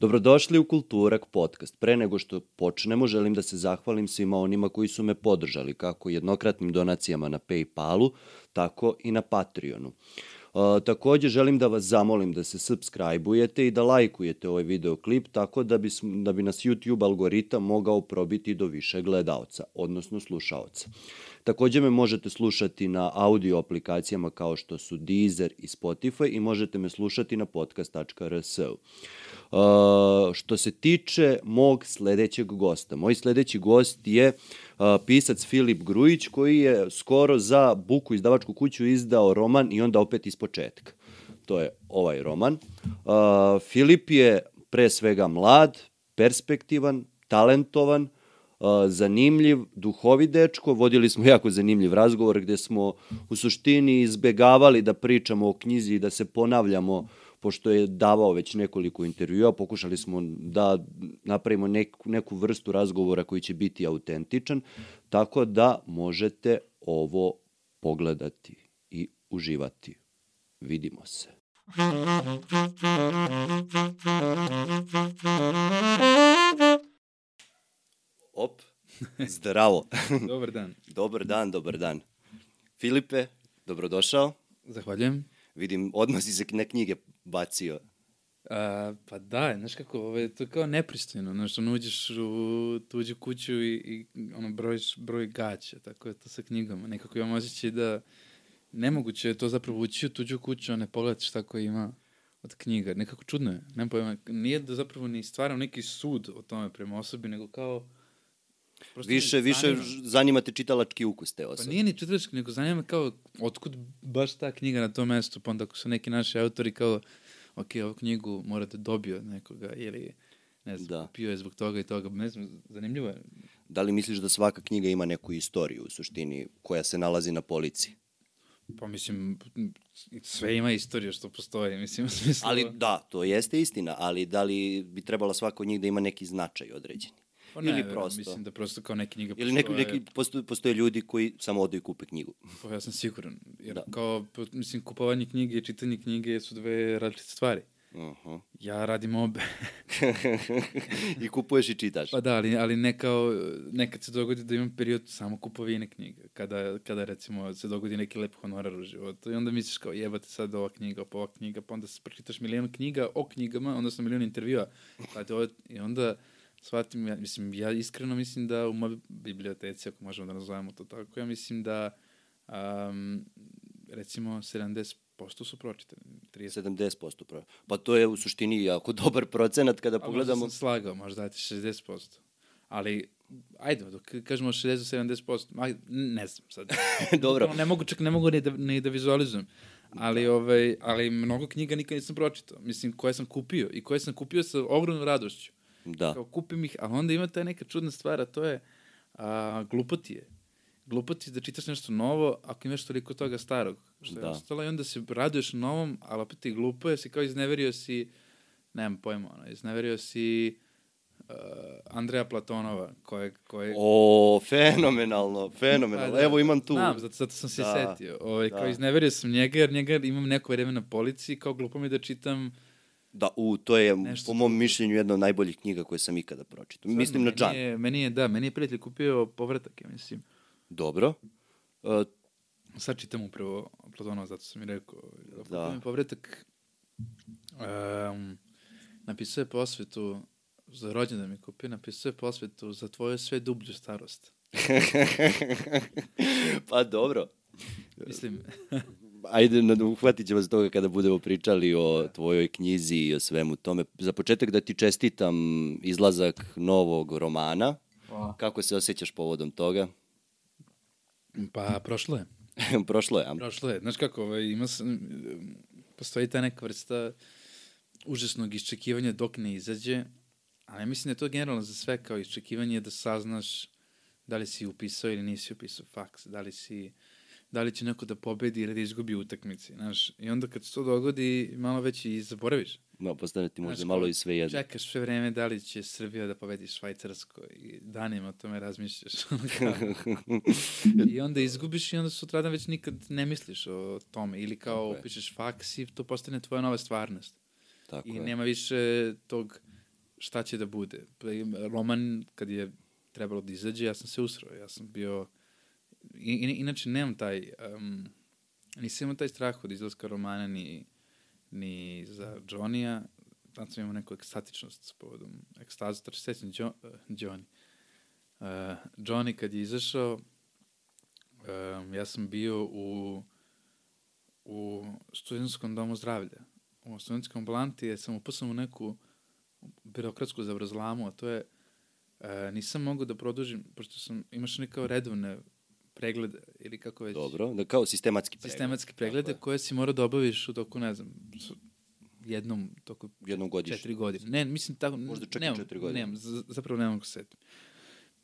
Dobrodošli u Kulturak podcast. Pre nego što počnemo, želim da se zahvalim svima onima koji su me podržali, kako jednokratnim donacijama na Paypalu, tako i na Patreonu. Uh, takođe želim da vas zamolim da se subscribe-ujete i da lajkujete ovaj videoklip tako da bi, da bi nas YouTube algoritam mogao probiti do više gledaoca, odnosno slušaoca. Takođe me možete slušati na audio aplikacijama kao što su Deezer i Spotify i možete me slušati na podcast.rs. Uh, što se tiče mog sledećeg gosta, moj sledeći gost je uh, pisac Filip Grujić koji je skoro za Buku izdavačku kuću izdao roman i onda opet iz početka. To je ovaj roman. Uh, Filip je pre svega mlad, perspektivan, talentovan, zanimljiv, duhovi dečko, vodili smo jako zanimljiv razgovor gde smo u suštini izbegavali da pričamo o knjizi i da se ponavljamo pošto je davao već nekoliko intervjua, pokušali smo da napravimo neku, neku vrstu razgovora koji će biti autentičan, tako da možete ovo pogledati i uživati. Vidimo se. Op, zdravo. dobar dan. dobar dan, dobar dan. Filipe, dobrodošao. Zahvaljujem. Vidim, odmah si se na knjige bacio. A, pa da, znaš kako, ovo to je kao nepristojno, znaš, ono uđeš u tuđu kuću i, i ono, brojiš broj gaća, tako je to sa knjigama. Nekako imam osjećaj da nemoguće je to zapravo ući u tuđu kuću, a ne pogledati šta ko ima od knjiga. Nekako čudno je, nema pojma. Nije da zapravo ni stvaram neki sud o tome prema osobi, nego kao Prosto više, više zanima te čitalački ukus te osobe. Pa nije ni čitalački, nego zanima kao otkud baš ta knjiga na tom mestu, pa onda ako su neki naši autori kao, ok, ovu knjigu morate da dobio od nekoga, ili ne znam, da. pio je zbog toga i toga, ne znam, zanimljivo je. Da li misliš da svaka knjiga ima neku istoriju u suštini koja se nalazi na polici? Pa mislim, sve ima istoriju što postoji, mislim, u smislu... Ali da, to jeste istina, ali da li bi trebala svako od njih da ima neki značaj određeni? Pa ne, ili prosto. Mislim da prosto kao neke knjige Ili neki, neki, postoje, postoje ljudi koji samo odu i kupe knjigu. Pa ja sam siguran. Jer da. kao, mislim, kupovanje knjige i čitanje knjige su dve različite stvari. Uh -huh. Ja radim obe. I kupuješ i čitaš. Pa da, ali, ali ne kao, nekad se dogodi da imam period samo kupovine knjiga. Kada, kada recimo se dogodi neki lep honorar u životu. I onda misliš kao jebate sad ova knjiga, pa ova knjiga, pa onda se pročitaš milijon knjiga o knjigama, onda sam milijon intervjua. Pa I onda shvatim, ja, mislim, ja iskreno mislim da u mojoj biblioteci, ako možemo da nazovemo to tako, ja mislim da um, recimo 70% su pročitani. 30. 70% pro. Pa to je u suštini jako dobar procenat kada A pogledamo. Možda sam slagao, možda dati 60%. Ali, ajde, dok kažemo 60-70%, aj, ne znam sad. Dobro. ne mogu, čak ne mogu ni da, ni da vizualizujem. Ali, da. ovaj, ali mnogo knjiga nikad nisam pročitao. Mislim, koje sam kupio i koje sam kupio sa ogromnom radošću. Da. Kao kupim ih, a onda ima ta neka čudna stvar, a to je a, glupotije. Glupoti da čitaš nešto novo ako imaš toliko toga starog. Što je da. ostalo i onda se raduješ novom, ali opet i glupo je, si kao izneverio si, nemam pojma, ono, izneverio si uh, Andreja Platonova, koje... koje... O, fenomenalno, fenomenalno. Pa, da, Evo imam tu. Znam, zato, zato sam se da, setio. Ovaj, da. Kao izneverio sam njega, jer njega imam neko vreme na policiji, kao glupo mi da čitam Da, u, to je Nešto po mom mišljenju jedna od najboljih knjiga koje sam ikada pročitao. Mislim na Džan. Meni je, meni je, da, meni je prijatelj kupio povratak, ja mislim. Dobro. Uh, Sad čitam upravo Platonova, zato sam mi rekao. Da. Mi povratak. Um, napisao je posvetu za rođendan mi kupio, napisao je posvetu za tvoju sve dublju starost. pa dobro. Mislim ajde, uhvatit ćemo se toga kada budemo pričali o tvojoj knjizi i o svemu tome. Za početak da ti čestitam izlazak novog romana. O. Kako se osjećaš povodom toga? Pa, prošlo je. prošlo je, a? Prošlo je. Znaš kako, ovaj, ima sam, postoji ta neka vrsta užasnog iščekivanja dok ne izađe, ali mislim da je to generalno za sve kao iščekivanje da saznaš da li si upisao ili nisi upisao faks, da li si da li će neko da pobedi ili da izgubi utakmici, znaš. I onda kad se to dogodi, malo već i zaboraviš. No, postane ti možda znaš, malo i sve jedno. Čekaš sve vreme da li će Srbija da pobedi Švajcarsko i danima o tome razmišljaš. I onda izgubiš i onda sutradan već nikad ne misliš o tome. Ili kao okay. upišeš faks i to postane tvoja nova stvarnost. Tako I je. nema više tog šta će da bude. Roman, kad je trebalo da izađe, ja sam se usrao. Ja sam bio... I, i- inače, nemam taj... Um, nisam imao taj strah od izlaska romana ni, ni za Johnny-a. Tad sam imao neku ekstatičnost s povodom ekstaze. Tačno se sećam Jo- uh, Johnny. Uh, Johnny kad je izašao, um, ja sam bio u, u studentskom domu zdravlja. U studentskom ambulanti je sam upao u neku birokratsku zavrzlamu, a to je e, nisam mogao da produžim, pošto sam, imaš neke redovne preglede ili kako već Dobro, da kao sistematski pregled. preglede Tako je. koje si morao da obaviš u toku, ne znam, jednom toku Jednom godišnje. četiri godine. Ne, mislim tako... Možda čak i nemam, četiri godine. Nemam, zapravo ne mogu se setiti.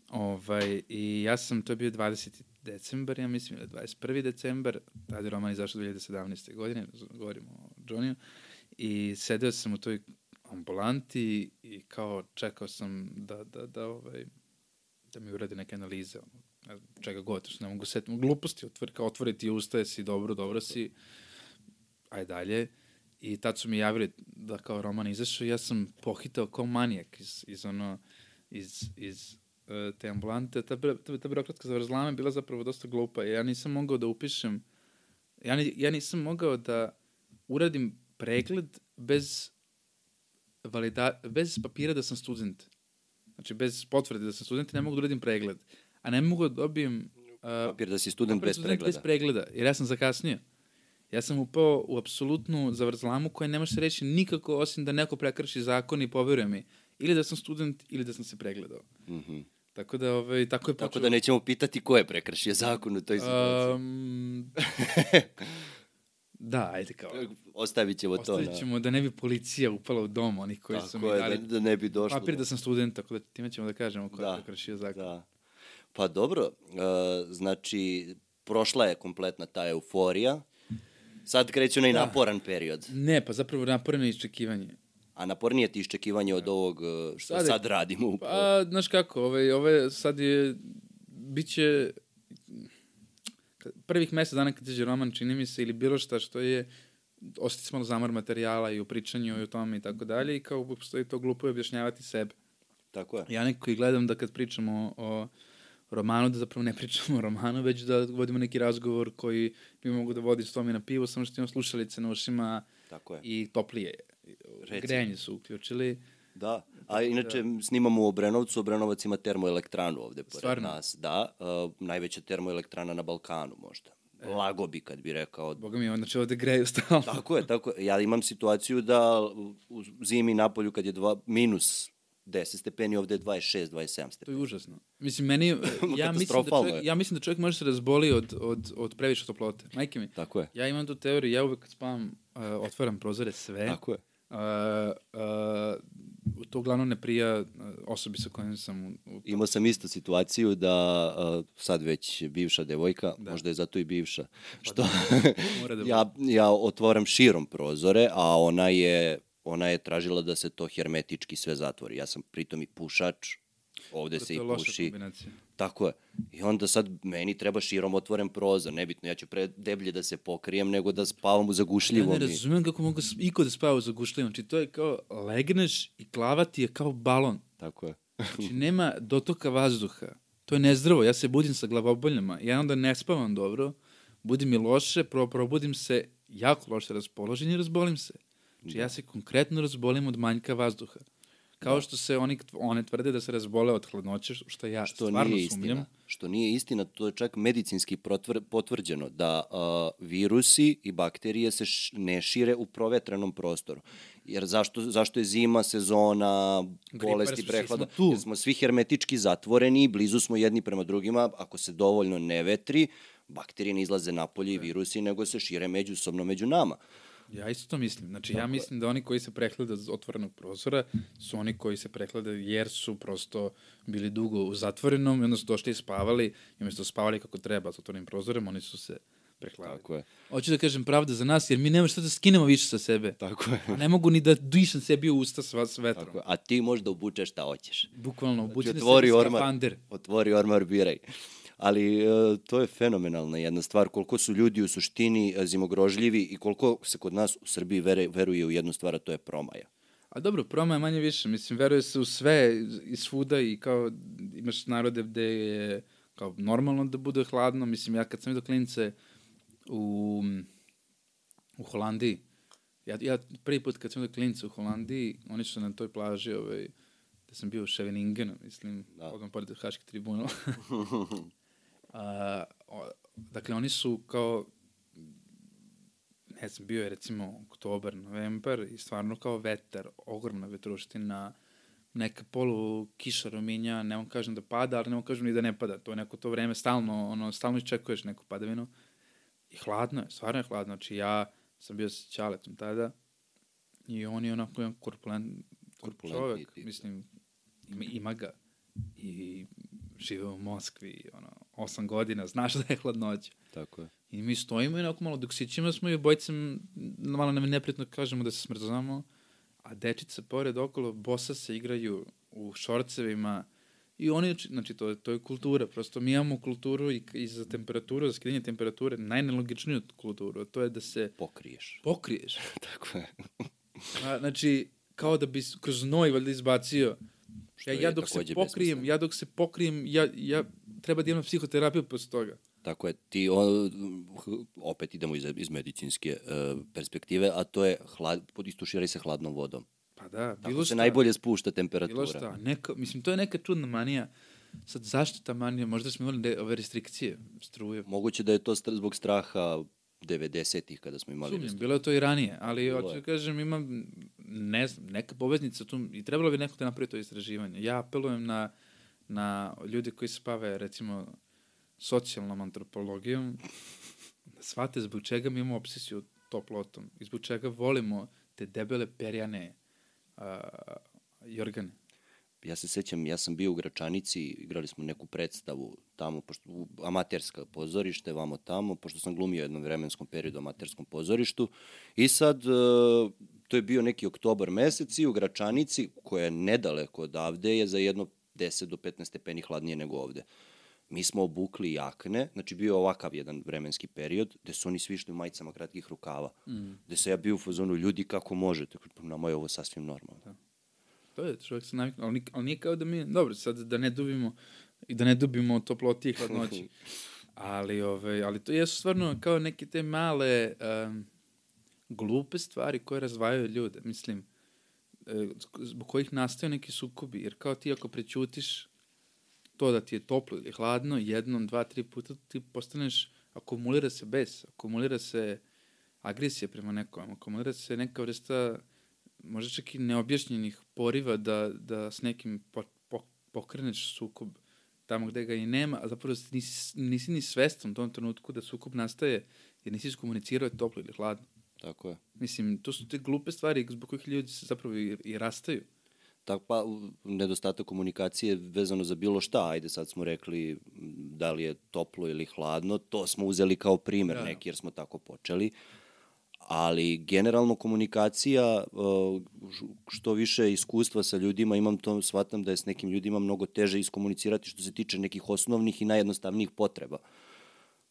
Ovaj, I ja sam, to je bio 20. decembar, ja mislim, ili 21. decembar, tada je roman izašao 2017. godine, govorimo o Johnny, i sedeo sam u toj ambulanti i kao čekao sam da, da, da, ovaj, da mi urade neke analize, ono, čega god, što ne mogu setiti, gluposti, otvori, kao otvoriti usta, si dobro, dobro si, aj dalje. I tad su mi javili da kao roman izašao ja sam pohitao kao manijak iz, iz ono, iz, iz uh, te ambulante. Ta, ta, ta birokratska zavrzlama je bila zapravo dosta glupa. Ja nisam mogao da upišem, ja, ni, ja nisam mogao da uradim pregled bez valida, bez papira da sam student. Znači, bez potvrde da sam student, ne mogu da uradim pregled. A ne mogu da dobijem... Uh, Papir da si student bez pregleda. Bez pregleda, jer ja sam zakasnio. Ja sam upao u apsolutnu zavrzlamu koja ne može se reći nikako osim da neko prekrši zakon i poveruje mi. Ili da sam student, ili da sam se pregledao. Mhm. Tako da, ovaj, tako je počeo. Tako da nećemo pitati ko je prekršio zakon u toj situaciji. Um, da, ajde kao. Ostavit ćemo to. Ostavit ćemo da ne bi policija upala u dom, oni koji su mi Tako je, dali da, da ne bi došlo. papir da sam student, tako da time ćemo da kažemo ko je Da, prekršio zakon. Da. Pa dobro, uh, znači, prošla je kompletna ta euforija. Sad kreće onaj Da. naporan period. Ne, pa zapravo naporeno iščekivanje. A napornije ti iščekivanje od ovog uh, što Sad sad, je- radimo. upravo. Pa, znaš kako, ovaj, ove sad je, bit će, prvih mesec dana kad izađe roman, čini mi se, ili bilo šta što je, ostati smo zamor materijala i u pričanju i u tome i tako dalje i kao postoji to glupo je objašnjavati sebe. Tako je. Ja neko i gledam da kad pričamo o romanu, da zapravo ne pričamo o romanu, već da vodimo neki razgovor koji bi mogu da vodi s tome na pivo, samo što imamo slušalice na ušima Tako je. i toplije. Reci. Grejanje su uključili. Da, a inače snimamo u Obrenovacu, Obrenovac ima termoelektranu ovde pored Stvarno? nas. Da, uh, najveća termoelektrana na Balkanu možda. E. Lago bi kad bi rekao. Boga mi, znači ovde greju stalno. Tako je, tako je. Ja imam situaciju da u zimi na polju kad je dva, minus 10 stepeni, ovde je 26, 27 To stepeni. je užasno. Mislim, meni, ja mislim, da čovjek, je. ja mislim da čovjek može se razboli od, od, od previše toplote. Majke mi, Tako je. ja imam tu teoriju, ja uvek kad spavam, uh, otvaram prozore sve. Tako je. Uh, uh, to uglavnom ne prija osobi sa kojom sam u, u Imao sam istu situaciju da uh, sad već bivša devojka, Da. Pa možda je zato i bivša, što mora da bude. ja, ja otvoram širom prozore, a ona je, ona je tražila da se to hermetički sve zatvori. Ja sam pritom i pušač, ovde to se i loša puši. kombinacija. Tako je. I onda sad meni treba širom otvoren prozor. Nebitno, ja ću pre deblje da se pokrijem nego da spavam u Ja zagušljivom. ne i- razumem kako mogu iko da spava u zagušljivom. Znači, to je kao, legneš i glava ti je kao balon. Tako je. Znači, nema dotoka vazduha. To je nezdravo. Ja se budim sa glavoboljama. Ja onda ne spavam dobro. Budim mi loše, pro, probudim se jako loše raspoložen i razbolim se. Znači, ja se konkretno razbolim od manjka vazduha. Kao što se oni, one tvrde da se razbole od hladnoće, što ja Što stvarno nije sumnjam. istina. Što nije istina, to je čak medicinski protvr, potvrđeno da uh, virusi i bakterije se š, ne šire u provetrenom prostoru. Jer zašto, zašto je zima, sezona, Gripa, bolesti, prehlada? smo tu. Jer smo svi hermetički zatvoreni, blizu smo jedni prema drugima, ako se dovoljno ne vetri, bakterije ne izlaze napolje i virusi, nego se šire međusobno među nama. Ja isto to mislim. Znači, ja mislim da oni koji se prehlada z otvorenog prozora su oni koji se prehlada jer su prosto bili dugo u zatvorenom i onda su došli i spavali i umesto da spavali kako treba s otvorenim prozorem, oni su se prehladili. Tako je. Hoću da kažem pravda za nas, jer mi nema šta da skinemo više sa sebe. Tako je. A ne mogu ni da dišem sebi u usta s, s vetrom. Tako je. A ti možda obučeš šta hoćeš. Bukvalno, obučite Znači, se otvori ormar. skafander. Otvori ormar, biraj. Ali e, to je fenomenalna jedna stvar, koliko su ljudi u suštini e, zimogrožljivi i koliko se kod nas u Srbiji vere, veruje u jednu stvar, a to je promaja. A dobro, proma je manje više. Mislim, veruje se u sve i svuda i kao imaš narode gde je kao normalno da bude hladno. Mislim, ja kad sam vidio klinice u, u Holandiji, ja, ja prvi put kad sam vidio klinice u Holandiji, oni su na toj plaži, ovaj, gde sam bio u Scheveningen, mislim, da. odmah pored Haške tribunal. A, o, dakle, oni su kao ne znam, bio je recimo oktobar, novembar i stvarno kao vetar, ogromna vetruština, neka polu kiša rominja, ne vam kažem da pada, ali ne vam kažem ni da ne pada. To je neko to vreme stalno, ono, stalno iščekuješ neku padavinu. I hladno je, stvarno je hladno. Znači ja sam bio sa Ćaletom tada i on je onako jedan korpulent, korpulent čovek, mislim, ima, ima ga. I žive u Moskvi, ono, osam godina, znaš da je hladnoća. Tako je. I mi stojimo i onako malo dok sićemo smo i obojce malo nam je neprijatno kažemo da se smrzamo, a dečica pored okolo bosa se igraju u šorcevima i oni, znači to, to je kultura, prosto mi imamo kulturu i, i za temperaturu, za skidanje temperature, najnelogičniju kulturu, to je da se... Pokriješ. Pokriješ. Tako je. a, znači, kao da bi kroz znoj valjda izbacio ja, ja dok se pokrijem, ja dok se pokrijem, ja, ja treba da imam psihoterapiju posle toga. Tako je, ti o, opet idemo iz, iz medicinske uh, perspektive, a to je hlad, istuširaj se hladnom vodom. Pa da, bilo Tako se najbolje spušta temperatura. Bilo šta, neka, mislim, to je neka čudna manija. Sad, zašto ta manija? Možda smo imali ove restrikcije, struje. Moguće da je to zbog straha 90-ih kada smo imali... Sumnjam, bilo je to i ranije, ali hoću da kažem, imam ne znam, neka poveznica tu i trebalo bi neko da napravi to istraživanje. Ja apelujem na, na ljude koji se bave, recimo, socijalnom antropologijom, da shvate zbog čega mi imamo obsesiju toplotom i zbog čega volimo te debele perjane a, jorgane. Ja se sećam, ja sam bio u Gračanici, igrali smo neku predstavu tamo, pošto, amaterska pozorište, vamo tamo, pošto sam glumio jednom vremenskom periodu u amaterskom pozorištu. I sad, e, to je bio neki oktobar mesec i u Gračanici, koja je nedaleko odavde, je za jedno 10 do 15 stepeni hladnije nego ovde. Mi smo obukli jakne, znači bio je ovakav jedan vremenski period, gde su oni svi išli u majicama kratkih rukava. Mm. Gde se ja bio u fazonu, ljudi kako možete, nama je ovo sasvim normalno. Da. To je, čovjek se naviknu, ali, ali nije kao da mi, dobro, sad da ne dubimo i da ne dubimo toploti i hladnoći. ali, ove, ali to jesu stvarno kao neke te male um, glupe stvari koje razvajaju ljude. Mislim, zbog kojih nastaju neki sukobi. Jer kao ti ako prećutiš to da ti je toplo ili hladno, jednom, dva, tri puta ti postaneš, akumulira se bes, akumulira se agresija prema nekom, akumulira se neka vrsta možda čak i neobjašnjenih poriva da, da s nekim po, po, pokreneš sukob tamo gde ga i nema, a zapravo nisi, nisi ni svestan u tom trenutku da sukob nastaje jer nisi iskomunicirao je toplo ili hladno. Tako je. Mislim, to su te glupe stvari zbog kojih ljudi se zapravo i, i rastaju. Tako pa, nedostatak komunikacije vezano za bilo šta, ajde sad smo rekli da li je toplo ili hladno, to smo uzeli kao primer da. neki jer smo tako počeli ali generalno komunikacija, uh, što više iskustva sa ljudima imam, to shvatam da je s nekim ljudima mnogo teže iskomunicirati što se tiče nekih osnovnih i najjednostavnijih potreba,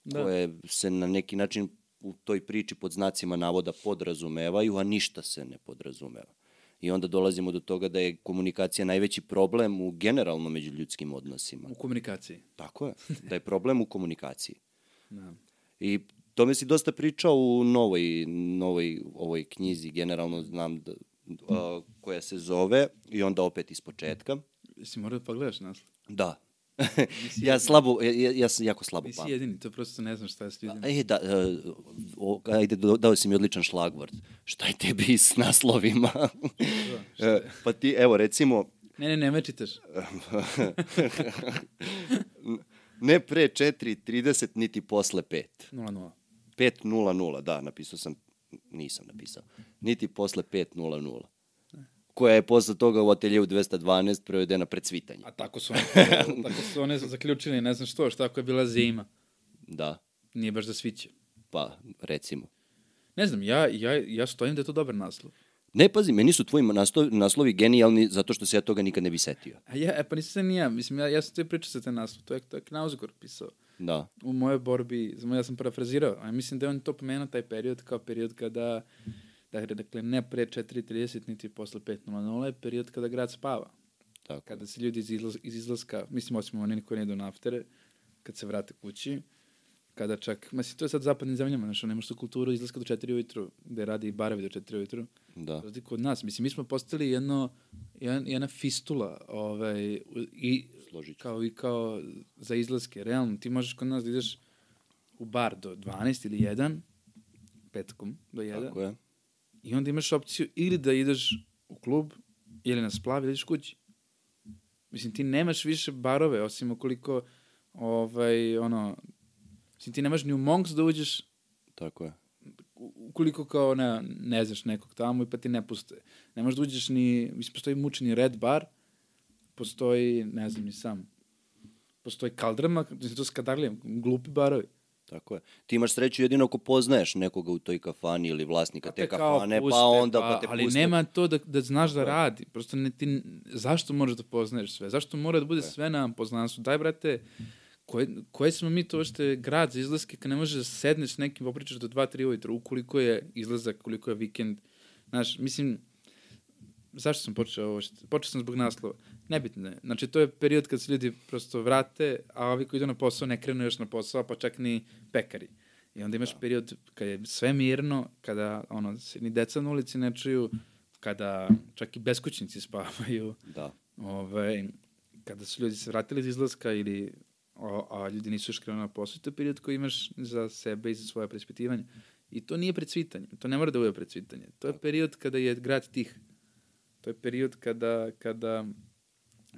da. koje se na neki način u toj priči pod znacima navoda podrazumevaju, a ništa se ne podrazumeva. I onda dolazimo do toga da je komunikacija najveći problem u generalno među ljudskim odnosima. U komunikaciji. Tako je, da je problem u komunikaciji. Da. I tome si dosta pričao u novoj, novoj ovoj knjizi, generalno znam da, a, koja se zove i onda opet iz početka. Jesi morao da pogledaš naslov? Da. Ja slabo, ja, ja sam jako slabo pamtim. Nisi jedini, to prosto ne znam šta je s ljudima. E, da, uh, o, ajde, dao si mi odličan šlagvord. Šta je tebi s naslovima? da, je? pa ti, evo, recimo... Ne, ne, ne me čitaš. ne pre 4.30, niti posle 5. 0-0. 5.00, da, napisao sam, nisam napisao, niti posle 5.00 koja je posle toga u ateljevu 212 prevedena pred cvitanje. A tako su, one, tako su one zaključili, ne znam što, šta ako je bila zima. Da. Nije baš za sviće. Pa, recimo. Ne znam, ja, ja, ja stojim da je to dobar naslov. Ne, pazi, meni su tvoji naslovi, naslovi genijalni zato što se ja toga nikad ne bi setio. A ja, e, pa nisam se nija, mislim, ja, ja sam te pričao sa te naslov, to je, to je Knausgor pisao. Da. U mojoj borbi, ja sam parafrazirao, a mislim da je on to pomenuo taj period kao period kada Dakle, dakle ne pre 4.30 niti posle 5.00 je period kada grad spava. Tako. Kada se ljudi iz, izlaz, iz izlaska, mislim osim oni koji ne idu na aftere, kad se vrate kući, kada čak, mislim, to je sad zapadnim zemljama, znaš, nemaš tu kulturu izlaska do 4 ujutru, gde radi i barevi do 4 ujutru, Da. razliku od nas. Mislim, mi smo postali jedno, jedan, jedna fistula, ovaj, i Složit kao i kao za izlaske. Realno, ti možeš kod nas da ideš u bar do 12 ili 1, petkom do 1, Tako je. I onda imaš opciju ili da ideš u klub, ili na splav, ili ideš kući. Mislim, ti nemaš više barove, osim ukoliko, ovaj, ono, mislim, ti nemaš ni u Monks da uđeš, Tako je. ukoliko kao ne, ne znaš nekog tamo i pa ti ne puste. Ne možeš da uđeš ni, mislim, postoji mučni red bar, postoji, ne znam ni sam, postoji kaldrama, mislim, to s kadarlijem, glupi barovi. Tako je. Ti imaš sreću jedino ako poznaješ nekoga u toj kafani ili vlasnika te kao kafane, puste, pa onda pa, te Ali puste. nema to da, da znaš da je. radi. Prosto ne, ti, zašto moraš da poznaješ sve? Zašto mora da bude je. sve na poznanstvu? Daj, brate, koje, koje smo mi to je grad za izlaske kad ne možeš da sedneš nekim popričaš do 2-3 ujutro, ukoliko je izlazak, koliko je vikend. Znaš, mislim, zašto sam počeo ovo? Počeo sam zbog naslova. Nebitno je. Znači, to je period kad se ljudi prosto vrate, a ovi koji idu na posao ne krenu još na posao, pa čak ni pekari. I onda imaš period kada je sve mirno, kada ono, se ni deca na ulici ne čuju, kada čak i beskućnici spavaju, Da. ovaj, kada su ljudi se vratili iz izlaska ili a, a ljudi nisu još krenuli na posao, to je period koji imaš za sebe i za svoje preispitivanje. I to nije predsvitanje, to ne mora da bude predsvitanje. To je period kada je grad tih. To je period kada, kada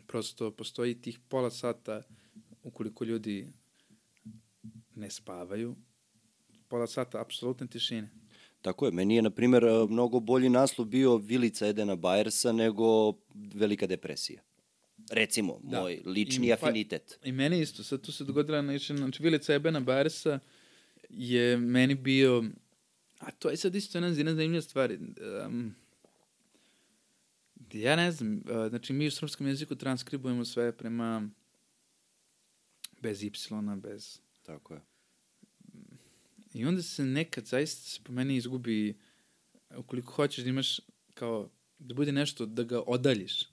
prosto postoji tih pola sata ukoliko ljudi ne spavaju, pola sata apsolutne tišine. Tako je, meni je, na primjer, mnogo bolji naslov bio Vilica Edena Bajersa nego Velika depresija. Recimo, Da. moj lični I- pa- afinitet. I meni isto, sad tu se dogodila nešto, znači Vilica Ebena Barsa je meni bio, a to je sad isto jedna zanimljiva stvar. Um, ja ne znam, uh, znači mi u srpskom jeziku transkribujemo sve prema bez y, bez... Tako je. I onda se nekad zaista se po meni izgubi, ukoliko hoćeš da imaš kao, da bude nešto, da ga odaljiš.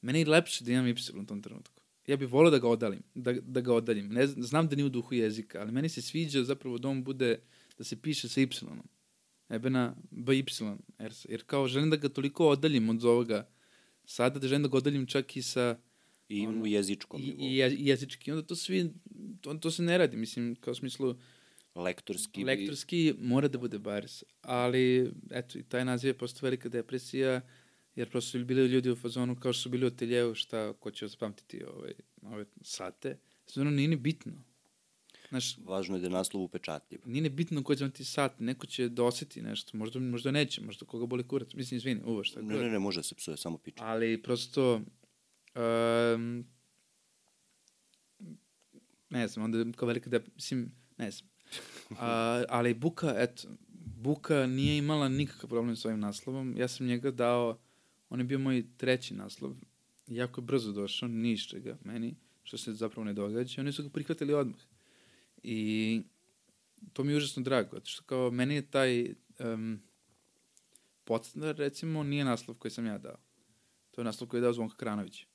Meni je lepše da imam y u tom trenutku. Ja bih volao da ga odalim, da, da ga odaljim. Ne, znam- znam da nije u duhu jezika, ali meni se sviđa zapravo da on bude, da se piše sa y-om. Ebena by, jer, jer kao želim da ga toliko odaljim od ovoga sada, da želim da ga odaljim čak i sa I Ono, u jezičkom i, nivou. i je- jezički. Onda to svi, to, to se ne radi, mislim, kao u smislu, Lektorski. bi- Lektorski mora da bude baris, ali eto, i taj naziv je postao velika depresija, jer prosto su bili ljudi u fazonu kao što su bili u ateljevu, šta, ko će zapamtiti ovaj, ove sate. Stvarno nije ni bitno. Znaš, Važno je da je naslov upečatljiv. nije ni bitno ko će vam ti sat, neko će da osjeti nešto, možda, možda neće, možda koga boli kurac, mislim, izvini, uvo šta Ne, ne, ne, može da se psuje, samo piče. Ali prosto, um, ne znam, onda kao velika da, mislim, ne znam. A, ali Buka, eto, Buka nije imala nikakav problem s ovim naslovom. Ja sam njega dao, on je bio moj treći naslov. Jako je brzo došao, ni iz čega meni, što se zapravo ne događa. Oni su ga prihvatili odmah. I to mi je užasno drago, zato što kao meni je taj um, podstanar, recimo, nije naslov koji sam ja dao. To je naslov koji je dao Zvonka Kranović.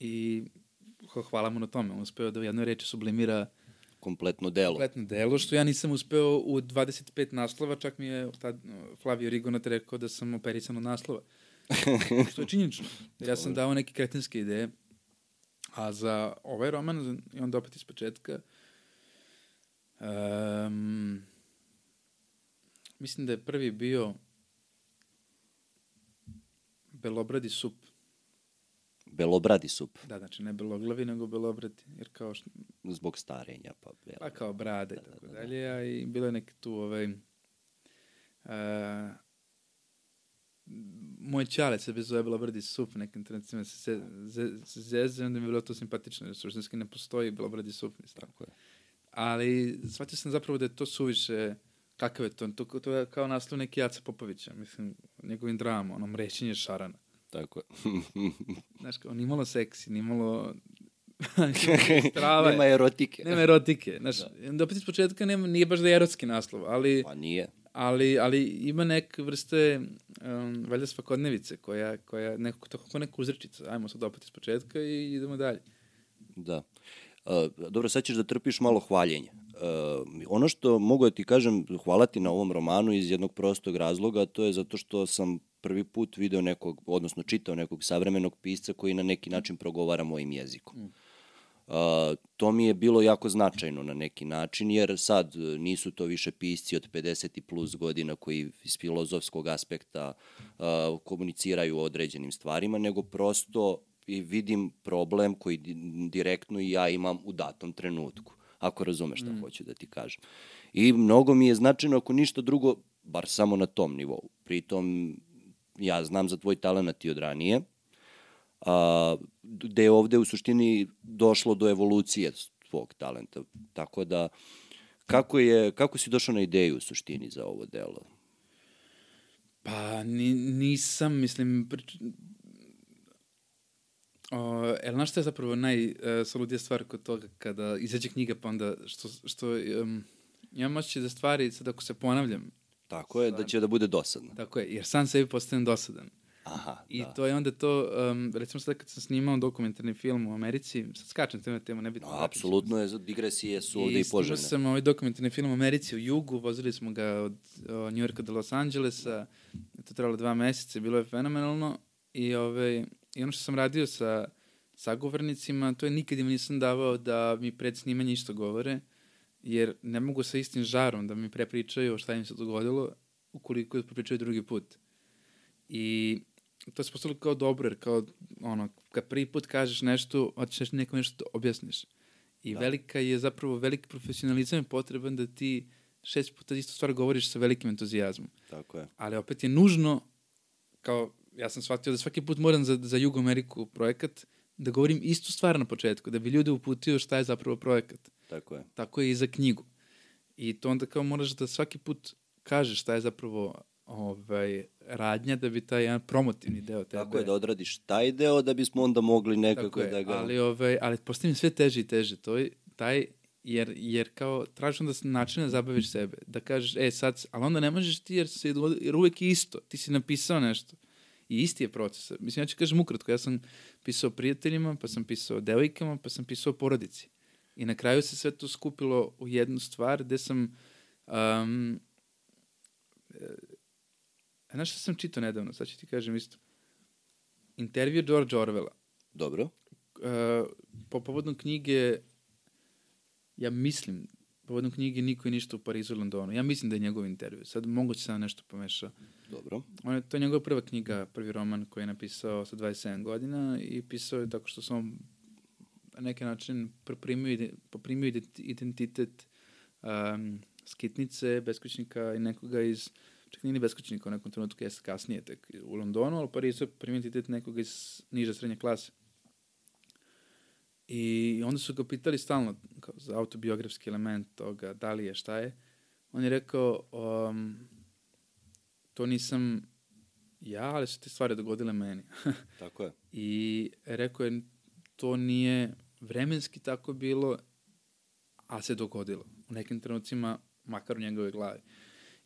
I hvala mu na tome. On uspeo da u jednoj reči sublimira Kompletno delo. kompletno delo, što ja nisam uspeo u 25 naslova, čak mi je tad uh, Flavio Rigonat rekao da sam operisan od naslova. što je činjenično. Ja sam dao neke kretenske ideje, a za ovaj roman, i onda opet iz početka, um, mislim da je prvi bio Belobradi sup. Belobradi sup, Da, znači ne beloglavi, nego belobradi. Jer kao što, zbog starenja. Pa, belo. Pa kao brade i Da, da, tako da, da. dalje, a i bilo je neki tu ovaj... Uh, moj čale se bez zove Belobradi sup, nekim trenucima se se, ze, se zeze, onda mi je bilo to simpatično, jer suštinski ne postoji Belobradi sup, mislim. Tako je. Ali shvatio sam zapravo da je to suviše, kakav je to, to, to je kao naslov neki Jaca Popovića, mislim, njegovim dramom, ono mrećenje šarana. Tako je. Znaš, kao, ni malo seksi, ni malo... Strava. Nema erotike. Nema erotike. Znaš, da. onda opet iz početka nema, nije baš da je erotski naslov, ali, Pa nije. ali, ali ima neke vrste, um, valjda svakodnevice, koja, koja nekako, tako kao neka uzrečica. Ajmo sad opet iz početka i idemo dalje. Da. Dobro, sad ćeš da trpiš malo hvaljenja. Uh, ono što mogu da ti kažem, hvala ti na ovom romanu iz jednog prostog razloga, to je zato što sam prvi put video nekog, odnosno čitao nekog savremenog pisca koji na neki način progovara mojim jezikom. Mm. Uh, to mi je bilo jako značajno na neki način, jer sad nisu to više pisci od 50 i plus godina koji iz filozofskog aspekta uh, komuniciraju o određenim stvarima, nego prosto i vidim problem koji direktno i ja imam u datom trenutku, ako razumeš šta mm. hoću da ti kažem. I mnogo mi je značajno, ako ništa drugo, bar samo na tom nivou. Pritom, ja znam za tvoj talent i od ranije, a, gde je ovde u suštini došlo do evolucije tvog talenta. Tako da, kako, je, kako si došao na ideju u suštini za ovo delo? Pa ni, nisam, mislim, O, el, znaš šta je zapravo najsaludija uh, stvar kod toga kada izađe knjiga pa onda što, što um, imam osjećaj da stvari sad ako se ponavljam Tako je, da će da bude dosadno. Tako je, jer sam sebi postanem dosadan. Aha, I da. to je onda to, um, recimo sad kad sam snimao dokumentarni film u Americi, sad skačem tema tema, nebitno. No, apsolutno je, digresije su ovde i, i poželjne. I sam ovaj dokumentarni film u Americi u jugu, vozili smo ga od o, New Yorka do Los Angelesa, to trebalo dva meseca, bilo je fenomenalno i, ovaj, i ono što sam radio sa sagovornicima, to je nikad im nisam davao da mi pred snimanje isto govore, jer ne mogu sa istim žarom da mi prepričaju šta im se dogodilo, ukoliko je prepričaju drugi put. I to se postavilo kao dobro, jer kao, ono, kad prvi put kažeš nešto, hoćeš nekom nešto da objasniš. I da. velika je zapravo, veliki profesionalizam je potreban da ti šest puta istu stvar govoriš sa velikim entuzijazmom. Tako je. Ali opet je nužno, kao, ja sam shvatio da svaki put moram za, za Jugo Ameriku projekat, da govorim istu stvar na početku, da bi ljude uputio šta je zapravo projekat. Tako je. Tako je i za knjigu. I to onda kao moraš da svaki put kažeš šta je zapravo ovaj, radnja da bi taj jedan promotivni deo tebe... Tako je, da odradiš taj deo da bismo onda mogli nekako je, da ga... Ali, ovaj, ali postavim sve teže i teže. To je taj, jer, jer kao tražiš onda način da zabaviš sebe. Da kažeš, e sad, ali onda ne možeš ti jer, se, jer uvek je isto. Ti si napisao nešto. I isti je proces. Mislim, ja ću kažem ukratko, ja sam pisao prijateljima, pa sam pisao devojkama, pa sam pisao porodici. I na kraju se sve to skupilo u jednu stvar gde sam um, E, znaš šta sam čitao nedavno, sad ću ti kažem isto. Intervju George Orwella. Dobro. Uh, po povodnom knjige, ja mislim, povodnom knjige Niko je ništa u Parizu i Londonu. Ja mislim da je njegov intervju. Sad moguće sam nešto pomeša. Dobro. On je, to je njegova prva knjiga, prvi roman koji je napisao sa 27 godina i pisao je tako što sam na neki način poprimio, poprimio identitet um, skitnice, beskućnika i nekoga iz čak nije ni beskućnika u nekom trenutku, jeste kasnije tek u Londonu, ali Parizu je primititet nekoga iz niže srednje klase. I onda su ga pitali stalno kao za autobiografski element toga, da li je, šta je. On je rekao, um, to nisam ja, ali su te stvari dogodile meni. tako je. I rekao je, to nije vremenski tako bilo, a se dogodilo. U nekim trenucima, makar u njegove glavi.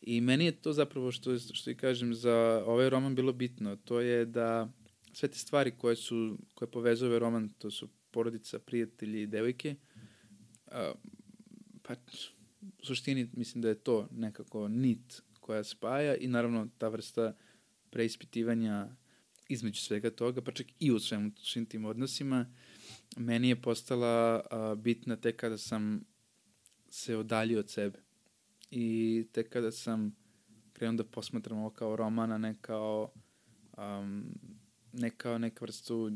I meni je to zapravo što, što i kažem za ovaj roman bilo bitno. To je da sve te stvari koje su, koje povezuju ovaj roman, to su porodica, prijatelji devojke, a, pa u suštini mislim da je to nekako nit koja spaja i naravno ta vrsta preispitivanja između svega toga, pa čak i u svem, svim tim odnosima, meni je postala a, bitna tek kada sam se odaljio od sebe. I tek kada sam krenuo da posmatram ovo kao romana, ne kao, um, ne kao neka vrstu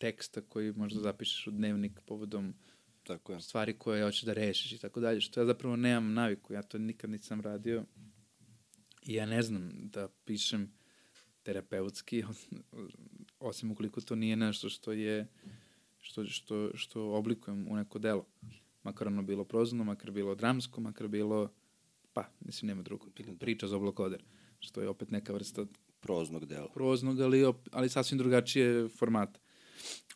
teksta koji možda zapišeš u dnevnik povodom tako je. stvari koje hoćeš da rešiš i tako dalje, što ja zapravo nemam naviku, ja to nikad nisam radio i ja ne znam da pišem terapeutski, osim ukoliko to nije nešto što je što, što, što oblikujem u neko delo. Makar ono bilo prozno, makar bilo dramsko, makar bilo pa, mislim, nema drugo, priča za oblokoder, što je opet neka vrsta proznog dela. Proznog, ali, ali sasvim drugačije formata.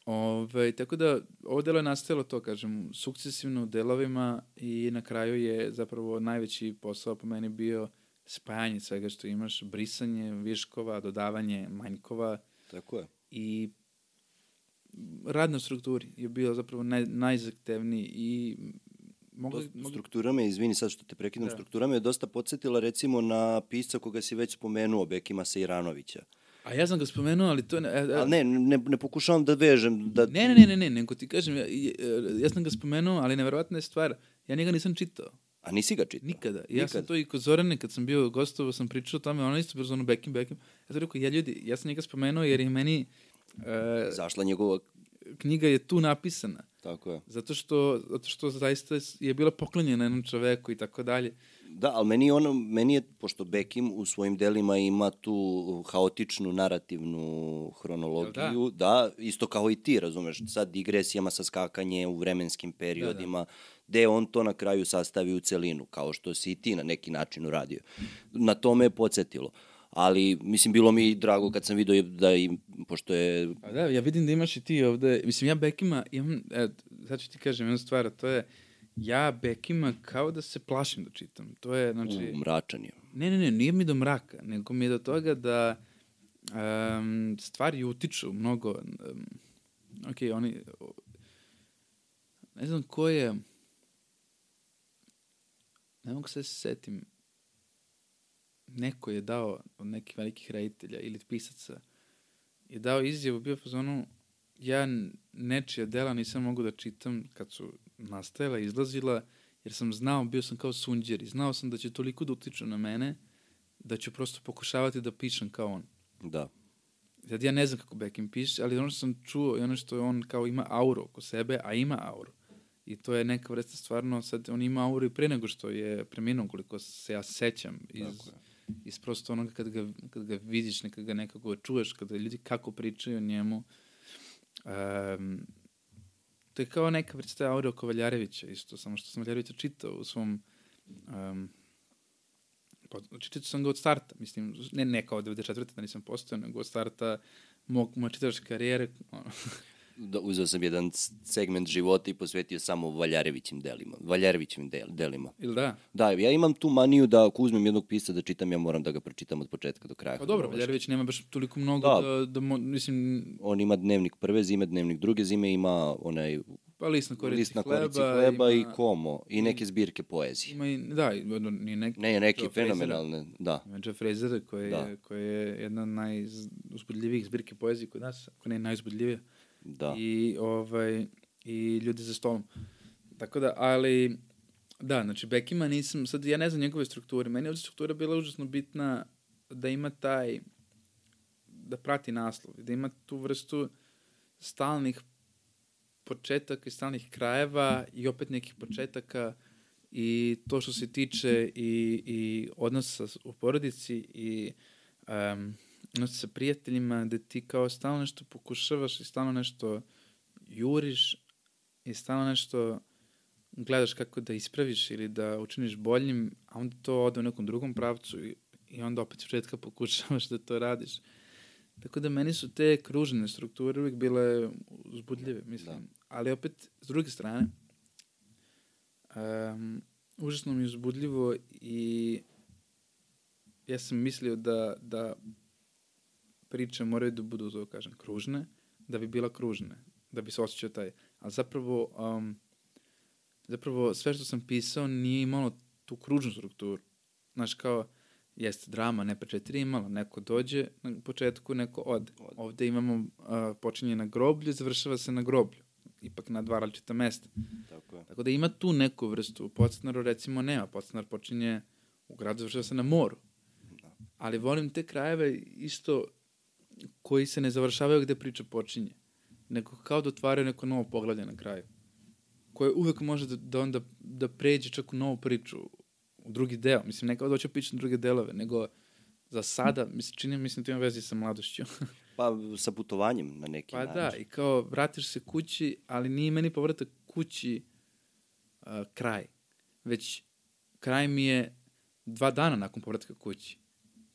Ove, tako da, ovo delo je nastajalo to, kažem, sukcesivno u delovima i na kraju je zapravo najveći posao po meni bio spajanje svega što imaš, brisanje viškova, dodavanje manjkova Tako je. i rad na strukturi je bio zapravo naj, najzahtevniji i mogu, To mogu, struktura me, izvini sad što te prekidam, Da. struktura me je dosta podsjetila recimo na pisca koga si već spomenuo, Bekima Sejranovića. A ja sam ga spomenuo, ali to ne, e, e, Ali ne, ne, ne pokušavam da vežem, da... ne, ne, ne, ne, ne, nego ti kažem, ja, ja, ja sam ga spomenuo, ali neverovatna je stvar, ja njega nisam čitao. A nisi ga čitao? Nikada. Ja sam Nikad. to i kod Zorane, kad sam bio gostovo, sam pričao o tome, ona isto brzo ono Bekim, Bekim. Ja sam rekao, ja ljudi, ja sam njega spomenuo jer je meni e, Zašla njegova... knjiga je tu napisana. Tako je. Zato što, zato što zaista je bila poklonjena jednom čoveku i tako dalje. Da, ali meni, ono, meni je, pošto Bekim u svojim delima ima tu haotičnu narativnu hronologiju, da? da, isto kao i ti, razumeš, sa digresijama, sa skakanje u vremenskim periodima, da, da. gde on to na kraju sastavi u celinu, kao što si i ti na neki način uradio. Na to me je podsjetilo. Ali, mislim, bilo mi i drago kad sam vidio da i, pošto je... A da, ja vidim da imaš i ti ovde, mislim, ja Bekima imam, e, sad ću ti kažem jednu stvar, to je, ja Bekima kao da se plašim da čitam. To je, znači... U, mračan je. Ne, ne, ne, nije mi do mraka, nego mi je do toga da um, stvari utiču mnogo. Um, ok, oni... Ne znam ko je... Ne mogu se setim. Neko je dao od nekih velikih reditelja ili pisaca je dao izjavu, bio zonu ja nečija dela nisam mogu da čitam kad su nastajala, izlazila, jer sam znao, bio sam kao sunđer i znao sam da će toliko da utiču na mene, da ću prosto pokušavati da pišem kao on. Da. Sad ja ne znam kako Bekim piše, ali ono što sam čuo i ono što je on kao ima auru oko sebe, a ima auru. I to je neka vrsta stvarno, sad on ima auru i pre nego što je preminuo, koliko se ja sećam iz, iz prosto onoga kad ga, kad ga vidiš, nekad ga nekako čuješ, kada ljudi kako pričaju o njemu. Um, to je kao neka vrsta aure oko Valjarevića isto, samo što sam Valjarevića čitao u svom um, čitao sam ga od starta, mislim, ne, ne kao od 94. da nisam postao, nego od starta mog, moje čitačke karijere. Da, uzeo sam jedan segment života i posvetio samo Valjarevićim delima, Valjarevićim del, delima. Ili da? Da, ja imam tu maniju da ako uzmem jednog pisa da čitam, ja moram da ga pročitam od početka do kraja. Pa dobro, Valjarević nema baš toliko mnogo da, da, da mo, mislim... On ima dnevnik prve zime, dnevnik druge zime, ima onaj Pa list na korici list na hleba. korici hleba ima, i komo, i neke zbirke poezije. Ima i, da, ni neki... Ne, neke fenomenalne, da. Ima Jeff Fraser, koji, da. je, koji je jedna od najuzbudljivijih zbirke poezije kod nas, ako ne najuzbudljivija. Da. I, ovaj, I ljudi za stolom. Tako da, ali, da, znači, Bekima nisam, sad ja ne znam njegove strukture, meni je struktura bila užasno bitna da ima taj, da prati naslov, da ima tu vrstu stalnih početaka i stalnih krajeva i opet nekih početaka i to što se tiče i, i odnosa u porodici i um, odnosa sa prijateljima, da ti kao stalno nešto pokušavaš i stalno nešto juriš i stalno nešto gledaš kako da ispraviš ili da učiniš boljim, a onda to ode u nekom drugom pravcu i, i onda opet s početka pokušavaš da to radiš. Tako da meni su te kružne strukture uvijek bile uzbudljive, mislim. Da. Ali opet, s druge strane, um, užasno mi je uzbudljivo i ja sam mislio da, da priče moraju da budu, da kažem, kružne, da bi bila kružne, da bi se osjećao taj. A zapravo, um, zapravo sve što sam pisao nije imalo tu kružnu strukturu. Znaš, kao, jeste drama, ne četiri imala, neko dođe na početku, neko ode. ode. Ovde imamo, uh, počinje na groblju, završava se na groblju. Ipak na dva različita mesta. Tako je. Tako da ima tu neku vrstu. U Podstanaru recimo nema. Podstanar počinje u gradu, završava se na moru. Da. Ali volim te krajeve isto koji se ne završavaju gde priča počinje. Nego kao da otvaraju neko novo poglavlje na kraju. Koje uvek može da, da onda da pređe čak u novu priču u drugi deo. Mislim, ne kao da hoće pričati na druge delove, nego za sada, mislim, čini mislim da ima vezi sa mladošću. pa sa putovanjem na neki pa način. Pa da, i kao vratiš se kući, ali nije meni povratak kući uh, kraj. Već kraj mi je dva dana nakon povratka kući.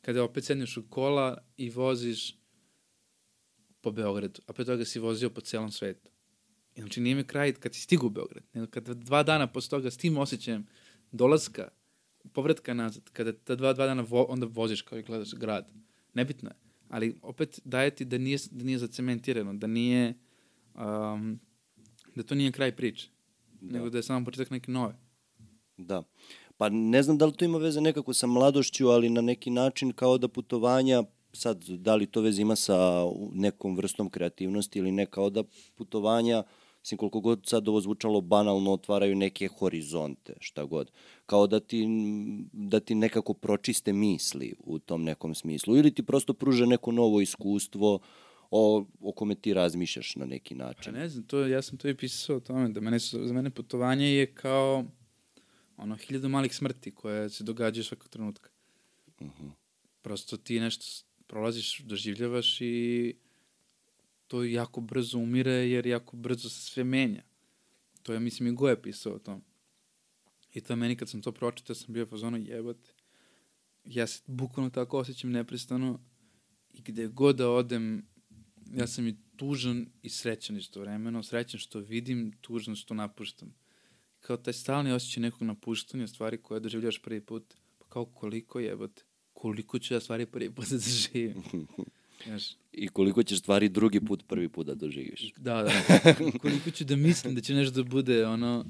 Kada opet sedneš u kola i voziš po Beogradu, a pre toga si vozio po celom svetu. I znači nije mi kraj kad si stigu u Beograd, nego kada dva dana posle toga s tim osjećajem dolaska povratka nazad, kada ta dva, dva dana vo, onda voziš kao i gledaš grad. Nebitno je. Ali opet daje ti da nije, da nije zacementirano, da nije, um, da to nije kraj priče, da. nego da je samo početak neke nove. Da. Pa ne znam da li to ima veze nekako sa mladošću, ali na neki način kao da putovanja sad da li to veze ima sa nekom vrstom kreativnosti ili ne, kao da putovanja Mislim, koliko god sad ovo zvučalo banalno, otvaraju neke horizonte, šta god. Kao da ti, da ti nekako pročiste misli u tom nekom smislu. Ili ti prosto pruže neko novo iskustvo o, o kome ti razmišljaš na neki način. Pa ne znam, to, ja sam to i pisao o tome, da mene, za mene putovanje je kao ono, hiljadu malih smrti koje se događaju svakog trenutka. Uh mhm. -huh. Prosto ti nešto prolaziš, doživljavaš i to jako brzo umire jer jako brzo se sve menja. To je, mislim, i Goje pisao o tom. I to meni kad sam to pročitao, sam bio fazonu jebate. Ja se bukvalno tako osjećam neprestano i gde god da odem, ja sam i tužan i srećan isto vremeno. Srećan što vidim, tužan što napuštam. Kao taj stalni osjećaj nekog napuštanja, stvari koje doživljaš prvi put, pa kao koliko jebate, koliko ću ja stvari prvi put da doživim. Znaš. I koliko ćeš stvari drugi put, prvi put da doživiš. Da, da. koliko ću da mislim da će nešto da bude, ono,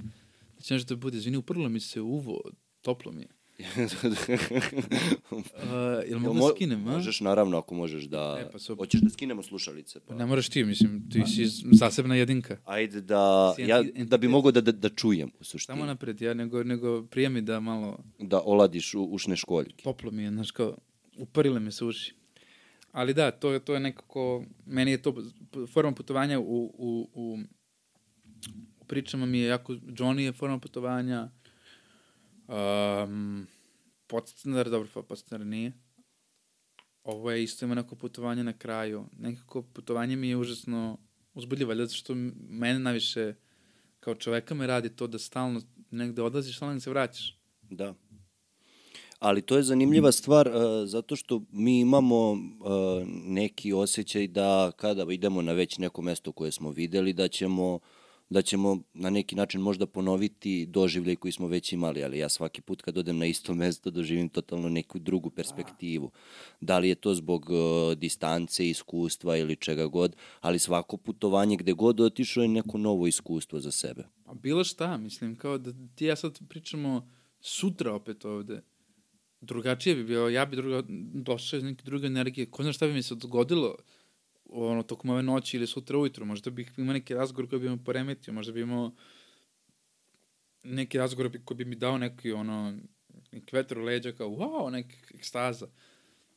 da će nešto da bude. Zvini, uprlo mi se uvo, toplo mi je. Uh, jel mogu da skinem, a? Možeš, naravno, ako možeš da... E, pa so... Hoćeš da skinemo slušalice. Pa. Ne moraš ti, mislim, ti si zasebna jedinka. Ajde da, ja, da bi mogao da, da, da čujem u suštini. Samo napred, ja nego, nego prija mi da malo... Da oladiš u, ušne školjke. Toplo mi je, znaš kao, uparile me se uši. Ali da, to, to je nekako, meni je to forma putovanja u, u, u, u pričama mi je jako, Johnny je forma putovanja, um, podstanar, dobro, pa podstanar nije. Ovo je isto ima neko putovanje na kraju. Nekako putovanje mi je užasno uzbudljivo, zato što mene najviše kao čoveka me radi to da stalno negde odlaziš, stalno se vraćaš. Da ali to je zanimljiva stvar uh, zato što mi imamo uh, neki osjećaj da kada idemo na već neko mesto koje smo videli da ćemo da ćemo na neki način možda ponoviti doživljaj koji smo već imali, ali ja svaki put kad odem na isto mesto doživim totalno neku drugu perspektivu. Da li je to zbog uh, distance, iskustva ili čega god, ali svako putovanje gde god otišao je neko novo iskustvo za sebe. A bilo šta, mislim, kao da ti ja sad pričamo sutra opet ovde drugačije bi bio, ja bi druga, došao iz neke druge energije, ko zna šta bi mi se dogodilo ono, tokom ove noći ili sutra ujutro, možda bih imao neki razgovor koji bi me poremetio, možda bi imao neki razgovor koji bi mi dao neki, ono, neki vetar u leđa, kao, wow, neka ekstaza.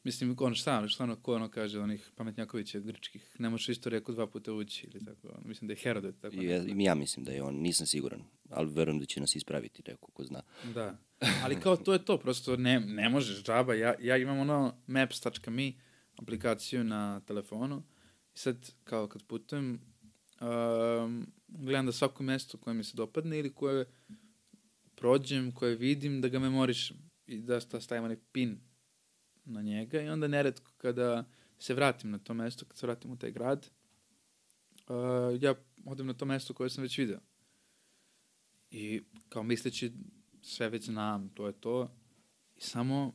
Mislim, ono šta, šta ono, ko ono kaže, onih pametnjakovića grčkih, ne možeš isto rekao dva puta ući, ili tako, ono, mislim da je Herodot, tako. Ja, ja mislim da je on, nisam siguran, ali verujem da će nas ispraviti neko ko zna. Da. Ali kao to je to, prosto ne, ne možeš džaba. Ja, ja imam ono maps.me aplikaciju na telefonu i sad kao kad putujem um, gledam da svako mesto koje mi se dopadne ili koje prođem, koje vidim, da ga memorišem i da stavim onaj pin na njega i onda neretko kada se vratim na to mesto, kad se vratim u taj grad, uh, ja odem na to mesto koje sam već video. I kao misleći sve već znam, to je to. I samo,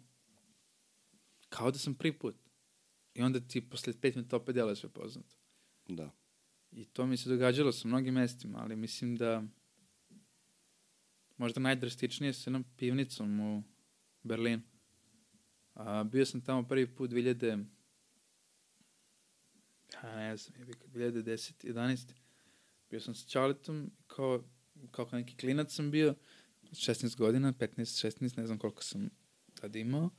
kao da sam prvi put. I onda ti posle pet minuta opet delo sve poznato. Da. I to mi se događalo sa mnogim mestima, ali mislim da možda najdrastičnije sa jednom pivnicom u Berlinu. A, bio sam tamo prvi put 2000 ja ne znam, 2010, 11. Bio sam sa Charletom, kao, kao neki klinac sam bio, 16 godina, 15, 16, ne znam koliko sam tad imao.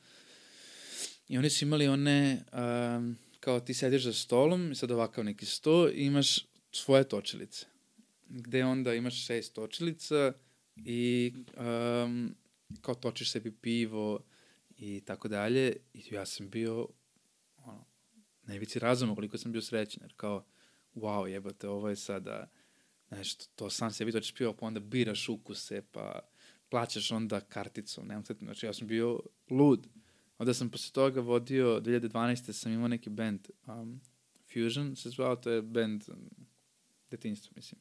I oni su imali one, um, kao ti sediš za stolom, i sad ovakav neki sto, i imaš svoje točilice. Gde onda imaš šest točilica i um, kao točiš sebi pivo i tako dalje. I ja sam bio, ono, najvici razuma koliko sam bio srećan, jer kao, wow, jebate, ovo je sada nešto, to sam sebi točiš pivo, pa onda biraš ukuse, pa plaćaš onda karticom, nemam znači ja sam bio lud. Onda sam posle toga vodio, 2012. sam imao neki band, um, Fusion se zvao, to je band um, detinjstva, mislim,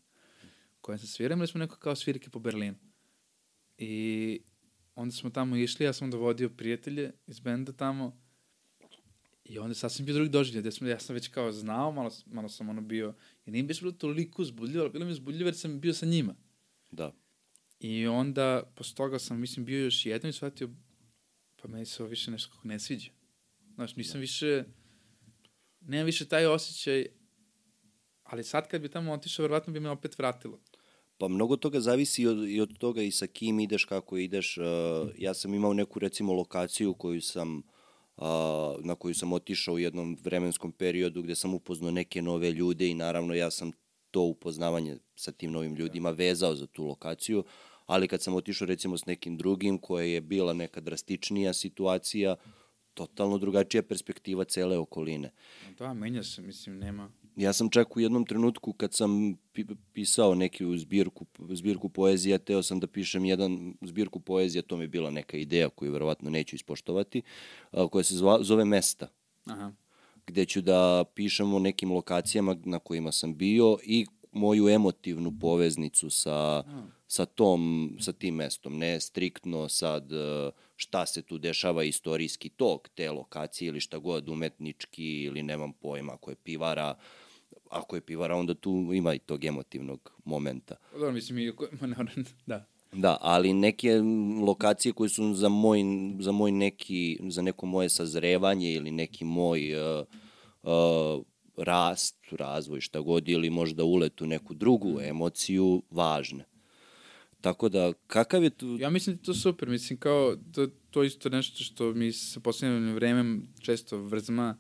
kojem se sviramo, imali smo neko kao svirke po Berlinu. I onda smo tamo išli, ja sam dovodio prijatelje iz benda tamo i onda sasvim bio drugi doživljaj, gde smo, ja sam već kao znao, malo, malo sam ono bio, jer nije bilo toliko uzbudljivo, ali bilo mi uzbudljivo jer sam bio sa njima. Da. I onda, posle toga sam, mislim, bio još jednom i shvatio, pa meni se ovo više nešto kako ne sviđa. Znaš, nisam više, nemam više taj osjećaj, ali sad kad bi tamo otišao, verovatno bi me opet vratilo. Pa mnogo toga zavisi i od, i od toga i sa kim ideš, kako ideš. Uh, ja sam imao neku recimo lokaciju koju sam uh, na koju sam otišao u jednom vremenskom periodu gde sam upoznao neke nove ljude i naravno ja sam to upoznavanje sa tim novim ljudima vezao za tu lokaciju, ali kad sam otišao recimo s nekim drugim koja je bila neka drastičnija situacija, totalno drugačija perspektiva cele okoline. Da, menja se, mislim, nema... Ja sam čak u jednom trenutku kad sam pisao neki zbirku, zbirku poezija, teo sam da pišem jedan zbirku poezija, to mi je bila neka ideja koju verovatno neću ispoštovati, koja se zva, zove Mesta. Aha. Gde ću da pišem o nekim lokacijama na kojima sam bio i moju emotivnu poveznicu sa, sa, tom, sa tim mestom. Ne striktno sad šta se tu dešava istorijski tok te lokacije ili šta god umetnički ili nemam pojma ako je pivara ako je pivara, onda tu ima i tog emotivnog momenta. Da, mislim, i, da. Da, ali neke lokacije koje su za moj, za moj neki, za neko moje sazrevanje ili neki moj uh, uh, rast, razvoj, šta god, ili možda ulet u neku drugu emociju, važne. Tako da, kakav je tu... Ja mislim da je to super, mislim kao, to, to isto nešto što mi sa poslednjim vremem često vrzma,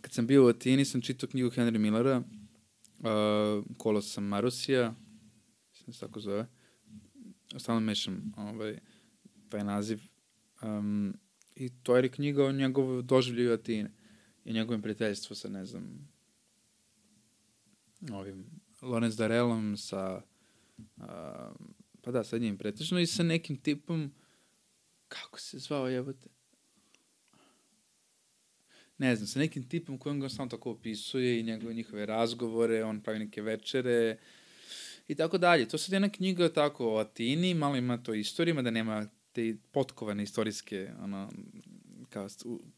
kad sam bio u Atini, sam čitao knjigu Henry Millera, uh, Kolos sam Marusija, mislim da se tako zove, stalno mešam ovaj, taj naziv, um, i to je knjiga o njegov doživljaju Atine i njegovim prijateljstvu sa, ne znam, ovim Lorenz Darelom, sa, uh, pa da, sa njim pretežno i sa nekim tipom, kako se zvao jebote? ne znam, sa nekim tipom kojim ga samo tako opisuje i njegove, njihove razgovore, on pravi neke večere i tako dalje. To sad jedna knjiga tako o Atini, malo ima to istorijama, da nema te potkovane istorijske, ono, kao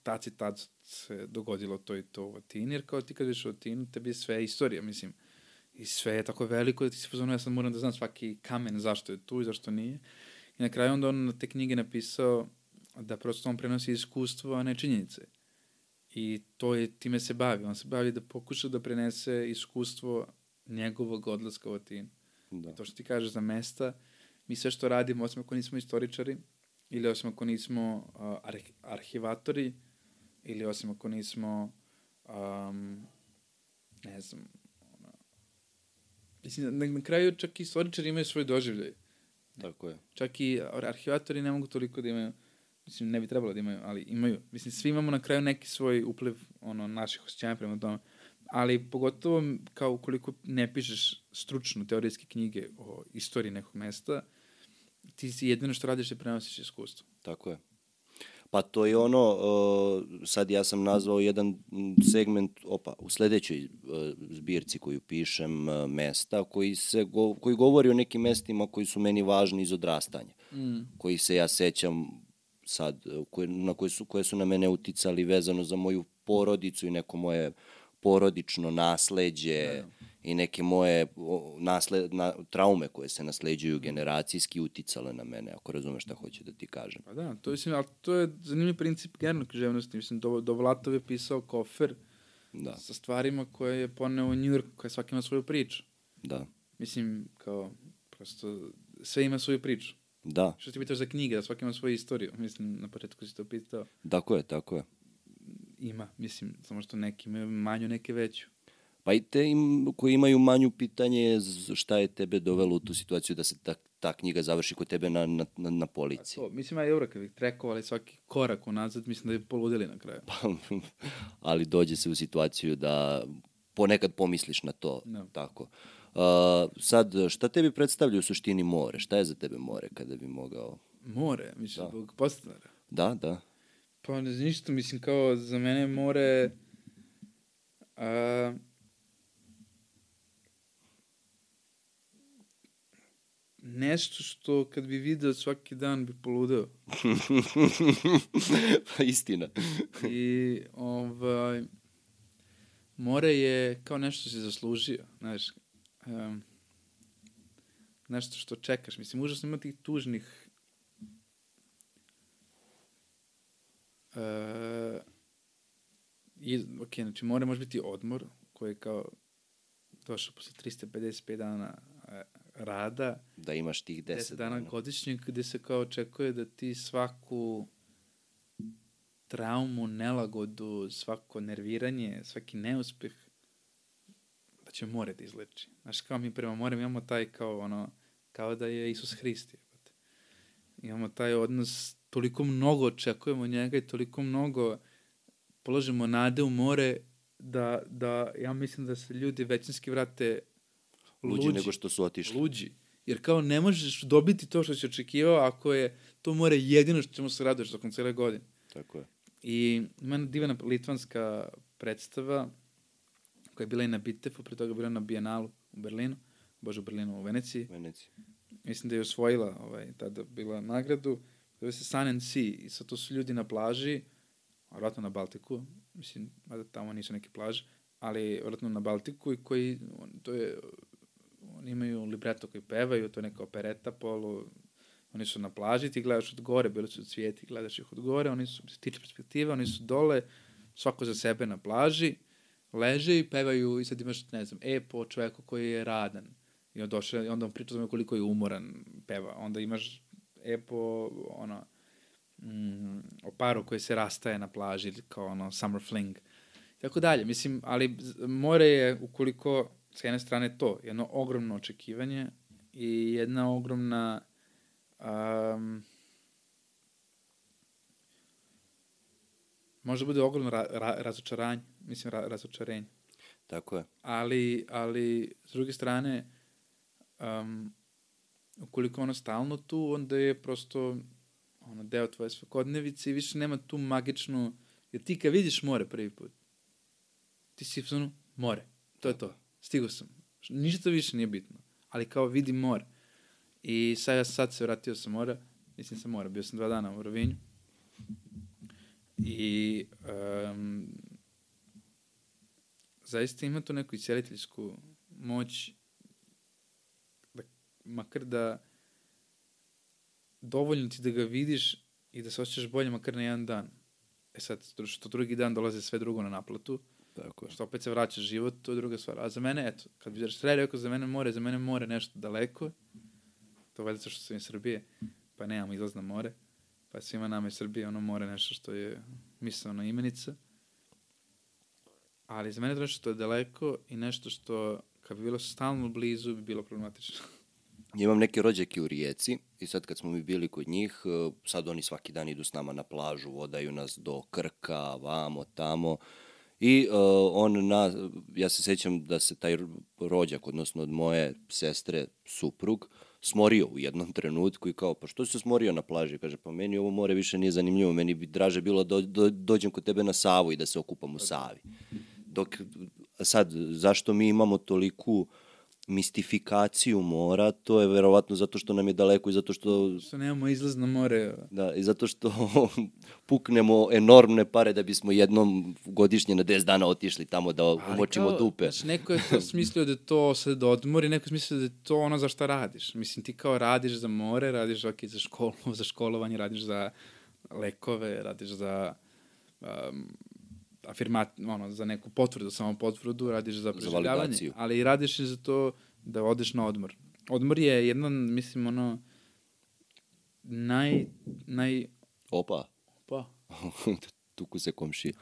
taci tad se dogodilo to i to u Atini, jer kao ti kad viš u Atinu, tebi je sve istorija, mislim, i sve je tako veliko da ti se pozvano, ja sad moram da znam svaki kamen zašto je tu i zašto nije. I na kraju onda on na te knjige napisao da prosto on prenosi iskustvo, a ne činjenice. I to je, time se bavi. On se bavi da pokuša da prenese iskustvo njegovog odlaska u Atinu. Da. To što ti kažeš za mesta, mi sve što radimo, osim ako nismo istoričari, ili osim ako nismo uh, arh arhivatori, ili osim ako nismo, um, ne znam, ona, mislim, na, na kraju čak i istoričari imaju svoj doživljaj. Tako je. Čak i arhivatori ne mogu toliko da imaju mislim, ne bi trebalo da imaju, ali imaju. Mislim, svi imamo na kraju neki svoj upliv ono, naših osjećanja prema tome. Ali pogotovo kao ukoliko ne pišeš stručno teorijske knjige o istoriji nekog mesta, ti si jedino što radiš je prenosiš iskustvo. Tako je. Pa to je ono, sad ja sam nazvao jedan segment, opa, u sledećoj zbirci koju pišem, mesta, koji, se go, koji govori o nekim mestima koji su meni važni iz odrastanja, mm. koji se ja sećam sad, koje, na koje su, koje su na mene uticali vezano za moju porodicu i neko moje porodično nasleđe da, da. I neke moje nasled, na, traume koje se nasleđuju generacijski uticale na mene, ako razumeš šta hoću da ti kažem. Pa da, to, mislim, ali to je zanimljiv princip generalno književnosti. Mislim, do, do Vlatov je pisao kofer da. sa stvarima koje je poneo u York, koja svaki ima svoju priču. Da. Mislim, kao, prosto, sve ima svoju priču. Da. Što ti pitaš za knjige, da svaki ima svoju istoriju. Mislim, na početku si to pitao. Tako je, tako je. Ima, mislim, samo što neki imaju manju, neke veću. Pa i te im, koji imaju manju pitanje je šta je tebe dovelo u tu situaciju da se ta, ta knjiga završi kod tebe na, na, na, na polici. A to, mislim, ja euro kad bih trekovali svaki korak unazad, mislim da bi poludili na kraju. Pa, ali dođe se u situaciju da ponekad pomisliš na to. No. Tako. Uh, sad, šta tebi predstavlja u suštini more? Šta je za tebe more kada bi mogao... More? Misliš, da. zbog podstanara? Da, da. Pa ne znam ništa, mislim kao za mene more... A, nešto što kad bi video svaki dan bi poludeo. pa istina. I ovaj, more je kao nešto si zaslužio, znaš. Um, nešto što čekaš. Mislim, užasno ima tih tužnih uh, i, ok, znači more može biti odmor koji je kao došao posle 355 dana e, rada. Da imaš tih 10, 10 dana, dana godišnjeg gde se kao očekuje da ti svaku traumu, nelagodu, svako nerviranje, svaki neuspeh, da će more da izleči. Znaš, kao mi prema morem imamo taj kao ono, kao da je Isus Hrist. Imamo taj odnos, toliko mnogo očekujemo njega i toliko mnogo položimo nade u more da, da ja mislim da se ljudi većinski vrate luđi, luđi nego što su otišli. Luđi. Jer kao ne možeš dobiti to što si očekivao ako je to more jedino što ćemo se raduješ tokom cele godine. Tako je. I ima divna litvanska predstava koja je bila i na Bitefu, pre toga bila na Bijenalu u Berlinu, bože u Berlinu, u Veneciji. Veneciji. Mislim da je osvojila ovaj, tada bila nagradu. Zove se Sun and Sea i sad to su ljudi na plaži, vratno na Baltiku, mislim, da tamo nisu neke plaže, ali vratno na Baltiku i koji, to je, oni imaju libreto koji pevaju, to je neka opereta polu, oni su na plaži, ti gledaš od gore, bili su cvijeti, gledaš ih od gore, oni su, se tiče perspektive, oni su dole, svako za sebe na plaži, leže i pevaju i sad imaš, ne znam, e po čoveku koji je radan. I onda, došle, onda on priča o koliko je umoran, peva. Onda imaš e po, ono, mm, o paru koji se rastaje na plaži, kao ono, summer fling. Tako dalje, mislim, ali more je, ukoliko, s jedne strane to, jedno ogromno očekivanje i jedna ogromna um, može bude ogromno ra, ra, razočaranje, mislim, ra, razočarenje. Tako je. Ali, ali, s druge strane, um, ukoliko ono stalno tu, onda je prosto ono, deo tvoje svakodnevice i više nema tu magičnu, jer ti kad vidiš more prvi put, ti si ono, more, to je to, stigo sam. Ništa više nije bitno, ali kao vidim more. I sad ja sad se vratio sa mora, mislim sa mora, bio sam dva dana u Rovinju. I um, zaista ima tu neku isceliteljsku moć da, makar da dovoljno ti da ga vidiš i da se osjećaš bolje makar na jedan dan. E sad, što drugi dan dolaze sve drugo na naplatu, Tako je. što opet se vraća život, to je druga stvar. A za mene, eto, kad bi sve rekao za mene more, za mene more nešto daleko, to valjda što sam iz Srbije, pa nemamo izlaz na more, pa svima nama iz Srbije ono more nešto što je misleno imenica. Ali za mene to nešto što je daleko i nešto što, kad bi bilo stalno blizu, bi bilo problematično. imam neke rođake u Rijeci i sad kad smo mi bili kod njih, e, sad oni svaki dan idu s nama na plažu, vodaju nas do Krka, vamo, tamo. I uh, on na, ja se sećam da se taj rođak, odnosno od moje sestre, suprug, smorio u jednom trenutku i kao, pa što se smorio na plaži? Kaže, pa meni ovo more više nije zanimljivo, meni bi draže bilo da do, do, dođem kod tebe na Savu i da se okupam u Savi. Dok, sad, zašto mi imamo toliku uh, mistifikaciju mora, to je verovatno zato što nam je daleko i zato što... Što nemamo izlaz na more. Da, i zato što puknemo enormne pare da bismo jednom godišnje na 10 dana otišli tamo da umočimo kao, dupe. Znači, neko je to smislio da to sad odmor i neko je smislio da je to ono za šta radiš. Mislim, ti kao radiš za more, radiš okay, za, školu, za školovanje, radiš za lekove, radiš za um, afirmat, ono, za neku potvrdu, samo potvrdu, radiš za preživljavanje, za ali i radiš i za to da odeš na odmor. Odmor je jedan, mislim, ono, naj, naj... Opa. Opa. Tuku se komši.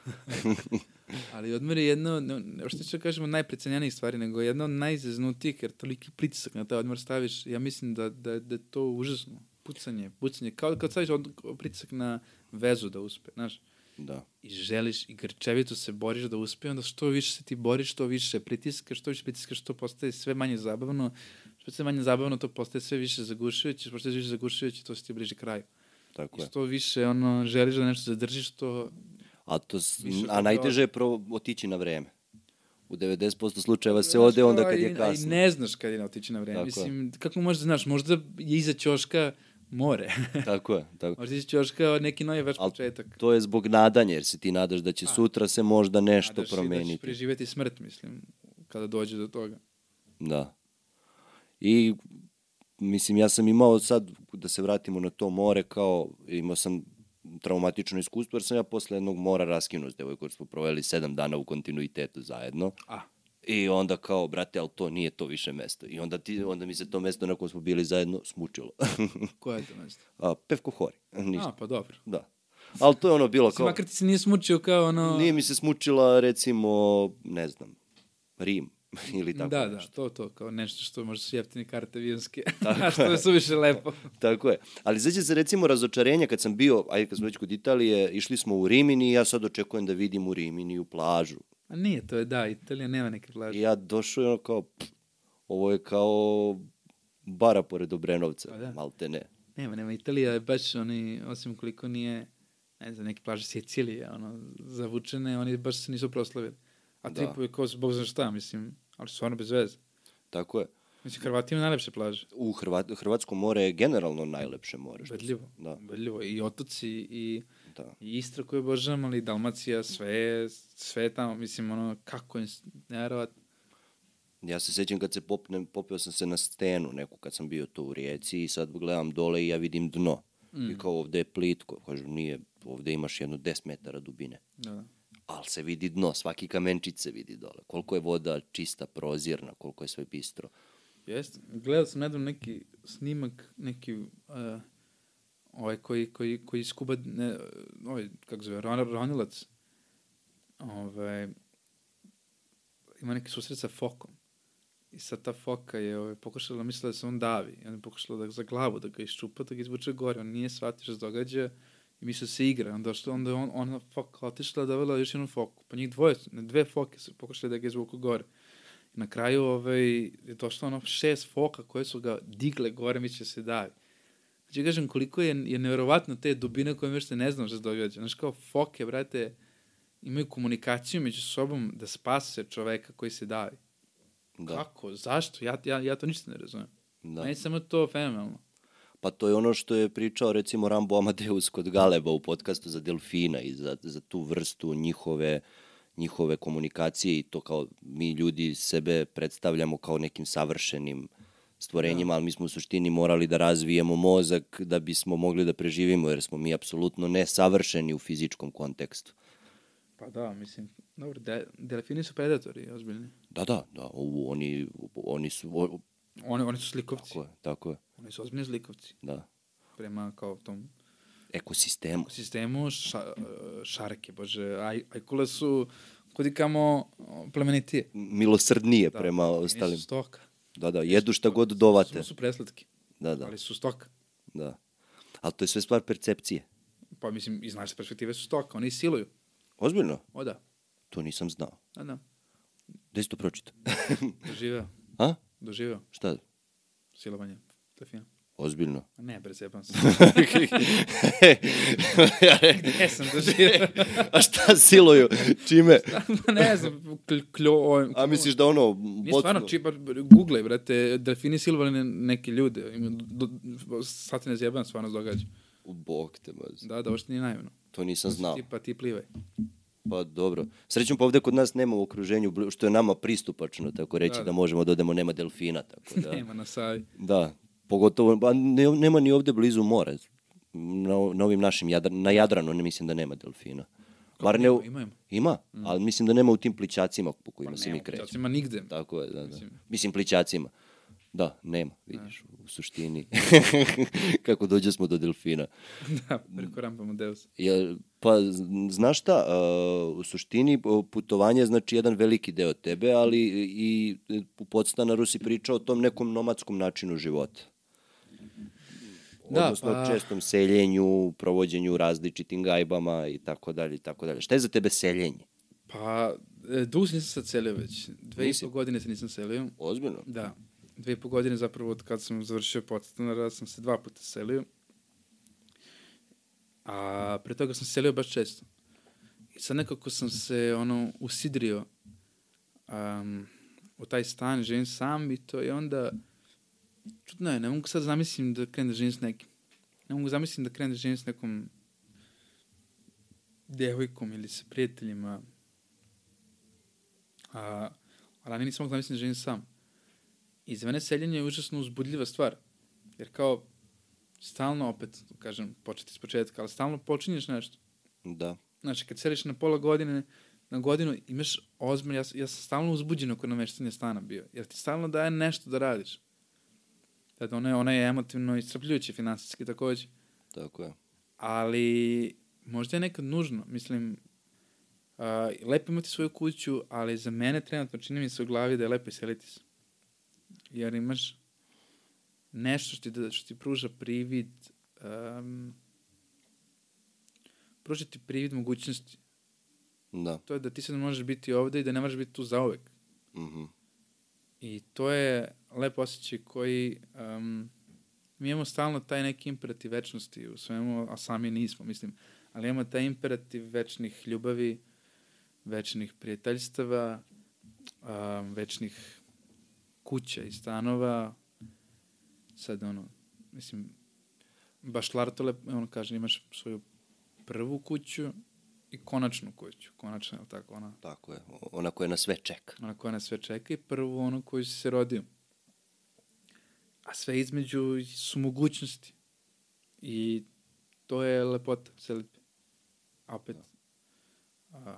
ali odmor je jedno, ne, što ću da kažemo, najprecenjenijih stvari, nego jedno od najzeznutijih, jer toliki pritisak na taj odmor staviš, ja mislim da, da, da je to užasno. Pucanje, pucanje, kao kad staviš od, pritisak na vezu da uspe, znaš. Da. I želiš i grčevito se boriš da uspe, onda što više se ti boriš, što više pritiskaš, što više pritiskaš, što postaje sve manje zabavno, što sve manje zabavno, to postaje sve više zagušujuće, što postaje više zagušujuće, to se ti bliže kraju. Tako I što više ono, želiš da nešto zadržiš, to... A, to, a najteže je pro, otići na vreme. U 90% slučajeva se ode onda kad je I kasno. ne znaš kad je otići na vreme. Tako je. Mislim, kako možeš da znaš, možda je iza ćoška more. Tako je, tako. možda iza ćoška neki novi već Al početak. To je zbog nadanja, jer se ti nadaš da će sutra se možda nešto Nadaš se i Da ćeš promeniti. preživeti smrt, mislim, kada dođe do toga. Da. I mislim, ja sam imao sad, da se vratimo na to more, kao imao sam traumatično iskustvo, jer sam ja posle jednog mora raskinuo s devojkom, smo proveli sedam dana u kontinuitetu zajedno. A, I onda kao, brate, ali to nije to više mesto. I onda, ti, onda mi se to mesto na kojem smo bili zajedno smučilo. koja je to mesto? A, Pevko Hori. Ništa. A, pa dobro. Da. Ali to je ono bilo kao... makar ti se nije smučio kao ono... Nije mi se smučila, recimo, ne znam, Rim ili tako da, da, nešto. to, to, kao nešto što može su jeftine karte avijanske. A što je suviše lepo. Tako je. Ali sećam se recimo razočarenja kad sam bio, ajde kad smo već kod Italije, išli smo u Rimini i ja sad očekujem da vidim u Rimini u plažu. A nije, to je da, Italija nema neke plaže. I ja došao i ono kao, pff, ovo je kao bara pored Obrenovca, Pa da. malte ne. Nema, nema, Italija je baš, oni, osim koliko nije, ne znam, neke plaže Sicilije, ono, zavučene, oni baš se nisu proslavili. A Da. Tripoli je kao, bog zna šta, mislim, ali stvarno bez veze. Tako je. Mislim, Hrvati imaju najlepše plaže. U Hrvat, Hrvatsko more je generalno najlepše more. Bedljivo. Da, Bedljivo. I otoci, i, da. i Istra koju obožavam, ali Dalmacija, sve, sve tamo, mislim, ono, kako je, nevjerovatno. Ja se sećam kad se popnem, popeo sam se na stenu neku kad sam bio to u rijeci i sad gledam dole i ja vidim dno. Mm. I kao ovde je plitko. Kažu, nije, ovde imaš jedno 10 metara dubine. Da, da. ali se vidi dno, svaki kamenčić se vidi dole. Koliko je voda čista, prozirna, koliko je sve bistro. Jeste. Gledao sam nedavno neki snimak, neki uh, ovaj koji, koji, koji skuba, ne, ovaj, kako zove, ron, ronilac, ovaj, ima neki susret sa fokom. I sad ta foka je ovaj, pokušala, mislila da se on davi. I on je pokušala da za glavu, da ga iščupa, da ga izvuče gore. On nije shvatio što se događa i mislio da se igra. Onda, što, onda on, ona foka otišla, dovela još jednu foku. Pa njih dvoje, dve foke su pokušali da ga izvuku gore. I na kraju ovaj, je došlo ono šest foka koje su ga digle gore, mi će se davi. Znači, kažem, koliko je, je nevjerovatno te dubine koje mi još ne znam što se događa. Znaš, kao foke, brate, imaju komunikaciju među sobom da spase čoveka koji se davi. Da, Kako? Zašto? Ja, ja, ja to ništa ne razumem. Da. da. Meni samo to fenomenalno. Pa to je ono što je pričao recimo Rambo Amadeus kod Galeba u podcastu za delfina i za, za tu vrstu njihove njihove komunikacije i to kao mi ljudi sebe predstavljamo kao nekim savršenim stvorenjima, ali mi smo u suštini morali da razvijemo mozak da bismo mogli da preživimo, jer smo mi apsolutno nesavršeni u fizičkom kontekstu. Pa da, mislim, dobro, de, delfini su predatori, ozbiljni. Da, da, da, ovo, oni, oni su, o, Oni, oni su slikovci. tako je, tako je, Oni su ozbiljni slikovci. da, Prema kao tom ekosistemu. sistemu ša, šarke, bože, aj, ajkule su kudikamo plemenitije. Milosrdnije Da, prema Nisu ostalim. stoka. Da, da, jedu šta god dovate. Samo su preslatki, Da, da, ali su stoka. da. Ali to je sve stvar percepcije. Pa mislim, iz naše perspektive su stoka, oni siluju. Ozbiljno? O da, To nisam znao. da, da, Gde si to pročitao? doživeo, A? doživeo Šta? silovanje. Delfina. Ozbiljno. Ne, bre, zebam se. Ja Ne sam doživeo. A šta siluju? Čime? ne znam, kl, kljo... A misliš da ono, Nije stvarno, či, bar, googlej, brate, delfini silovali ne- neke ljude. Sad se ne zjebam, stvarno događa. U bog te, maz. Da, da, uopšte nije naivno. To nisam znao. Tipa, ti plivaj. Pa dobro. Srećom pa ovde kod nas nema u okruženju, što je nama pristupačno, tako reći, Da, da, da. možemo da odemo, nema delfina, tako da. Nema na savi. Da, pogotovo, ba, ne, nema ni ovde blizu more. Na, na ovim našim, Jadra, na Jadranu ne mislim da nema delfina. Bar ne, u- Ima, ima, ima. ima, ali mislim da nema u tim plićacima po kojima Pa se mi krećemo. Ima nigde. Tako je, da, da. Mislim. Mislim, plićacima. Da, nema, vidiš, u suštini. Kako dođe smo do delfina. da, preko rampa Amadeus. Ja, pa, znaš šta, uh, u suštini putovanje je znači jedan veliki deo tebe, ali i i u podstanaru si pričao o tom nekom nomadskom načinu života. Da, Odnosno pa- čestom seljenju, provođenju različitim gajbama i tako dalje i tako dalje. Šta je za tebe seljenje? Pa, e, dugo se nisam sad selio već. Dve i po godine se nisam selio. Ozbiljno? Da. Dve i po godine zapravo od kad sam završio podstanara sam se dva puta selio. A pre toga sam se selio baš često. I sad nekako sam se ono usidrio um, u taj stan, živim sam i to je onda, čudno je, ne mogu sad zamislim da krenem da živim s nekim. Ne mogu zamislim da krenem da živim s nekom devojkom ili sa prijateljima. A, ali nisam mogu zamislim da živim sam. I za mene seljenje je užasno uzbudljiva stvar. Jer kao, stalno opet, kažem, početi s početka, ali stalno počinješ nešto. Da. Znači, kad seliš na pola godine, na godinu, imaš ozbiljno, ja, ja sam stalno uzbuđen oko nameštanja stana bio, jer ti stalno daje nešto da radiš. Znači, ona je, ona je emotivno iscrpljujuće, finansijski takođe. Tako je. Ali, možda je nekad nužno, mislim, uh, lepo imati svoju kuću, ali za mene trenutno čini mi se u glavi da je lepo iseliti se. Jer imaš nešto što ti, da, što ti pruža privid, um, pruža ti privid mogućnosti. Da. To je da ti sad možeš biti ovde i da ne možeš biti tu zaovek. Mhm. I to je lep osjećaj koji um, mi imamo stalno taj neki imperativ večnosti u svemu, a sami nismo, mislim. Ali imamo taj imperativ večnih ljubavi, večnih prijateljstava, um, večnih kuća i stanova. Sad, ono, mislim, baš Lartole, on kaže, imaš svoju prvu kuću i konačnu kuću. Konačna, je li tako? Ona, Tako je. Ona koja na sve čeka. ona koja nas sve čeka i prvu onu koju si se rodio. A sve između su mogućnosti. I to je lepota selitbe. A opet, a,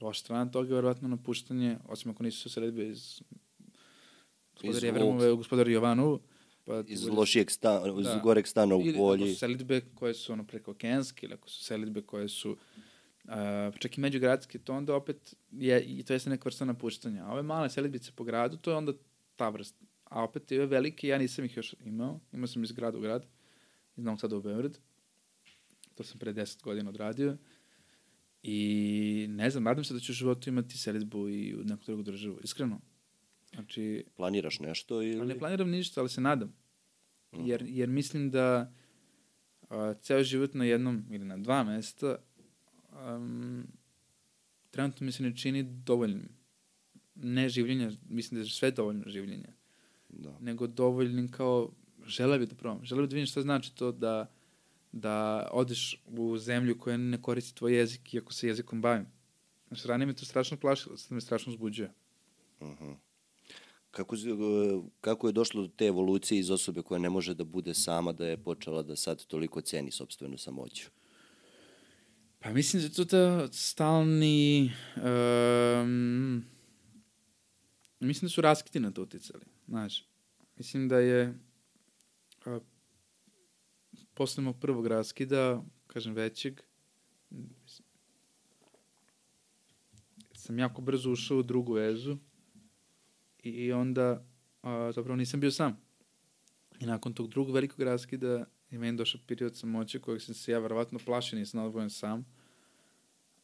loša strana toga je verovatno napuštanje, osim ako nisu selitbe iz gospodar Iz Jevremove, gospodar Jovanovu, pa Iz lošijeg stana, iz Da. goreg stana u ili bolji. ako su selitbe koje su ono preko okenske, ili ako su selitbe koje su uh, čak i međugradske, to onda opet je, i to jeste neka vrsta napuštanja. A ove male selitbice po gradu, to je onda ta vrsta. A opet ove velike, ja nisam ih još imao. Imao sam iz grada u grad, iz Novog Sada u Beograd. To sam pre 10 godina odradio. I ne znam, nadam se da ću u životu imati selitbu i u neku drugu državu. Iskreno. Znači, Planiraš nešto ili... ne planiram ništa, ali se nadam. Mhm. Jer, jer mislim da a, ceo život na jednom ili na dva mesta um, trenutno mi se ne čini dovoljnim. Ne življenja, mislim da je sve dovoljno življenja, Da. nego dovoljnim kao žele bi da probam. Žele bi da vidim šta znači to da, da odeš u zemlju koja ne koristi tvoj jezik, iako se jezikom bavim. Znači, ranije me to strašno plašilo, sad me strašno uzbuđuje. Mhm. Kako, si- kako je došlo do te evolucije iz osobe koja ne može da bude sama, da je počela da sad toliko ceni sobstvenu samoću? Pa mislim da je to ta stalni... Um, mislim da su raskiti na to uticali, znaš. Mislim da je a, posle mog prvog raskida, kažem većeg, sam jako brzo ušao u drugu vezu i onda a, zapravo nisam bio sam. I nakon tog drugog velikog raskida je meni došao period samoće kojeg sam se ja verovatno plašio, nisam odvojen sam.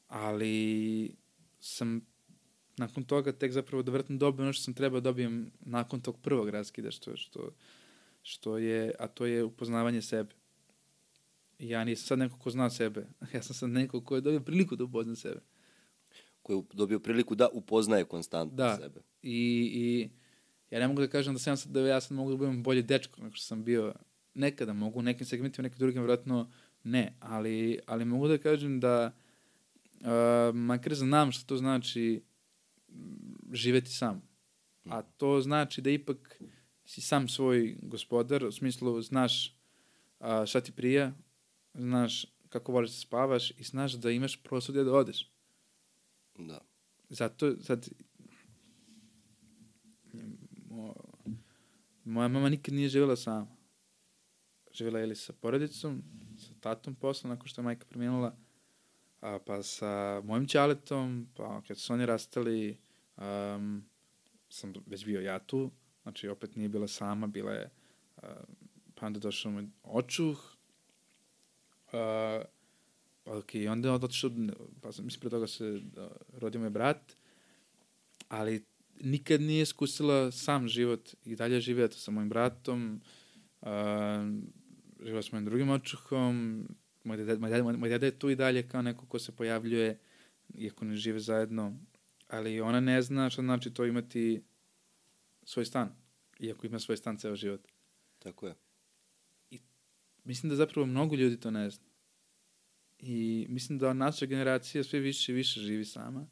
Ali sam nakon toga tek zapravo da vratno dobio ono što sam trebao da dobijem nakon tog prvog raskida, što, što, što je, a to je upoznavanje sebe. Ja nisam sad neko ko zna sebe. Ja sam sad neko ko je dobio priliku da upozna sebe. Koji je dobio priliku da upoznaje konstantno Da. sebe. I, I ja ne mogu da kažem da sam sad, da ja sad mogu da budem bolji dečko nego što sam bio nekada mogu, u nekim segmentima, nekim drugim vjerojatno ne, ali, ali mogu da kažem da uh, makar znam što to znači živeti sam. A to znači da ipak si sam svoj gospodar, u smislu znaš a, šta ti prija, znaš kako voliš da spavaš i znaš da imaš prostor gde da odeš. Da. Zato, sad, mo, moja mama nikad nije živjela sama. Živjela je ili sa porodicom, sa tatom posle, nakon što je majka preminula, a, pa sa mojim ćaletom, pa kad su oni rastali, um, sam već bio ja tu, znači opet nije bila sama, bila je, uh, pa onda došao moj očuh, uh, ok, onda je otišao, pa mislim, pre toga se uh, rodio moj brat, ali nikad nije iskusila sam život i dalje žive eto, sa mojim bratom, uh, živela s mojim drugim očuhom, moj dede, moj, dede, moj dede je tu i dalje kao neko ko se pojavljuje, iako ne žive zajedno, ali ona ne zna šta znači to imati svoj stan, iako ima svoj stan ceo život. Tako je. Mislim da zapravo mnogo ljudi to ne zna. I mislim da naša generacija sve više i više živi sama,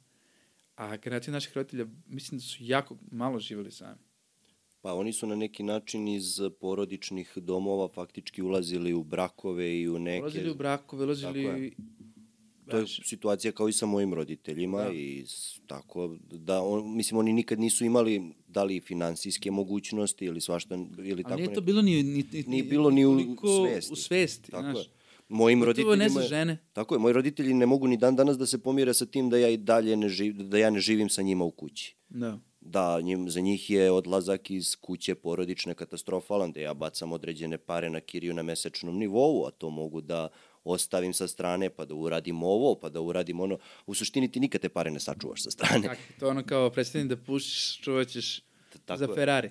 a generacija naših roditelja mislim da su jako malo živali sami. Pa oni su na neki način iz porodičnih domova faktički ulazili u brakove i u neke... Ulazili u brakove, ulazili... To je situacija kao i sa mojim roditeljima Da. i tako da on, mislim oni nikad nisu imali da li finansijske mogućnosti ili svašta ili tako Ali nije to bilo ni, ni, ni, bilo ni u svesti. U svesti, Tako znaš. je. Mojim roditeljima ne žene. Tako je, moji roditelji ne mogu ni dan danas da se pomire sa tim da ja i dalje ne živ, da ja ne živim sa njima u kući. Da. Da, njim, za njih je odlazak iz kuće porodične katastrofalan, da ja bacam određene pare na kiriju na mesečnom nivou, a to mogu da ostavim sa strane, pa da uradim ovo, pa da uradim ono. U suštini ti nikad te pare ne sačuvaš sa strane. Tako, to ono kao predstavljeni da pušiš, čuvat ćeš Tako za. Ferrari.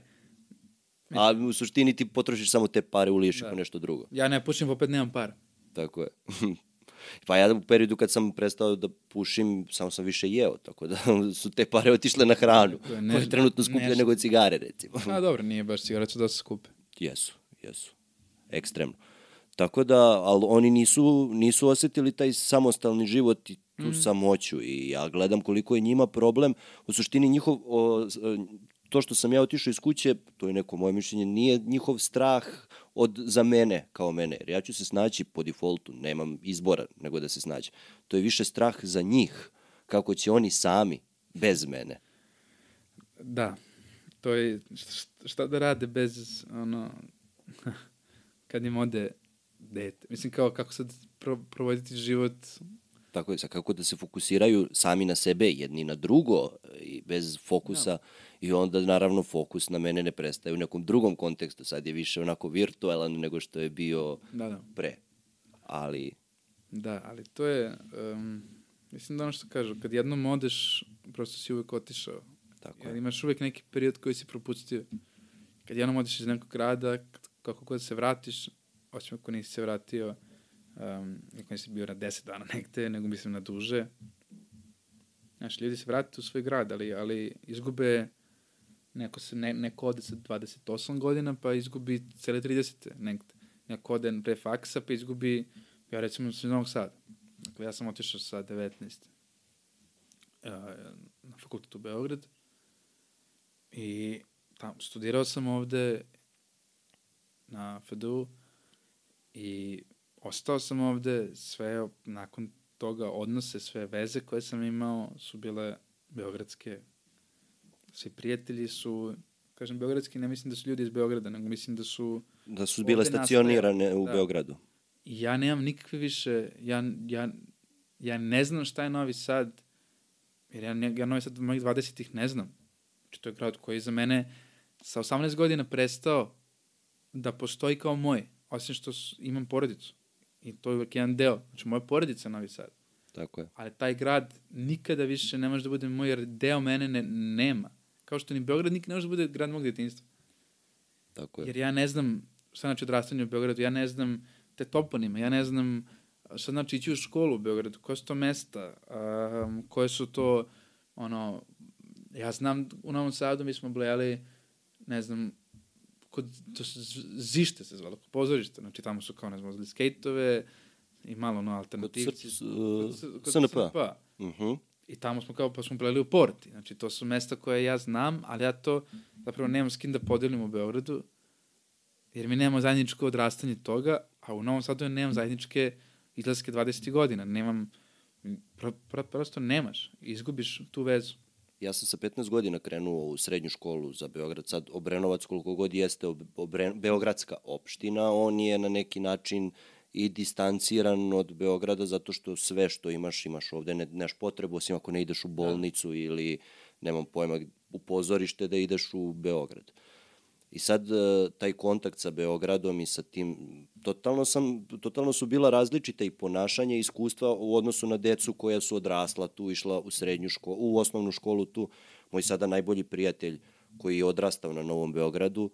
A u suštini ti potrošiš samo te pare, uliješ ih Da. u nešto drugo. Ja ne pušim, pa opet nemam para. Tako je. pa ja u periodu kad sam prestao da pušim, samo sam više jeo, tako da su te pare otišle na hranu. Je, koja je trenutno skuplja nešto. nego cigare, recimo. A dobro, nije baš cigaret su dosta skupe. Jesu, jesu. Ekstremno. Tako da, ali oni nisu, nisu osetili taj samostalni život i tu Mhm. samoću i ja gledam koliko je njima problem. U suštini njihov, o, e, to što sam ja otišao iz kuće, to je neko moje mišljenje, nije njihov strah od, za mene kao mene. Jer ja ću se snaći po defaultu, nemam izbora nego da se snađe. To je više strah za njih, kako će oni sami, bez mene. Da. To je šta, šta da rade bez ono kad im ode dete. Mislim kao kako sad pro, provoditi život Tako je, kako da se fokusiraju sami na sebe, jedni na drugo, i bez fokusa i onda naravno fokus na mene ne prestaje u nekom drugom kontekstu, sad je više onako virtualan nego što je bio Da, da. pre. Ali, Da, ali to je, um, mislim da ono što kažu, kad jednom odeš, prosto si uvek otišao. tako je. imaš uvek neki period koji si propustio. Kad jednom odeš iz nekog grada, kako god se vratiš, osim ako nisi se vratio, um, ako nisi bio na 10 dana negde, nego mislim na duže. Znaš, ljudi se vrate u svoj grad, ali, ali izgube, neko, se, ne, neko ode sa 28 godina, pa izgubi cele 30. negde. Neko ode pre faksa, pa izgubi, ja recimo sam iz Novog Sada. Dakle, ja sam otišao sa 19 uh, na fakultetu u Beograd i tam, studirao sam ovde na FDU i ostao sam ovde sve nakon toga odnose, sve veze koje sam imao su bile beogradske. Svi prijatelji su, kažem beogradski, ne mislim da su ljudi iz Beograda, nego mislim da su Da su bile stacionirane u Da. Beogradu. I ja nemam nikakve više, ja, ja, ja ne znam šta je Novi Sad, jer ja, ne- ja Novi Sad od mojih 20-ih ne znam. Znači, to je grad koji je za mene sa 18 godina prestao da postoji kao moj, osim što s- imam porodicu. I to je uvek jedan deo. Znači, moja porodica je Novi Sad. Tako je. Ali taj grad nikada više ne može da bude moj, jer deo mene ne, nema. Kao što ni Beograd nikada ne može da bude grad mog djetinjstva. Tako je. Jer ja ne znam šta znači odrastanje u Beogradu, ja ne znam te toponime, ja ne znam šta znači ići u školu u Beogradu, koje su to mesta, um, koje su to, ono, ja znam u Novom Sadu mi smo blejali, ne znam, kod, to se Zište se zvalo, pozorište, znači tamo su kao, ne znam, skejtove i malo ono alternativci. Kod Srp- Kod kod SNP. SNP. Mhm. I tamo smo kao, pa smo pleli u Porti. Znači, to su mesta koje ja znam, ali ja to zapravo nemam s kim da podelim u Beogradu, jer mi nemamo zajedničko odrastanje toga, a u Novom Sadu nemam zajedničke izlaske 20 godina. Nemam, pro, pro, prosto nemaš. Izgubiš tu vezu. Ja sam sa 15 godina krenuo u srednju školu za Beograd. Sad Obrenovac koliko god jeste ob- Obren, Beogradska opština, on je na neki način i distanciran od Beograda zato što sve što imaš, imaš ovde, ne, nemaš potrebu, osim ako ne ideš u bolnicu ili, nemam pojma, u pozorište da ideš u Beograd. I sad e, taj kontakt sa Beogradom i sa tim, totalno, sam, totalno su bila različita i ponašanja i iskustva u odnosu na decu koja su odrasla tu, išla u srednju školu, u osnovnu školu tu. Moj sada najbolji prijatelj koji je odrastao na Novom Beogradu,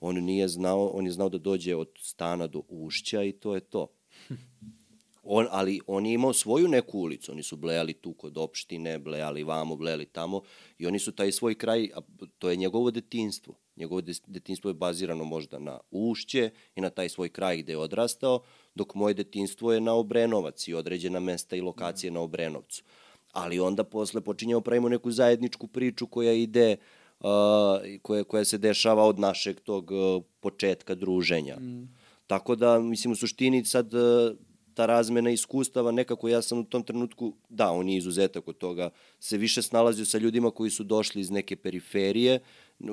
on nije znao, on je znao da dođe od stana do ušća i to je to. On, ali on je imao svoju neku ulicu, oni su blejali tu kod opštine, blejali vamo, blejali tamo i oni su taj svoj kraj, a to je njegovo detinstvo. Njegovo de- detinstvo je bazirano možda na ušće i na taj svoj kraj gde je odrastao, dok moje detinstvo je na Obrenovac i određena mesta i lokacije na Obrenovcu. Ali onda posle počinjemo pravimo neku zajedničku priču koja ide uh, koja, koja se dešava od našeg tog uh, početka druženja. Mm. Tako da, mislim, u suštini sad uh, ta razmena iskustava, nekako ja sam u tom trenutku, da, on je izuzetak od toga, se više snalazio sa ljudima koji su došli iz neke periferije,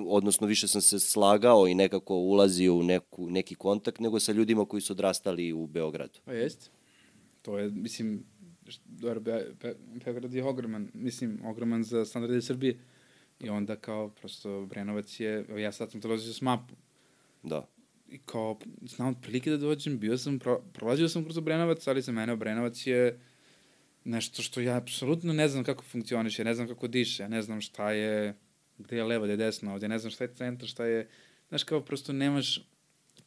odnosno više sam se slagao i nekako ulazio u neku, neki kontakt, nego sa ljudima koji su odrastali u Beogradu. Pa jest. To je, mislim, Be- Be- Beograd je ogroman, mislim, ogroman za standarde Srbije. I onda kao, prosto, Brenovac je, ja sad sam dolazio s mapu. Da. I kao, znam otprilike da dođem, bio sam, pro, prolazio sam kroz Obrenovac, ali za mene Obrenovac je nešto što ja apsolutno ne znam kako funkcioniše, ja ne znam kako diše, ja ne znam šta je, gde je levo, gde je desno, ovde ne znam šta je centar, šta je, znaš kao prosto nemaš,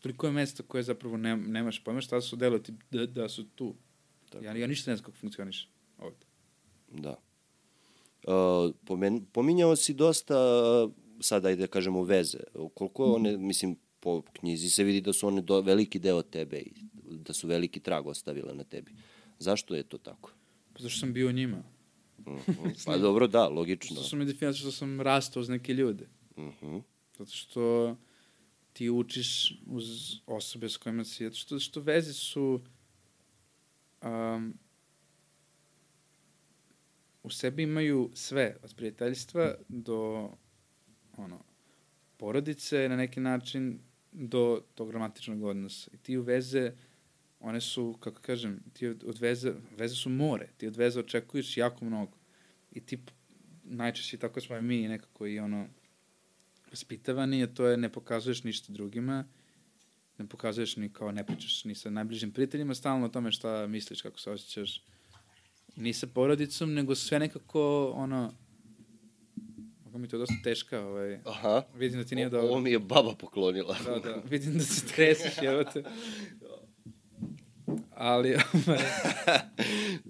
toliko je mesta koje zapravo ne, nemaš pojma šta su deloti da, da su tu. Tako. Ja, ja ništa ne znam kako funkcioniše ovde. Da. Uh, pomen, pominjao si dosta, uh, sad ajde da kažemo, veze. Koliko one, mislim, po knjizi se vidi da su one do, veliki deo tebe i da su veliki trag ostavile na tebi. Zašto je to tako? Pa zašto sam bio njima? Mhm. Pa dobro, da, logično. Što mi definirali što sam rastao uz neke ljude. Mhm. Zato što ti učiš uz osobe s kojima si, zato što, što veze su um, u sebi imaju sve, od prijateljstva do ono, porodice na neki način do tog romantičnog odnosa. I ti u veze, one su, kako kažem, ti od, veze, veze su more, ti od veze očekuješ jako mnogo. I ti najčešće tako smo mi nekako i ono vaspitavani, a to je ne pokazuješ ništa drugima, ne pokazuješ ni kao ne pričaš ni sa najbližim prijateljima stalno o tome šta misliš, kako se osjećaš, ni sa porodicom, nego sve nekako ono, Mogu mi to dosta teška, ovaj, Aha. vidim da ti nije dobro. Ovo mi je baba poklonila. Da, da, vidim da se tresiš, evo te. Ali, ovaj,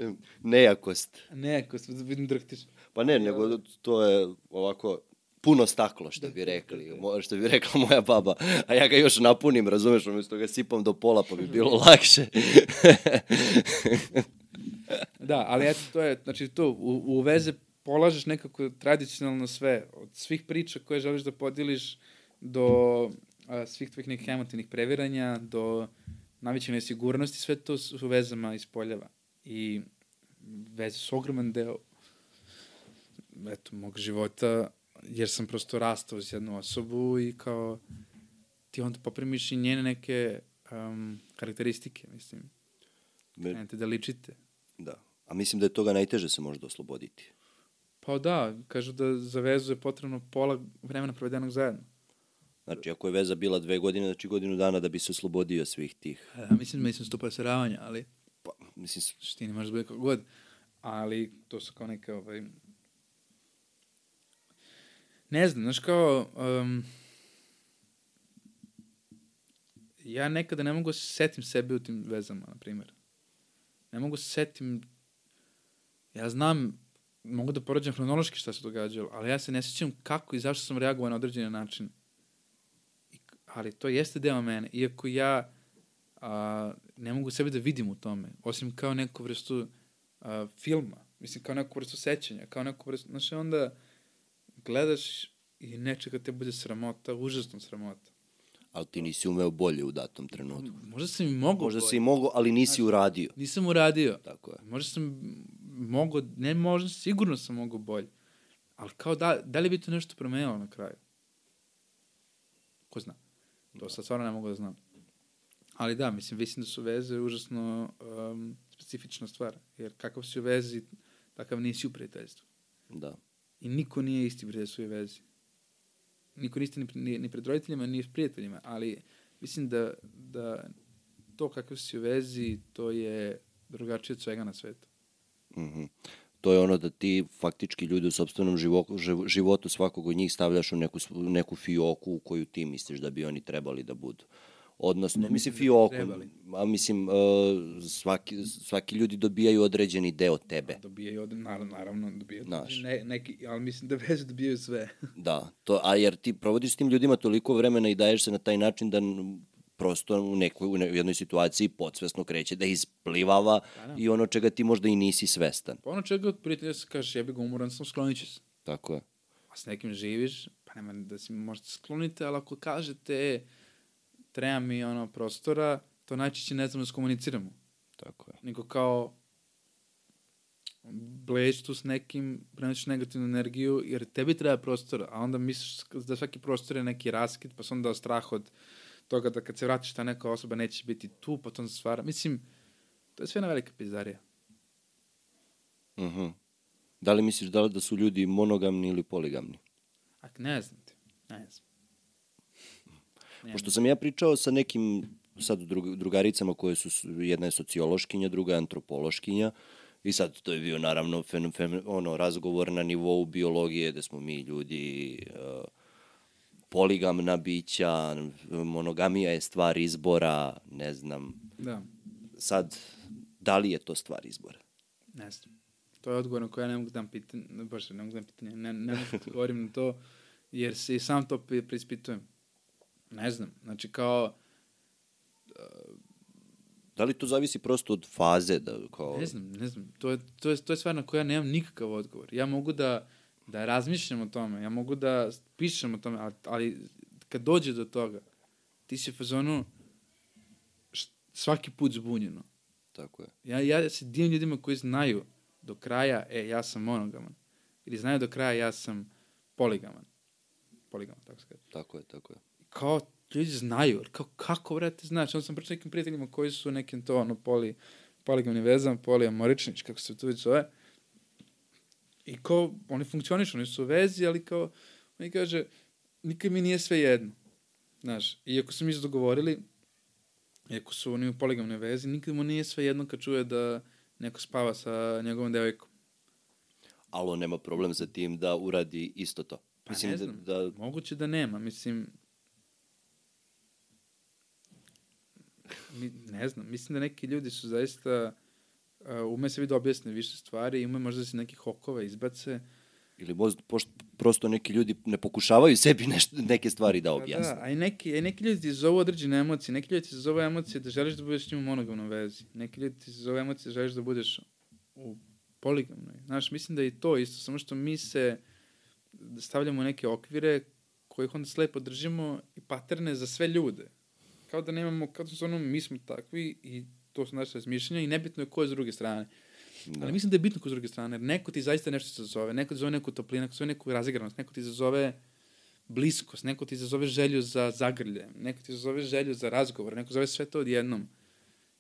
Nejakost. neko, vidim drhtiš. Pa ne, nego to je ovako puno staklo, što bi rekli, što bi rekla moja baba. A ja ga još napunim, razumeš, umjesto ga sipam do pola, pa bi bilo lakše. Da, ali eto, to je, znači to, u, u veze polažeš nekako tradicionalno sve, od svih priča koje želiš da podeliš, do a, svih tvojih nekih emotivnih previranja, do najveće nesigurnosti, sve to su vezama ispoljava. I veze su ogroman deo eto, mog života, jer sam prosto rastao uz jednu osobu i kao ti onda poprimiš i njene neke um, karakteristike, mislim. Me- Krenete da ličite. da. A mislim da je toga najteže se možda osloboditi. Pa da, kažu da za vezu je potrebno pola vremena provedenog zajedno. Znači, ako je veza bila dve godine, znači godinu dana da bi se oslobodio svih tih. Ja, mislim mislim stupa saravanja, ali Pa, mislim, s- suštini može da bude kako god. Ali to su kao neke, ovaj... Ne znam, znaš kao... Um, ja nekada ne mogu da se setim sebe u tim vezama, na primjer. Ne mogu da se setim... Ja znam, mogu da porađam hronološki šta se događalo, ali ja se ne sjećam kako i zašto sam reagovao na određeni način. Ali to jeste deo mene, iako ja a, ne mogu sebe da vidim u tome, osim kao neku vrstu a, filma, mislim kao neku vrstu sećanja, kao neku vrstu, znaš, onda gledaš i nečega te bude sramota, užasno sramota. ali ti nisi umeo bolje u datom trenutku. Možda sam i mogao Možda bolje. si i mogao, ali nisi uradio. Nisam uradio. Tako je. Možda sam mogao, ne možda, sigurno sam mogao bolje. Ali kao da, da li bi to nešto promenilo na kraju? Ko zna? To sad stvarno ne mogu da znam. Ali da, mislim, mislim da su veze užasno um, specifična stvar. Jer kakav si u vezi, takav nisi u prijateljstvu. Da. I niko nije isti pri svojoj vezi. Niko nije isti ni, ni, ni pred roditeljima, ni prijateljima, ali mislim da, da to kakav si u vezi, to je drugačije od svega na svetu. Mhm. To je ono da ti faktički ljudi u sobstvenom životu, životu svakog od njih stavljaš u neku, neku fioku u koju ti misliš da bi oni trebali da budu. odnosno, Ne mislim, da fioku, a mislim, uh, svaki, svaki ljudi dobijaju određeni deo tebe. Dobijaju, od, naravno, naravno dobijaju. Znaš. Ne, neki, ali mislim da već dobijaju sve. Da, to, a jer ti provodiš s tim ljudima toliko vremena i daješ se na taj način da prosto u nekoj u jednoj situaciji podsvesno kreće da isplivava Da, da. i ono čega ti možda i nisi svestan. Pa ono čega od prijatelja se kažeš, jebi ga umoran sam, sklonit ću se. Tako je. A s nekim živiš, pa nema da si možda sklonite, ali ako kažete, e, treba mi ono prostora, to najčešće ne znamo da skomuniciramo. Tako je. Nego kao bleć tu s nekim, prenosiš negativnu energiju, jer tebi treba prostora, a onda misliš da svaki prostor je neki raskid, pa se onda strah od toga da kad se vratiš ta neka osoba neće biti tu, pa to onda stvara. Mislim, to je sve na velika pizdarija. Mhm. Da li misliš da, li da su ljudi monogamni ili poligamni? A ne znam ti, ne znam. Pošto sam ja pričao sa nekim sad drug, drugaricama koje su, jedna je sociološkinja, druga je antropološkinja, i sad to je bio naravno fen, fen, ono, razgovor na nivou biologije, da smo mi ljudi uh, poligamna bića, monogamija je stvar izbora, ne znam, Da, sad, da li je to stvar izbora? ne znam. To je odgovor na koje ja ne mogu da dam pitanje, baš ne mogu da dam pitanje, ne, ne mogu da odgovorim na to, jer se i sam to pri- preispitujem. Ne znam, znači kao, Da li to zavisi prosto od faze? Da, kao, Ne znam, ne znam. To je, to je, to je stvar na koju ja nemam nikakav odgovor. Ja mogu da, da razmišljam o tome, ja mogu da pišem o tome, ali, ali kad dođe do toga, ti si fazonu svaki put zbunjeno. Tako je. Ja, ja se divim ljudima koji znaju do kraja, e, ja sam monogaman. Ili znaju do kraja, ja sam poligaman. Poligaman, tako se kaže. Tako je, tako je. kao ljudi znaju, kao kako vrate znaš, onda sam pričao nekim prijateljima koji su nekim to ono poli, poligamnim vezama, poliamoričnić, kako se to već zove. I kao, oni funkcionišu, oni su u vezi, ali kao, oni kaže, nikad mi nije sve jedno. Znaš, iako su mi se dogovorili, iako su oni u poligamnoj vezi, nikad mu nije sve jedno kad čuje da neko spava sa njegovom devojkom. Ali on nema problem sa tim da uradi isto to. Pa Mislim ne da, znam. da Moguće da nema, mislim... Mi, ne znam, mislim da neki ljudi su zaista... Uh, ume se vidi objasne više stvari ume možda da se neki hokove izbace. ili možda, pošto prosto neki ljudi ne pokušavaju sebi nešto, neke stvari da Pa objasne. Da, a i neki, a i neki ljudi ti zovu određene emocije. Neki ljudi ti zove emocije da želiš da budeš s njim u monogamnoj vezi. Neki ljudi ti zove emocije da želiš da budeš u poligamnoj. Znaš, mislim da je to isto, samo što mi se stavljamo neke okvire kojih onda slepo držimo i paterne za sve ljude. Kao da nemamo, kao da su ono, mi smo takvi i to su naše razmišljanja i nebitno je ko je s druge strane. Da. Ali mislim da je bitno ko s druge strane, jer neko ti zaista nešto izazove, neko ti zove neku toplinu, neko ti zove neku razigranost, neko ti izazove bliskost, neko ti izazove želju za zagrlje, neko ti izazove želju za razgovor, neko zove sve to odjednom.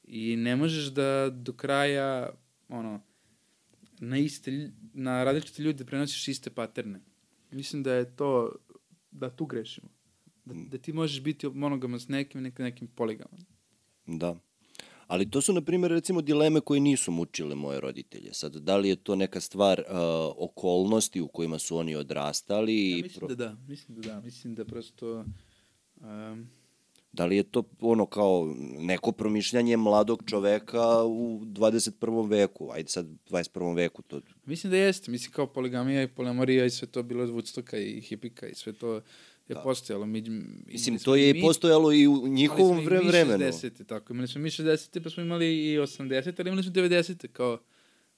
I ne možeš da do kraja, ono, na, iste, na različite ljude prenosiš iste paterne. Mislim da je to, da tu grešimo. Da, da ti možeš biti monogaman s nekim, nekim, nekim poligaman. Da. Ali to su, na primjer, recimo, dileme koje nisu mučile moje roditelje. Sad, da li je to neka stvar uh, okolnosti u kojima su oni odrastali? Ja mislim pro- da da, mislim da da, mislim da prosto... Um, Da li je to ono kao neko promišljanje mladog čoveka u 21. veku? Ajde sad 21. veku to. Mislim da jeste, mislim kao poligamija i polamorija i sve to bilo od Woodstocka i hipika i sve to je postojalo. Mi, Mislim, to je i postojalo i u njihovom vre vremenu. 60 tako, imali smo mi 60 pa smo imali i 80 ali imali smo 90 kao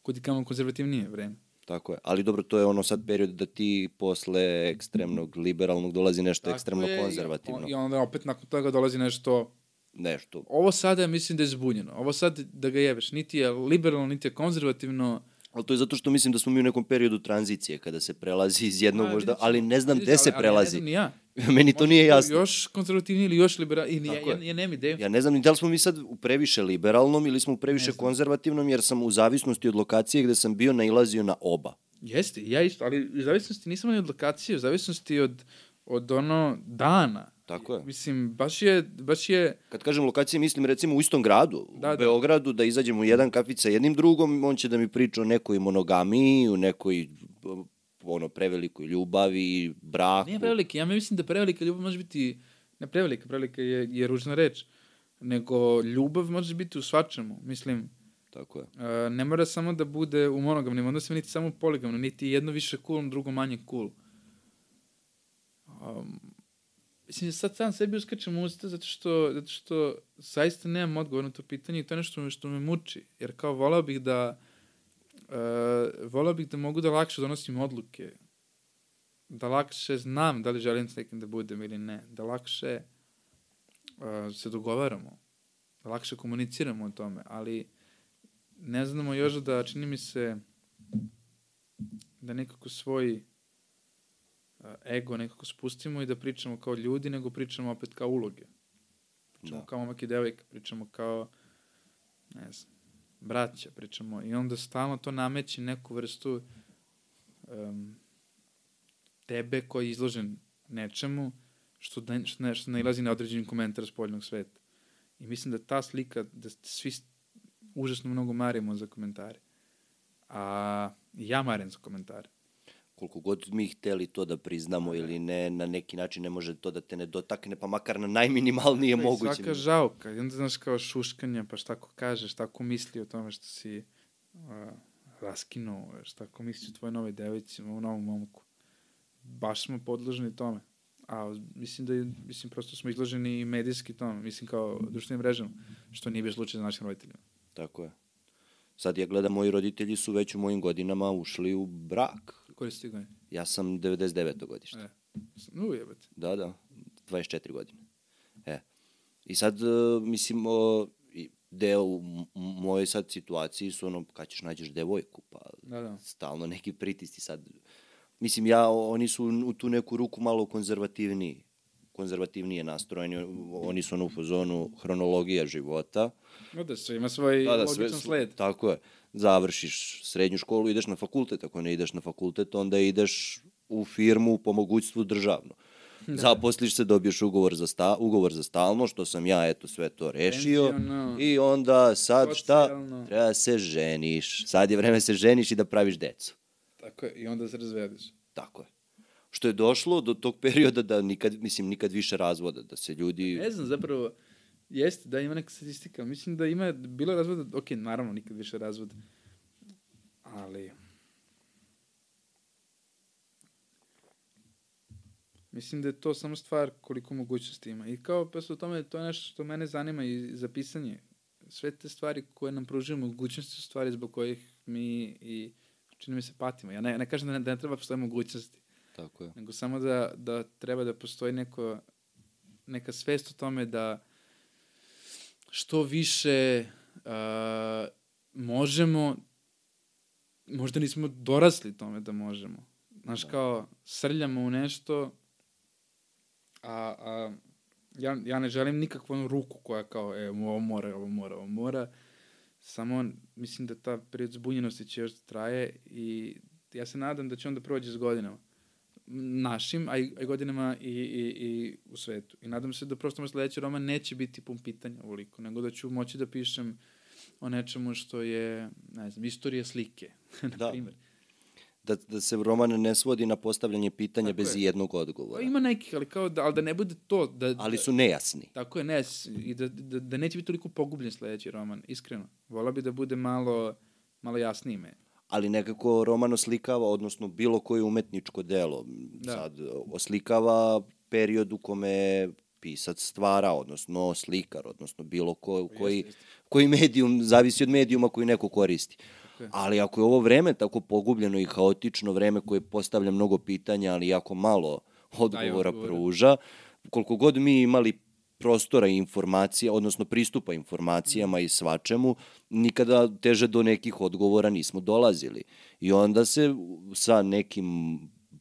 kod i kamo konzervativnije vreme. Tako je. Ali dobro, to je ono sad period da ti posle ekstremnog liberalnog dolazi nešto Tako ekstremno je, konzervativno. I onda opet nakon toga dolazi nešto Nešto. Ovo sada mislim da je zbunjeno. Ovo sad da ga jebeš. Niti je liberalno, niti je konzervativno. Ali to je zato što mislim da smo mi u nekom periodu tranzicije kada se prelazi iz jednog A, možda, ali ne znam gde se ali- ali prelazi. Ne znam ni ja. Meni to nije je jasno. Još konzervativniji ili još liberalni. Ja, ja, ja, nemam ideju. Ja ne znam ni da li smo mi sad u previše liberalnom ili smo u previše konzervativnom, jer sam u zavisnosti od lokacije gde sam bio nailazio na oba. Jeste, ja isto, ali u zavisnosti nisam ni od lokacije, u zavisnosti od, od ono dana. Tako je. Mislim, baš je, baš je, Kad kažem lokacije, mislim recimo u istom gradu, Da, da. u Beogradu, da izađemo u jedan kafić sa jednim drugom, on će da mi priča o nekoj monogamiji, o nekoj ono prevelikoj ljubavi, braku. nije preveliki, ja mislim da prevelika ljubav može biti ne prevelika, prevelika je, je ružna reč, nego ljubav može biti u svačemu. Mislim, Tako je. uh, ne mora samo da bude u monogamnim odnosima, niti samo u poligamnom, niti jedno više cool, drugo manje cool. Um, mislim, sad sam sebi uskačem u usta zato što, zato što zaista nemam odgovor na to pitanje i to je nešto me- što me muči. Jer kao volao bih da uh, volao bih da mogu da lakše donosim odluke. Da lakše znam da li želim s nekim da budem ili ne. Da lakše uh, se dogovaramo. Da lakše komuniciramo o tome. Ali ne znamo još da čini mi se da nekako svoj ego nekako spustimo i da pričamo kao ljudi, nego pričamo opet kao uloge. Pričamo Da. kao momak i devojka, pričamo kao ne znam, braća, pričamo i onda stalno to nameće neku vrstu um, tebe koji je izložen nečemu što, ne, što, ne, što nailazi na određeni komentar spoljnog sveta. I mislim da ta slika, da svi užasno mnogo marimo za komentare. A ja marim za komentare. Koliko god mi hteli to da priznamo ili ne, na neki način ne može to da te ne dotakne, pa makar na najminimalnije I moguće. Svaka žalka. I onda znaš kao šuškanja, pa šta ko kaže, šta ko misli o tome što si uh, raskinuo, šta ko misli o tvojoj nove devojci, o novom momku. Baš smo podložni tome. A mislim da je, mislim, prosto smo izloženi i medijski tome, mislim kao društvenim mrežama, što nije bio slučaj za našim roditeljima. Tako je. Sad ja gledam, moji roditelji su već u mojim godinama ušli u brak. Koji si ti godin? Ja sam 99. godište. E. Nu jebate. Da, da, 24 godine. E. I sad, e, mislim, o, deo u mojoj sad situaciji su ono, kad ćeš nađeš devojku, pa Da, da. stalno neki pritisci sad. Mislim, ja, oni su u tu neku ruku malo konzervativniji konzervativnije nastrojeni, oni su ono u fazonu hronologija života. No da, sve ima svoj da, da, logičan sled. Tako je. Završiš srednju školu, ideš na fakultet, ako ne ideš na fakultet, onda ideš u firmu po mogućstvu državno. Da. Zaposliš se, dobiješ ugovor za, sta, ugovor za stalno, što sam ja, eto, sve to rešio. I onda sad šta? Treba se ženiš. Sad je vreme se ženiš i da praviš decu. Tako je, i onda se razvedeš. Tako je. Što je došlo do tog perioda da nikad, mislim, nikad više razvoda, da se ljudi... Ne znam, zapravo, jeste da ima neka statistika. Mislim da ima, bilo je razvoda, ok, naravno, nikad više razvoda. Ali... Mislim da je to samo stvar koliko mogućnosti ima. I kao, pa u tome, to je nešto što mene zanima i za pisanje. Sve te stvari koje nam pružaju mogućnosti su stvari zbog kojih mi i čini mi se patimo. Ja ne, ne kažem da ne, da ne treba postoje mogućnosti Tako je. nego samo da, da treba da postoji neko, neka svest o tome da što više uh, možemo, možda nismo dorasli tome da možemo. Znaš, Da. kao, srljamo u nešto, a, a ja, ja ne želim nikakvu onu ruku koja kao, e, ovo mora, ovo mora, ovo mora. Samo mislim da ta period zbunjenosti će još da traje i ja se nadam da će onda prođe s godinama našim, a i, a i godinama i, i, i u svetu. I nadam se da prosto moj sledeći roman neće biti pun pitanja ovoliko, nego da ću moći da pišem o nečemu što je, ne znam, istorija slike, na Da. primjer. Da, da se roman ne svodi na postavljanje pitanja Tako bez je. jednog Pa odgovora. ima nekih, ali kao da, ali da ne bude to. Da, Ali su nejasni. Tako je, ne, s- i da, da, da neće biti toliko pogubljen sledeći roman, iskreno. Vola bi da bude malo, malo jasniji me. Ali nekako roman oslikava, odnosno bilo koje umetničko delo, Da. sad oslikava period u kome pisac stvara, odnosno slikar, odnosno bilo ko, koji, koji medijum, zavisi od medijuma koji neko koristi. Je. Ali ako je ovo vreme tako pogubljeno i haotično, vreme koje postavlja mnogo pitanja, ali jako malo odgovora odgovore. pruža, koliko god mi imali prostora i informacija, odnosno pristupa informacijama i svačemu, nikada teže do nekih odgovora nismo dolazili. I onda se sa nekim,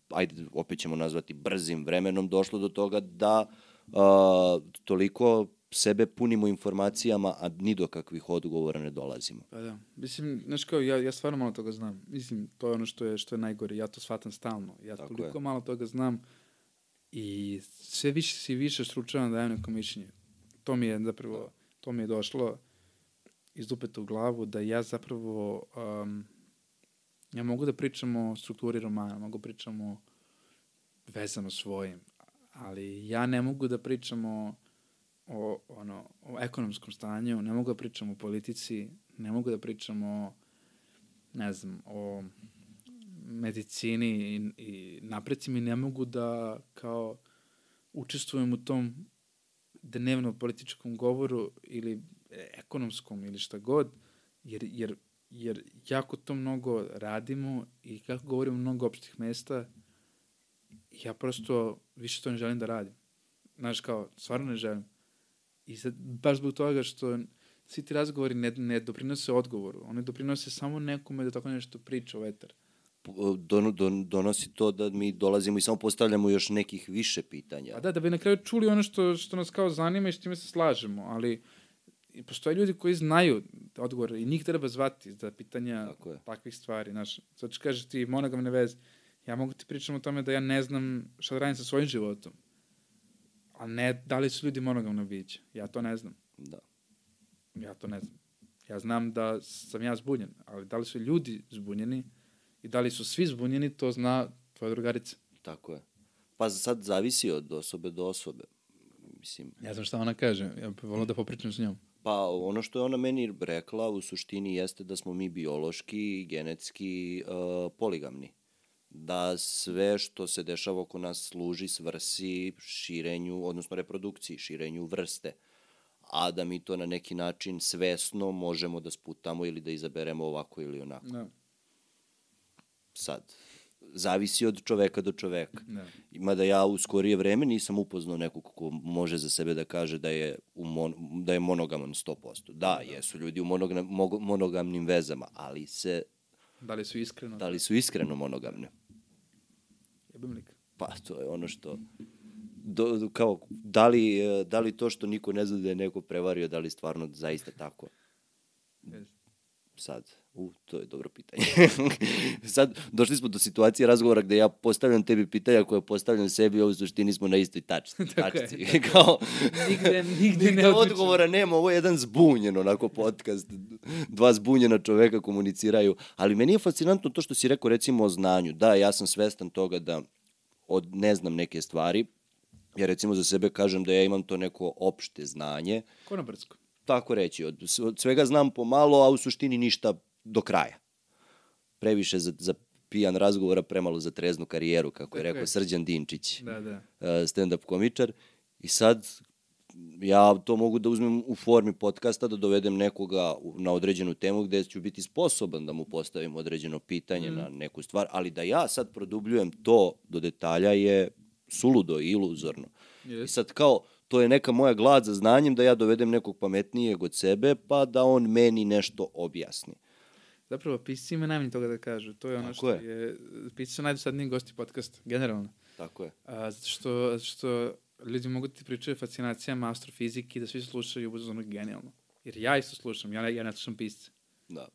ajde, opet ćemo nazvati brzim vremenom, došlo do toga da a, toliko sebe punimo informacijama, a ni do kakvih odgovora ne dolazimo. Pa da. Mislim, znaš kao, ja, ja stvarno malo toga znam. Mislim, to je ono što je, što je najgore. Ja to shvatam stalno. Ja Tako toliko je. malo toga znam i sve više si više stručavan da dajem neko mišljenje. To mi je zapravo, to mi je došlo iz dupeta u glavu da ja zapravo um, ja mogu da pričam o strukturi romana, mogu da pričam o vezama svojim, ali ja ne mogu da pričam o, o, ono, o ekonomskom stanju, ne mogu da pričam o politici, ne mogu da pričam o, ne znam, o medicini i, i naprecima i ne mogu da kao učestvujem u tom dnevno političkom govoru ili ekonomskom ili šta god, jer, jer, jer jako to mnogo radimo i kako govorimo mnogo opštih mesta, ja prosto više to ne želim da radim. Znaš, kao, stvarno ne želim. I sad, baš zbog toga što svi ti razgovori ne, ne doprinose odgovoru, oni doprinose samo nekome da tako nešto priča o vetar. Don, don, donosi to da mi dolazimo i samo postavljamo još nekih više pitanja. A da, da bi na kraju čuli ono što, što nas kao zanima i s čime se slažemo, ali postoje ljudi koji znaju odgovor i njih treba zvati za pitanja takvih stvari. Znaš, sad ću kažeš ti monogamne veze, ja mogu ti pričam o tome da ja ne znam šta da radim sa svojim životom, a ne da li su ljudi monogamno biće. Ja to ne znam. Da. Ja to ne znam. Ja znam da sam ja zbunjen, ali da li su ljudi zbunjeni i da li su svi zbunjeni, to zna tvoja drugarica. Tako je. Pa sad zavisi od osobe do osobe. Mislim. Ja znam šta ona kaže, ja bih volao da popričam s njom. Pa ono što je ona meni rekla u suštini jeste da smo mi biološki i genetski uh, poligamni. Da sve što se dešava oko nas služi svrsi širenju, odnosno reprodukciji, širenju vrste. A da mi to na neki način svesno možemo da sputamo ili da izaberemo ovako ili onako. Da. Sad, zavisi od čoveka do čoveka. Da. Ima da ja u skorije vreme nisam upoznao nekog ko može za sebe da kaže da je, u mon, da je monogaman 100%. Da, jesu ljudi u monogam, monogamnim vezama, ali se... Da li su iskreno? Da li su iskreno monogamne? Jebim lik. Pa, to je ono što... Do, kao, da li, da li to što niko ne zna da je neko prevario, da li stvarno zaista tako? Sad, u, to je dobro pitanje. Sad, došli smo do situacije razgovora gde ja postavljam tebi pitanja koje postavljam sebi, a u suštini smo na istoj tač, tačci. je, Kao, nigde, nigde, nigde ne odgovora nema, ovo je jedan zbunjen onako podcast. Dva zbunjena čoveka komuniciraju. Ali meni je fascinantno to što si rekao recimo o znanju. Da, ja sam svestan toga da od, ne znam neke stvari, ja recimo za sebe kažem da ja imam to neko opšte znanje. Ko na Brdsko? Tako reći, od, od svega znam pomalo, a u suštini ništa do kraja. Previše za, za pijan razgovora, premalo za treznu karijeru, kako je rekao je. Srđan Dinčić, Da, da. uh, stand-up komičar. I sad ja to mogu da uzmem u formi podcasta, da dovedem nekoga na određenu temu gde ću biti sposoban da mu postavim određeno pitanje mm. na neku stvar, ali da ja sad produbljujem to do detalja je suludo i iluzorno. I Yes. sad kao, to je neka moja glad za znanjem da ja dovedem nekog pametnijeg od sebe, pa da on meni nešto objasni. Zapravo, pisci ima najmanje toga da kažu. To je ono Tako što je. je... Pisci su najdosadniji gosti podcasta, generalno. Tako je. A, zato što, zato što ljudi mogu da ti pričaju o fascinacijama astrofizike i da svi slušaju uzmano genijalno. Jer ja isto slušam, ja, ja ne slušam pisce. Da.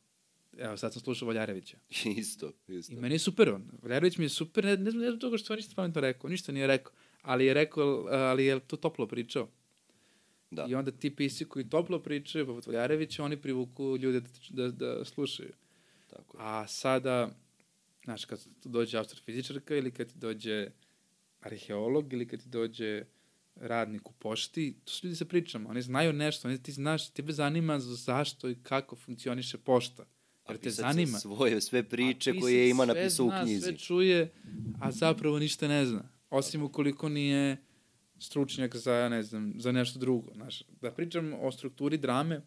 Evo, sad sam slušao Valjarevića. isto, isto. I meni je super on. Valjarević mi je super, ne, ne, zbog toga što on ništa pametno rekao, ništa nije rekao, ali je rekao, ali je to toplo pričao. Da. I onda ti pisci koji toplo pričaju, poput Valjarevića, oni privuku ljude da, da, da slušaju. Tako je. A sada, znaš, kad dođe astrofizičarka ili kad ti dođe arheolog ili kad ti dođe radnik u pošti, to su ljudi sa pričama, oni znaju nešto, oni ti znaš, tebe zanima zašto i kako funkcioniše pošta. Jer te je zanima. svoje sve priče koje ima sve napisao u zna, knjizi. Sve čuje, a zapravo ništa ne zna. Osim ukoliko nije stručnjak za, ne znam, za nešto drugo. Znaš, da pričam o strukturi drame,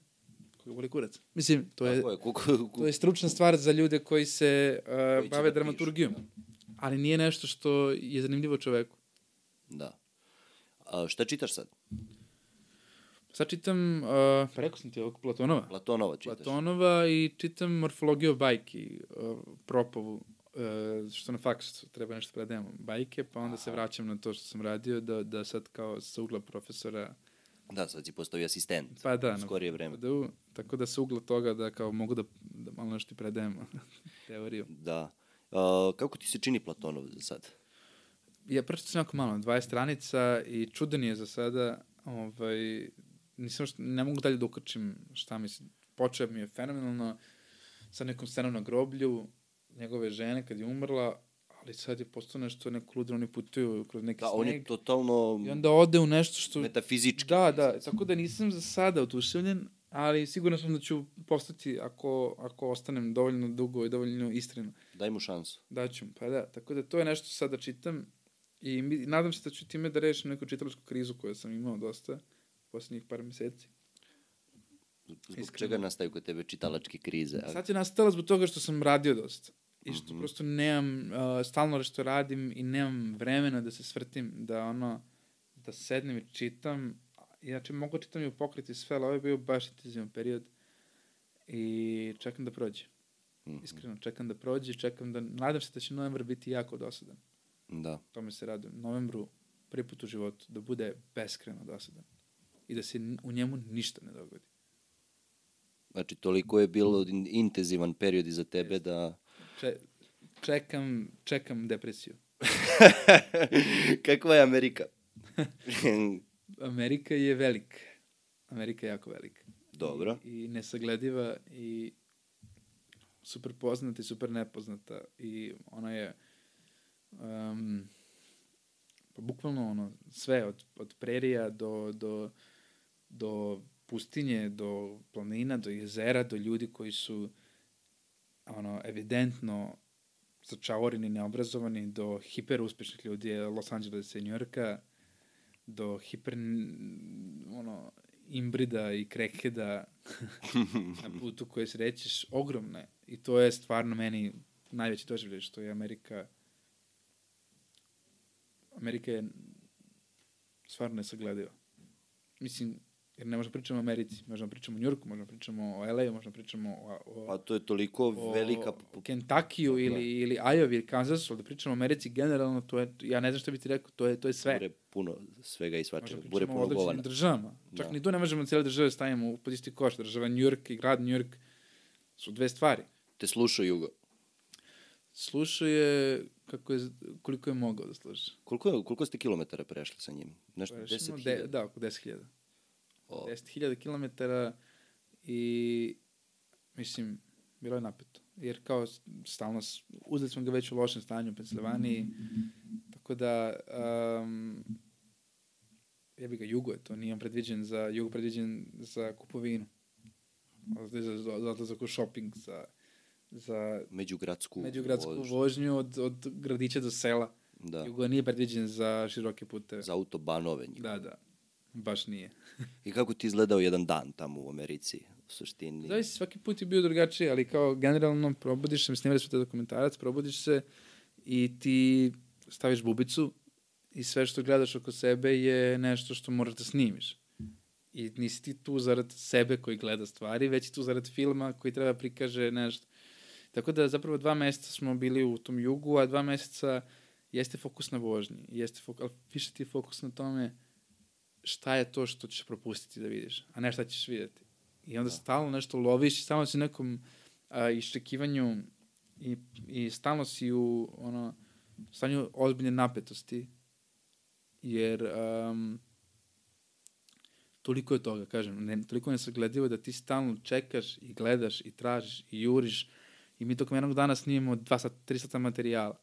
koji voli kurac. Mislim, to je, je, kuku, to je stručna stvar za ljude koji se uh, Koji će bave da dramaturgijom. Ali nije nešto što je zanimljivo čoveku. Da. A, šta čitaš sad? Sad čitam, uh, pa rekao sam ti ovog Platonova. Platonova čitaš? Platonova i čitam morfologiju bajki, uh, propovu, uh, što na faksu treba nešto predajemo, bajke, pa onda se vraćam na to što sam radio, da, da sad kao sa ugla profesora, Da, sad si postao i asistent. pa da, u skorije vreme. Da, tako da sa ugla toga da kao mogu da, da malo nešto i predajem teoriju. Da. A, kako ti se čini Platonov za sad? Ja pročito sam jako malo, 20 stranica i čudan je za sada, ovaj, nisam što, ne mogu dalje da ukrčim šta mi se, počeo mi je fenomenalno sa nekom scenom na groblju njegove žene kad je umrla, ali sad je postao nešto neko ludro, oni putuju kroz neki Da, sneg. on je totalno I onda ode u nešto što... metafizički. Da, da, tako da nisam za sada oduševljen, ali sigurno sam da ću postati ako, ako ostanem dovoljno dugo i dovoljno iskreno. Daj mu šansu. Daću, pa da, tako da to je nešto sada čitam i mi, nadam se da ću time da rešim neku čitalačku krizu koju sam imao dosta poslednjih par meseci. Zbog Iskreno. čega nastaju kod tebe čitalačke krize? A- Sad je nastala zbog toga što sam radio dosta. I što Mhm. prosto nemam, uh, stalno nešto radim i nemam vremena da se svrtim, da ono, da sednem i čitam. Inače, mogu čitam i u pokriti sve, ali ovo je bio baš intenzivan period. I čekam da prođe. Mhm. Iskreno, čekam da prođe, čekam da, nadam se da će novembar biti jako dosadan. Da. Tome se radujem. Novembru, prvi put u životu, da bude beskreno dosadan. I da se u njemu ništa ne dogodi. Znači, toliko je bilo in- intenzivan period iza tebe da... Če, čekam, čekam depresiju. Kakva je Amerika? Amerika je velika. Amerika je jako velika. Dobro. I, i nesaglediva i super poznata i super nepoznata. I ona je um, pa bukvalno ono, sve od, od prerija do, do, do pustinje, do planina, do jezera, do ljudi koji su ono, evidentno začavoreni, neobrazovani, do hiper uspešnih ljudi Los Angelesa i Njorka, do hiper ono, imbrida i krekeda na putu koje srećeš ogromne. I to je stvarno meni najveći doživljaj što je Amerika Amerika je stvarno nesaglediva. Mislim, jer ne možemo pričamo o Americi, možemo pričamo o Njurku, možemo pričamo o LA, možemo pričamo o, o, Pa to je toliko o velika... o Kentakiju ili, ili Iowa ili Kansasu, da pričamo o Americi generalno, to je, ja ne znam šta bi ti rekao, to je, to je sve. Bure puno svega i svačega. Možemo Bure pričamo o puno određenim govana. državama. Čak Da. ni tu ne možemo cijele države stavimo u isti koš. Država New York i grad New York su dve stvari. Te slušao Jugo. Slušao je kako je, koliko je mogao da sluša. Koliko, je, koliko ste kilometara prešli sa njim? Nešto Prešli smo 10.000? de, da, oko 10.000. O, 10.000 km i mislim, bilo je napeto. Jer kao stalno, uzeli smo ga već u lošem stanju u Pensilvaniji, tako da um, jebi ga, jugo je to, nije on predviđen za, jugo predviđen za kupovinu. Za, za, za, za u shopping, za, za međugradsku, međugradsku vožnju. vožnju od, od gradića do sela. Da, Jugo nije predviđen za široke puteve. za autobanove. njih. Da, da. Baš nije. I kako ti izgledao jedan dan tamo u Americi, u suštini? Zavisi, svaki put je bio drugačiji, ali kao generalno probudiš se, snimali smo te dokumentarac, probudiš se i ti staviš bubicu i sve što gledaš oko sebe je nešto što moraš da snimiš. I nisi ti tu zarad sebe koji gleda stvari, već tu zarad filma koji treba prikaže nešto. Tako da zapravo dva meseca smo bili u tom jugu, a dva meseca jeste fokus na vožnji, jeste fokus, ali više ti je fokus na tome šta je to što ćeš propustiti da vidiš, a ne šta ćeš vidjeti. I onda Da. stalno nešto loviš, stalno si u nekom a, iščekivanju i, i stalno si u ono, stanju ozbiljne napetosti, jer um, toliko je toga, kažem, ne, toliko je nesagledivo da ti stalno čekaš i gledaš i tražiš i juriš i mi tokom jednog dana snimamo dva sata, tri sata materijala.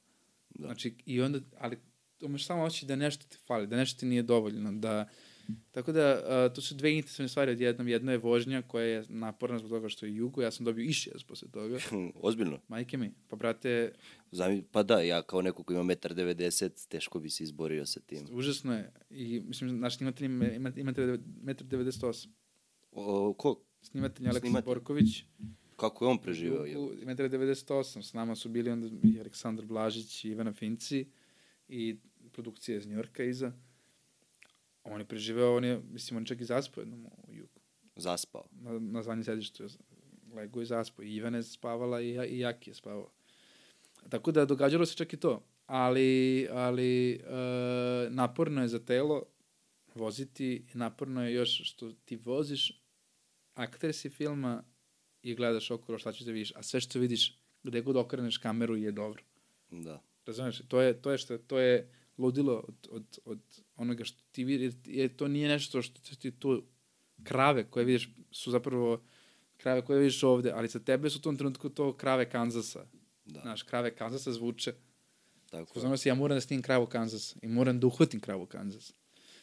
Da. Znači, i onda, ali imaš samo osjećaj da nešto ti fali, da nešto ti nije dovoljno, da... Tako da, uh, to su dve intenzivne stvari odjednom. Jedno je vožnja koja je naporna zbog toga što je jugo, ja sam dobio išijaz posle toga. Ozbiljno. Majke mi, pa brate, Zami, pa da, ja kao neko ko ima 1,90 m, teško bi se izborio sa tim. užasno je. I, mislim, naš snimatelj ima, ima, ima 1,98 O, ko? Snimatelj Aleksa Snimatelj. Borković, Kako je on preživeo? Je? 1,98 S nama su bili onda i Aleksandar Blažić i Ivana Finci i produkcija iz Njorka iza. On je preživeo, on je, mislim, on je čak i zaspao jednom u jugu. Zaspao. Na, na zadnjem sedištu je lego i zaspao. I Ivana je spavala i, i Jaki je spavao. Tako da događalo se čak i to. Ali, ali e, naporno je za telo voziti, naporno je još što ti voziš, akter si filma i gledaš okolo šta ćeš da vidiš, a sve što vidiš, gde god okreneš kameru je dobro. Da. Razumeš? To je, to je, što, to je ludilo od, od, od onoga što ti vidiš, jer to nije nešto što ti tu krave koje vidiš su zapravo krave koje vidiš ovde, ali za tebe su u tom trenutku to krave Kanzasa. Da. Znaš, krave Kanzasa zvuče. Tako je. Znam se, ja moram da snimim kravu Kansas i moram da uhvatim kravu Kansas.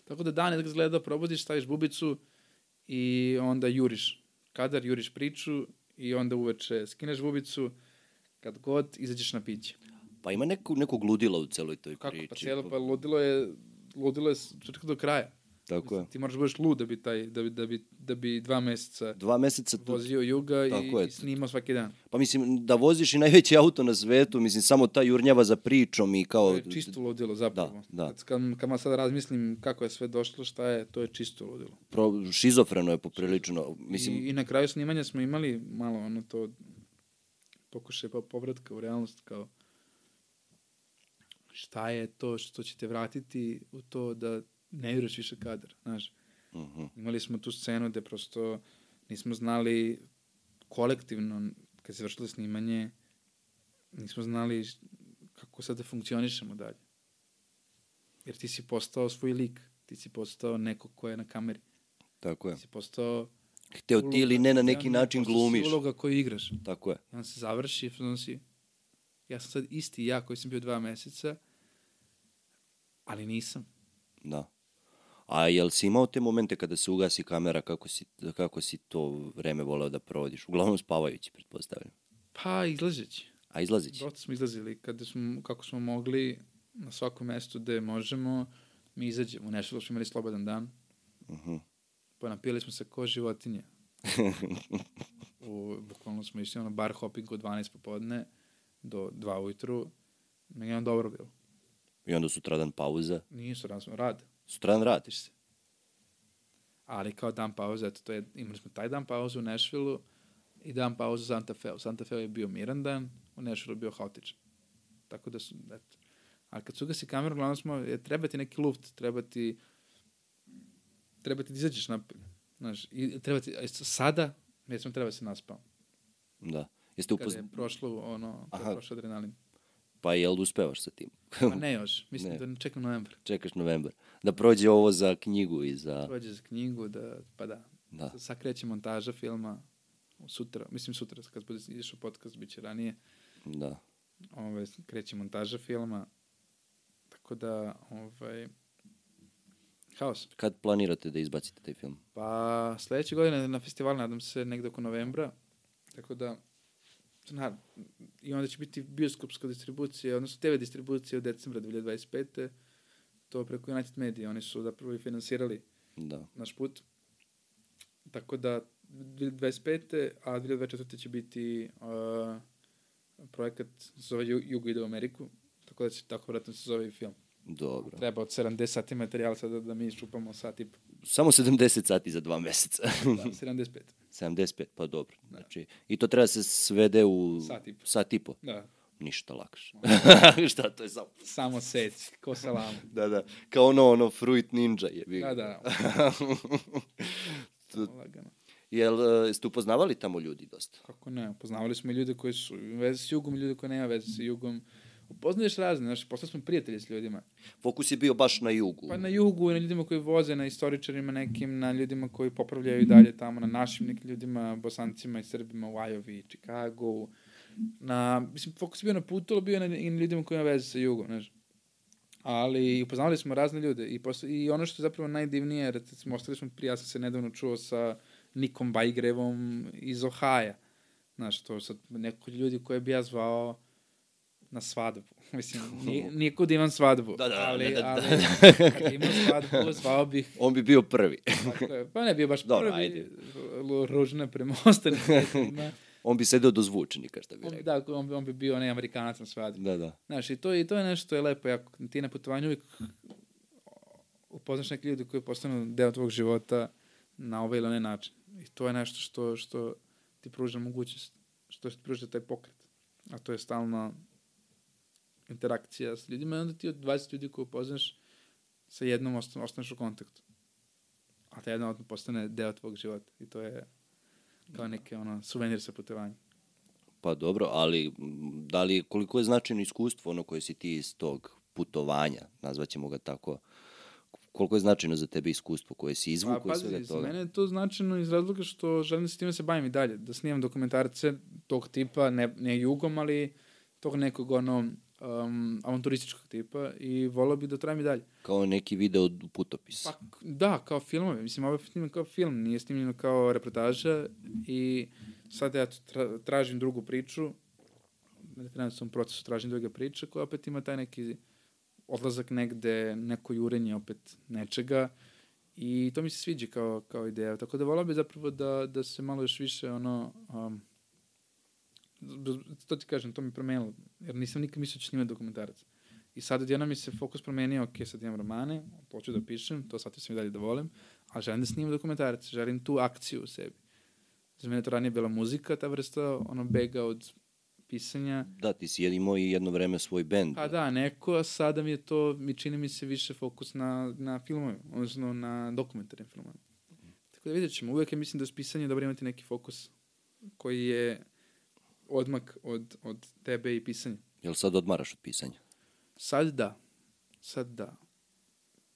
Tako da dan je gleda, probodiš, staviš bubicu i onda juriš. Kadar juriš priču i onda uveče skineš bubicu, kad god izađeš na piće. Pa ima neku, nekog ludila u celoj toj Kako? priči. Pa cijelo, pa ludilo je, ludilo je početka do kraja. Tako je. Ti moraš da budeš lud da bi, taj, da bi, da bi, da bi dva meseca Dva meseca tu, vozio juga i, je. i snimao svaki dan. pa mislim da voziš i najveći auto na svetu, mislim samo ta jurnjava za pričom i To kao... je čisto ludilo zapravo. Da, da. Kad, kad, sad razmislim kako je sve došlo, šta je, to je čisto ludilo. Pro, šizofreno je poprilično. Mislim, I, I na kraju snimanja smo imali malo ono to pokušaj pa povratka u realnost kao šta je to što će te vratiti u to da ne igraš više kadar, znaš. mhm, Imali smo tu scenu gde prosto nismo znali kolektivno, kad se vršilo snimanje, nismo znali kako sad da funkcionišemo dalje. Jer ti si postao svoj lik, ti si postao neko ko je na kameri, tako je. ti si postao Hteo ti ili ne na neki Ja, način glumiš. uloga koju igraš. Tako je. I onda se završi, onda si, ja sam sad isti ja koji sam bio dva meseca, ali nisam. Da. A jel si imao te momente kada se ugasi kamera, kako si, kako si to vreme voleo da provodiš? Uglavnom spavajući, pretpostavljam. Pa, izlazeći. A izlazići? Dosta smo izlazili, kada smo, kako smo mogli, na svakom mestu gde možemo, mi izađemo. U Nešvilu smo imali slobodan dan, Mhm. pa napili smo se ko životinje. U, bukvalno smo išli na bar hopping od 12 popodne do 2 ujutru. Meni je on dobro bilo. I onda sutradan pauza. Nije su razno, rad. Sutradan rad. Vratiš se. Ali kao dan pauze, eto, to je, imali smo taj dan pauzu u Nešvilu i dan pauzu u Santa Fe. U Santa Fe je bio miran dan, u Nešvilu je bio haotičan. Tako da su, eto. Ali kad se ugasi kameru, glavno smo, je, treba ti neki luft, treba ti, treba ti da izađeš napolje. Znaš, i treba ti, a sada, već smo treba da se naspao. Da. Jeste Kada upozn... je prošlo, ono, kada Aha. je prošlo adrenalin. Pa jel uspevaš sa tim? Pa ne još, mislim Ne. da čekam novembar. Čekaš novembar. Da prođe ovo za knjigu i za... Prođe za knjigu, da, pa da, Da. Sad kreće montaža filma sutra, mislim sutra, kad bude išao podcast, bit će ranije, Da. ovaj, kreće montaža filma, tako da, ovaj, haos. Kad planirate da izbacite taj film? Pa, sledeće godine na festival, nadam se, negde oko novembra, tako da, na, i onda će biti bioskopska distribucija, odnosno TV distribucija od decembra 2025. To preko United Media, oni su zapravo i finansirali Da. naš put. Tako da 2025. a 2024. će biti uh, projekat se zove Ju- Jugo ide u Ameriku, tako da će tako vratno se zove i film. Dobro. Treba od 70 sati materijala sada da mi šupamo sat i po. Samo 70 sati za dva meseca. Da, 75. 75, pa dobro. Znači, I to treba da se svede u Sat i po. sat i po. Da, Ništa lakše. Šta to je samo? samo sec, ko salamu. Da, da. Kao ono, ono, Fruit Ninja je. Da, da, To-. Jel, e, ste upoznavali tamo ljudi dosta? Kako ne, poznavali smo i ljude koji su u vezi s jugom i ljude koji nema veze sa jugom. Upoznaješ razne, znaš, postali smo prijatelji s ljudima. Fokus je bio baš na jugu. Pa na jugu, na ljudima koji voze, na istoričarima nekim, na ljudima koji popravljaju i dalje tamo, na našim nekim ljudima, bosancima i srbima u Ajovi, Chicago, na, mislim, fokus je bio na putu, ali bio na, i na ljudima koji ima veze sa jugom, znaš. Ali upoznavali smo razne ljude i, posle, i ono što je zapravo najdivnije, recimo, ostali smo prije, ja sam se nedavno čuo sa Nikom Bajgrevom iz Ohaja. Znaš, to sad neko ljudi koje bi ja zvao na svadbu. Mislim, nije, nije kod imam svadbu. Da, da, da, ali, da, da, ali, da. kad imam svadbu, zvao bih On bi bio prvi. Tako. Pa ne bio baš Dobro, prvi, ajde. ru- ružne premostane. On bi sedeo do zvučnika, šta bi rekao. da, on, bi- on bi bio onaj Amerikanac na svadbi. Da, da. Znaš, i to, i to je nešto što je lepo, jako ti na putovanju uvijek upoznaš neke ljudi koji postanu deo tvog života na ovaj ili onaj način. I to je nešto što, što ti pruža mogućnost, što ti pruža taj pokret. A to je stalna interakcija s ljudima i onda ti od 20 ljudi koje upoznaš sa jednom ostan, ostaneš u kontaktu. A ta jedna odmah postane deo tvog života. I to je kao neki ono, suvenir sa putovanja. Pa dobro, ali m, da li, koliko je značajno iskustvo ono koje si ti iz tog putovanja, nazvaćemo ga tako, koliko je značajno za tebe iskustvo koje si izvukao Pa, iz svega za toga? mene je to značajno iz razloga što želim da se time se bavim i dalje, da snimam dokumentarce tog tipa, ne, ne jugom, ali tog nekog ono um, avanturističkog tipa i volao bih da trajem i dalje. Kao neki video putopis. Pa, k- da, kao filmove. Mislim, ovo je snimljeno kao film, nije snimljeno kao reportaža i sad ja tra, tražim drugu priču, trenutno sam u procesu tražim druga priča koja opet ima taj neki odlazak negde, neko jurenje opet nečega i to mi se sviđa kao, kao ideja. Tako da volao bi zapravo da, da se malo još više ono, um, to ti kažem, to mi je promenilo, jer nisam nikad mislio da ću snimati dokumentarac. I sad odjednom mi se fokus promenio, ok, sad imam romane, ću da pišem, to shvatio sam i dalje da volim, a želim da snimam dokumentarac, želim tu akciju u sebi. Za mene to ranije bila muzika, ta vrsta ono bega od pisanja. Da, ti si imao i jedno vreme svoj bend. Pa da, neko, a sada mi je to, mi čini mi se više fokus na, na filmove, odnosno na dokumentarnim filmove. Tako da vidjet ćemo, uvek je mislim da je pisanje dobro imati neki fokus koji je odmak od, od tebe i pisanja. Jel sad odmaraš od pisanja? Sad da. Sad da.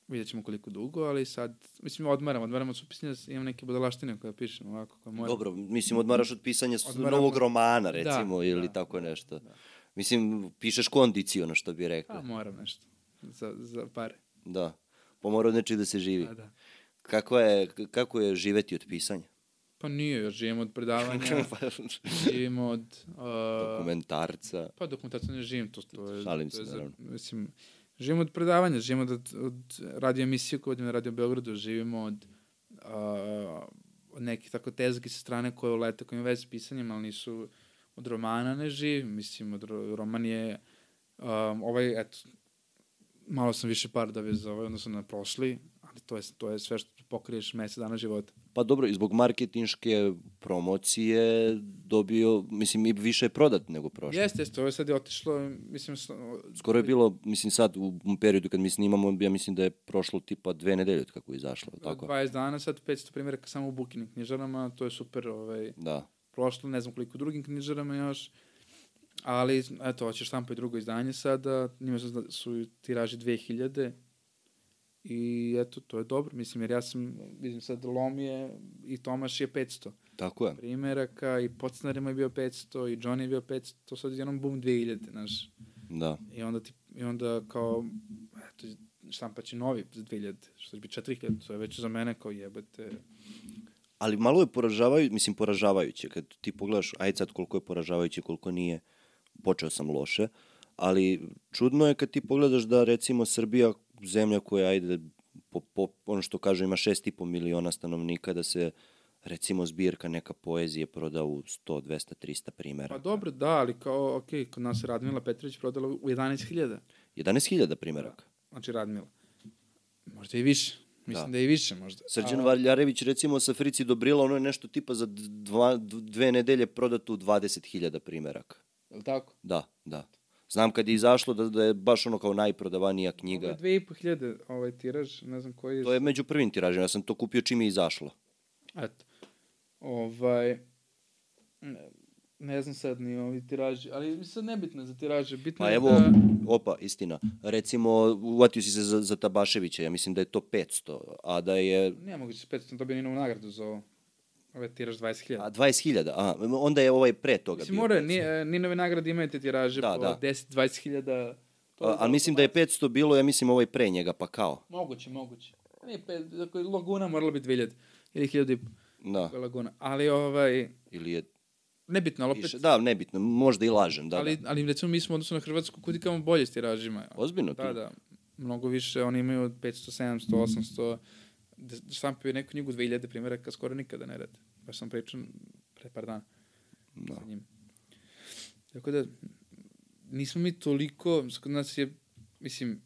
Vidjet ćemo koliko dugo, ali sad, mislim, odmaram, odmaram od supisanja, imam neke budalaštine koje pišem ovako, koje moram. Dobro, mislim, odmaraš od pisanja Odmaram novog romana, Da, recimo, ili da, tako nešto. da. Mislim, pišeš kondiciono, što bi rekao. Pa moram nešto. Za, za pare. Da. Pa mora od nečeg da se živi. Pa da. Kako je, kako je živeti od pisanja? Pa nije, još živim od predavanja, Pa, živim od... Uh, Dokumentarca. pa dokumentarno ne živim, to, to je... Šalim se, naravno. Mislim, živim od predavanja, živim od, od radio emisije koju vodim na Radio Beogradu, živimo od, uh, od nekih tako tezgi sa strane koje ulete, koje imaju veze s pisanjem, ali nisu od romana ne živim, mislim, od, ro- roman je um, ovaj, eto, malo sam više par dobio za ovaj, odnosno na prošli, ali to je, to je sve što pokriješ mesec dana života. Pa dobro, i zbog marketinške promocije dobio, mislim, i više je prodat nego prošlo. Jeste, jeste, ovo je sad je otišlo, mislim, Skoro je bilo, mislim sad, u periodu kad mi snimamo, ja mislim da je prošlo tipa dve nedelje od kako je izašlo, tako? 20 dana, sad 500 primjeraka samo u bukinim knjižarama, to je super, ovaj, Da. prošlo, ne znam koliko drugim knjižarama još, ali, eto, hoće štampa i drugo izdanje sada, njima su, su tiraži 2000 i eto, to je dobro, mislim, jer ja sam, vidim sad, Lom je i Tomaš je 500 Tako je. primjeraka i Podsnarima je bio 500 i Johnny je bio 500, sad jednom bum 2000, znaš, Da. i onda, ti, i onda kao, eto, štampaće novi za 2000, što će biti 4000, to je već za mene kao jebate, Ali malo je poražavajuće, mislim poražavajuće, kad ti pogledaš, ajde sad koliko je poražavajuće, koliko nije, počeo sam loše, ali čudno je kad ti pogledaš da recimo Srbija, zemlja koja ajde, po, po, ono što kažu ima 6,5 miliona stanovnika, da se recimo zbirka neka poezije proda u 100, 200, 300 primjera. Pa dobro, da, ali kao, ok, kod nas je Radmila Petrović prodala u 11.000. 11.000 primjeraka. Znači Radmila. Možda i više. Mislim Da. da, je i više možda. Srđan A, Valjarević recimo sa Frici Dobrila, ono je nešto tipa za dva, dve nedelje prodato u 20.000 primjeraka. Je li tako? Da, da. Znam kad je izašlo da, da je baš ono kao najprodavanija Ovo knjiga. je 2.500 ovaj tiraž, ne znam koji je. To je među prvim tiražima, ja sam to kupio čim je izašlo. Eto. Ovaj, ne, ne znam sad ni ovi tiraži, ali sad nebitno za tiraže. Bitno Pa evo, da... opa, istina. Recimo, uvatio si se za, za Tabaševića, ja mislim da je to 500, a da je... Nije moguće, 500 dobio Ninovu nagradu za ovo. Ovo je tiraž 20.000. A 20.000, a onda je ovaj pre toga Mislim, bio mora, 500. nije, Ninove nagrade imaju te tiraže Da, po da. 10-20 hiljada. To A, ali mislim da je 500 bilo, ja mislim ovaj pre njega, pa kao. Moguće, moguće. Nije pet, ako je Laguna morala biti 2000 ili 1000 i po, Da, je Laguna. Ali ovaj, ili je nebitno, ali opet, više. Da, nebitno, možda i lažem, da, ali, da. ali recimo mi smo odnosno na Hrvatsku kudi kamo bolje s tiražima. Ozbiljno ti? Da, da. Mnogo više, oni imaju od 500, 700, 800, da štampaju neku knjigu 2000 primjeraka skoro nikada ne rade. Baš sam pričao pre par dana Da. sa njim. Tako da, nismo mi toliko, kod nas je, mislim,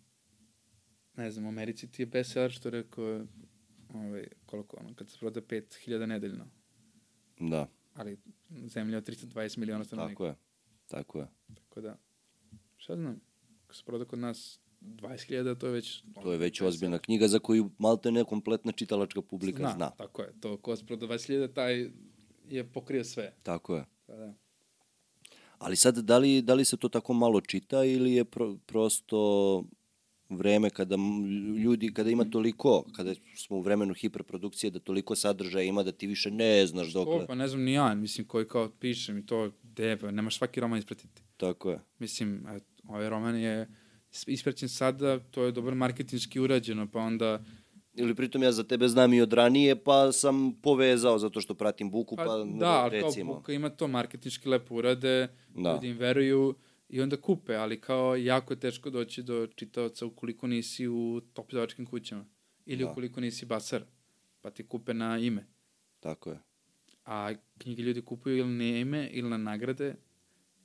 ne znam, u Americi ti je bestseller što rekao, ovaj, koliko ono, kad se proda 5000 nedeljno, Da, ali zemlja od 320 miliona stanovnika. tako je. Tako je. Tako da, šta znam, ako se proda kod nas 20.000, to je već... To je već ozbiljna knjiga za koju malte ne kompletna čitalačka publika zna. zna. Tako je, to ko se proda 20.000, taj je pokrio sve. Tako je. Pa da. Ali sad, da li, da li se to tako malo čita ili je pro, prosto vreme kada ljudi, kada ima toliko, kada smo u vremenu hiperprodukcije, da toliko sadržaja ima da ti više ne znaš dokle. Pa ne znam ni ja, mislim, koji kao pišem i to, debe, nemaš svaki roman ispratiti. Tako je. Mislim, et, ovaj roman je ispraćen sada, to je dobro marketinški urađeno, pa onda Ili pritom ja za tebe znam i od ranije, pa sam povezao zato što pratim Buku, pa, Pa, da, ali kao recimo. Buka ima to marketinški lepo urade, Da. ljudi im veruju i onda kupe, ali kao jako je teško doći do čitaoca ukoliko nisi u top kućama ili Da. ukoliko nisi basar, pa ti kupe na ime. Tako je. A knjige ljudi kupuju ili na ime ili na nagrade,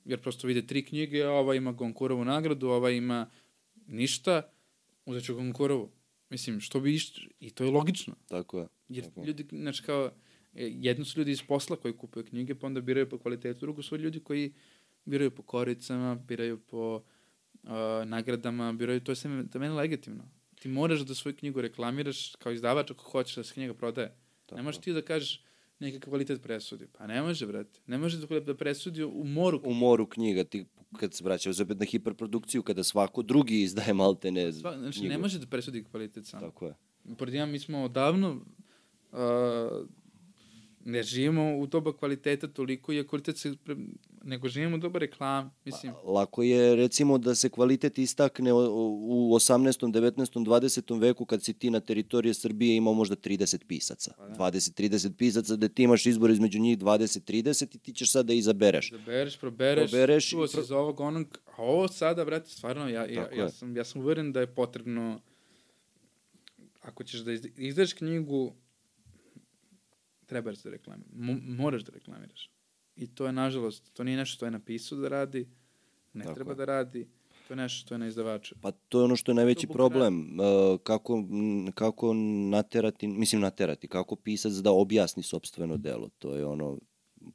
jer prosto vide tri knjige, ova ima Gonkurovu nagradu, ova ima ništa, uzet ću Gonkurovu. Mislim, što bi išt... I to je logično. Tako je. Jer Tako ljudi, znači kao, e, jedno su ljudi iz posla koji kupuju knjige, pa onda biraju po kvalitetu, drugo su ljudi koji biraju po koricama, biraju po uh, nagradama, biraju, to je sve za mene legitimno. Ti moraš da svoju knjigu reklamiraš kao izdavač ako hoćeš da se knjiga prodaje. Tako ne možeš ti da kažeš neki kvalitet presudi. Pa ne može, brate. Ne može da da presudi u moru. U moru knjiga, ti kad se vraćaš opet na hiperprodukciju, kada svako drugi izdaje maltene Sva, znači, knjigu. ne može da presudi kvalitet sam. Tako je. Pored ja, mi smo odavno uh, ne živimo u doba kvaliteta toliko, je kvalitet se, pre, nego živimo u doba reklame. Mislim, Lako je recimo da se kvalitet istakne u 18., 19., 20. veku kad si ti na teritoriji Srbije imao možda 30 pisaca. Pa da. 20-30 pisaca da ti imaš izbor između njih 20-30 i ti ćeš sad da izabereš. zabereš, probereš, Probereš čuo pro- za ovog onog, a ovo sada, brate, stvarno, ja, ja, Tako ja, sam, ja sam uveren da je potrebno, ako ćeš da izd- izdaš knjigu, trebaš da reklamiraš, moraš da reklamiraš. I to je, nažalost, to nije nešto što je napisao da radi, ne Tako treba je. da radi, to je nešto što je na izdavaču. Pa to je ono što je najveći Buka problem. e, Kako, kako naterati, mislim naterati, kako pisac da objasni sobstveno delo. To je ono,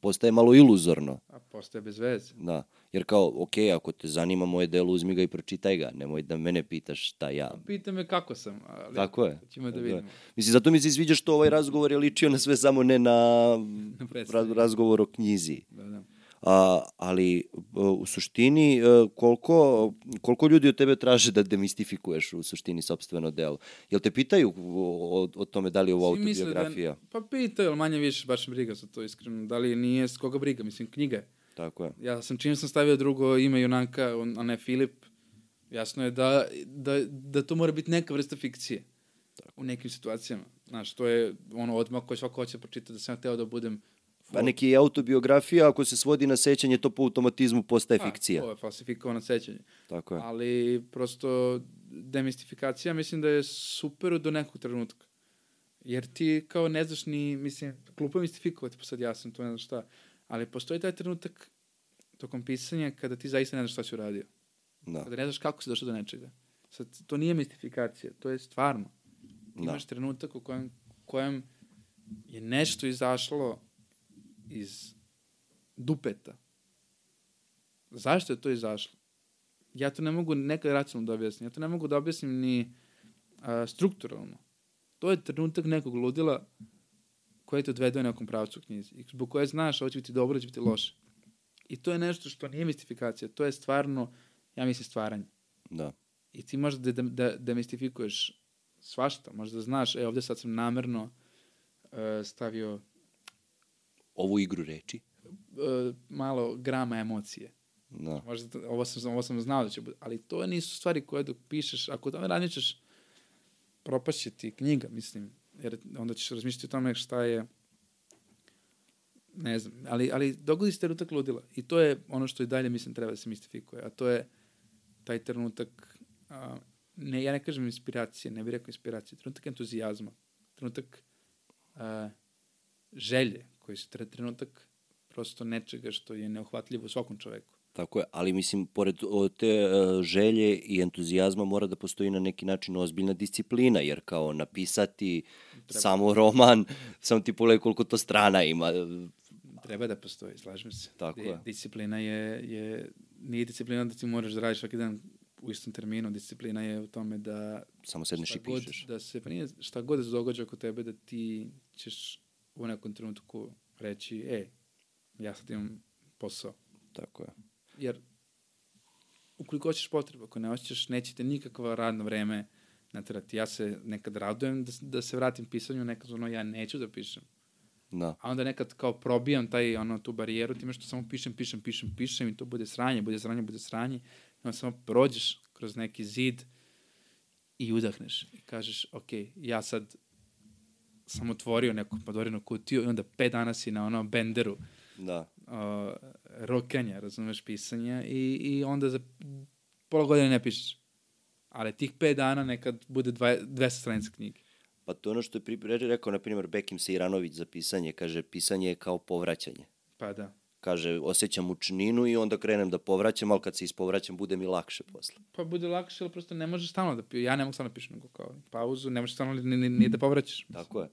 postaje malo iluzorno. A postaje bez veze. Da, jer kao, ok, ako te zanima moje delo, uzmi ga i pročitaj ga, nemoj da mene pitaš šta ja. A pita me kako sam, ali Tako je. ćemo da vidimo. Mislim, zato mi se sviđa što ovaj razgovor je ličio na sve samo ne na Na razgovor o knjizi. Da, da. A, ali e, u suštini e, koliko, koliko ljudi od tebe traže da demistifikuješ u suštini sobstveno delo? Jel te pitaju o, o, tome da li je ovo misle autobiografija? Da, pa pitaju, ali manje više, baš briga za to iskreno. Da li nije, s koga briga, mislim, knjiga je. Tako je. Ja sam, čim sam stavio drugo ime junaka, a ne Filip, jasno je da, da, da to mora biti neka vrsta fikcije. U nekim situacijama. Znaš, to je ono odmah koji svako hoće pročitati da sam ja teo da budem Pa neki autobiografija, ako se svodi na sećanje, to po automatizmu postaje Pa, fikcija. To je falsifikovano sećanje. Tako je. Ali prosto demistifikacija mislim da je super do nekog trenutka. Jer ti kao ne znaš ni, mislim, glupo je mistifikovati, pa sad ja sam to ne znam šta, ali postoji taj trenutak tokom pisanja kada ti zaista ne znaš šta si uradio. Da, Kada ne znaš kako si došao do nečega. Sad, to nije mistifikacija, to je stvarno. Da. imaš trenutak u kojem, kojem je nešto izašlo iz dupeta. Zašto je to izašlo? Ja to ne mogu nekad racionalno da objasnim. Ja to ne mogu da objasnim ni a, strukturalno. To je trenutak nekog ludila koji te odvede u nekom pravcu u knjizi. I zbog koje znaš, ovo će biti dobro, će biti loše. I to je nešto što nije mistifikacija. To je stvarno, ja mislim, stvaranje. da. I ti možda da, da, da demistifikuješ svašta. Možda znaš, e, ovde sad sam namerno uh, stavio Ovu igru reči. uh, malo grama emocije. Da. Možda ovo sam, ovo sam znao da će bude, ali to nisu stvari koje dok pišeš, ako tome radničeš, propašće ti knjiga, mislim, jer onda ćeš razmišljati o tome šta je, ne znam, ali, ali dogodi se trenutak ludila i to je ono što i dalje, mislim, treba da se mistifikuje, a to je taj trenutak, a, ne, ja ne kažem inspiracije, ne bih rekao inspiracije, trenutak entuzijazma, trenutak a, želje, koji tre- trenutak prosto nečega što je neohvatljivo svakom čoveku. Tako je, ali mislim, pored te e, želje i entuzijazma mora da postoji na neki način ozbiljna disciplina, jer kao napisati Treba. samo roman, samo ti pogledaj koliko to strana ima. Treba da postoji, slažem se. Tako je. Disciplina je, je, nije disciplina da ti moraš da radiš svaki dan u istom terminu, disciplina je u tome da Samo sedneš i pišeš. da se, pa nije, šta god da se događa oko tebe, da ti ćeš u nekom trenutku reći, e, ja sad imam posao. Tako je. Jer ukoliko hoćeš potrebu, ako ne hoćeš, nećete nikakva radno vreme naterati. Ja se nekad radujem da, da se vratim pisanju, nekad ono ja neću da pišem. Da. A onda nekad kao probijam taj, ono, tu barijeru time što samo pišem, pišem, pišem, pišem i to bude sranje, bude sranje, bude sranje. I onda samo prođeš kroz neki zid i udahneš i kažeš, ok, ja sad sam otvorio neku Pandorinu kutiju i onda pet dana si na onom benderu Da. uh, rokanja, razumeš, pisanja i, i onda za pola godine ne pišeš. Ali tih pet dana nekad bude dva, 200 stranica knjige. Pa to je ono što je pri- re- rekao, na primjer, Bekim Sejranović za pisanje. Kaže, pisanje je kao povraćanje. Pa da. Kaže, osjećam mučninu i onda krenem da povraćam, ali kad se ispovraćam, bude mi lakše posle. Pa bude lakše, ali prosto ne možeš stalno da pi... Ja ne mogu stalno da pišem, nego kao pauzu, ne možeš stalno ni, ni, ni da povraćaš. Tako je.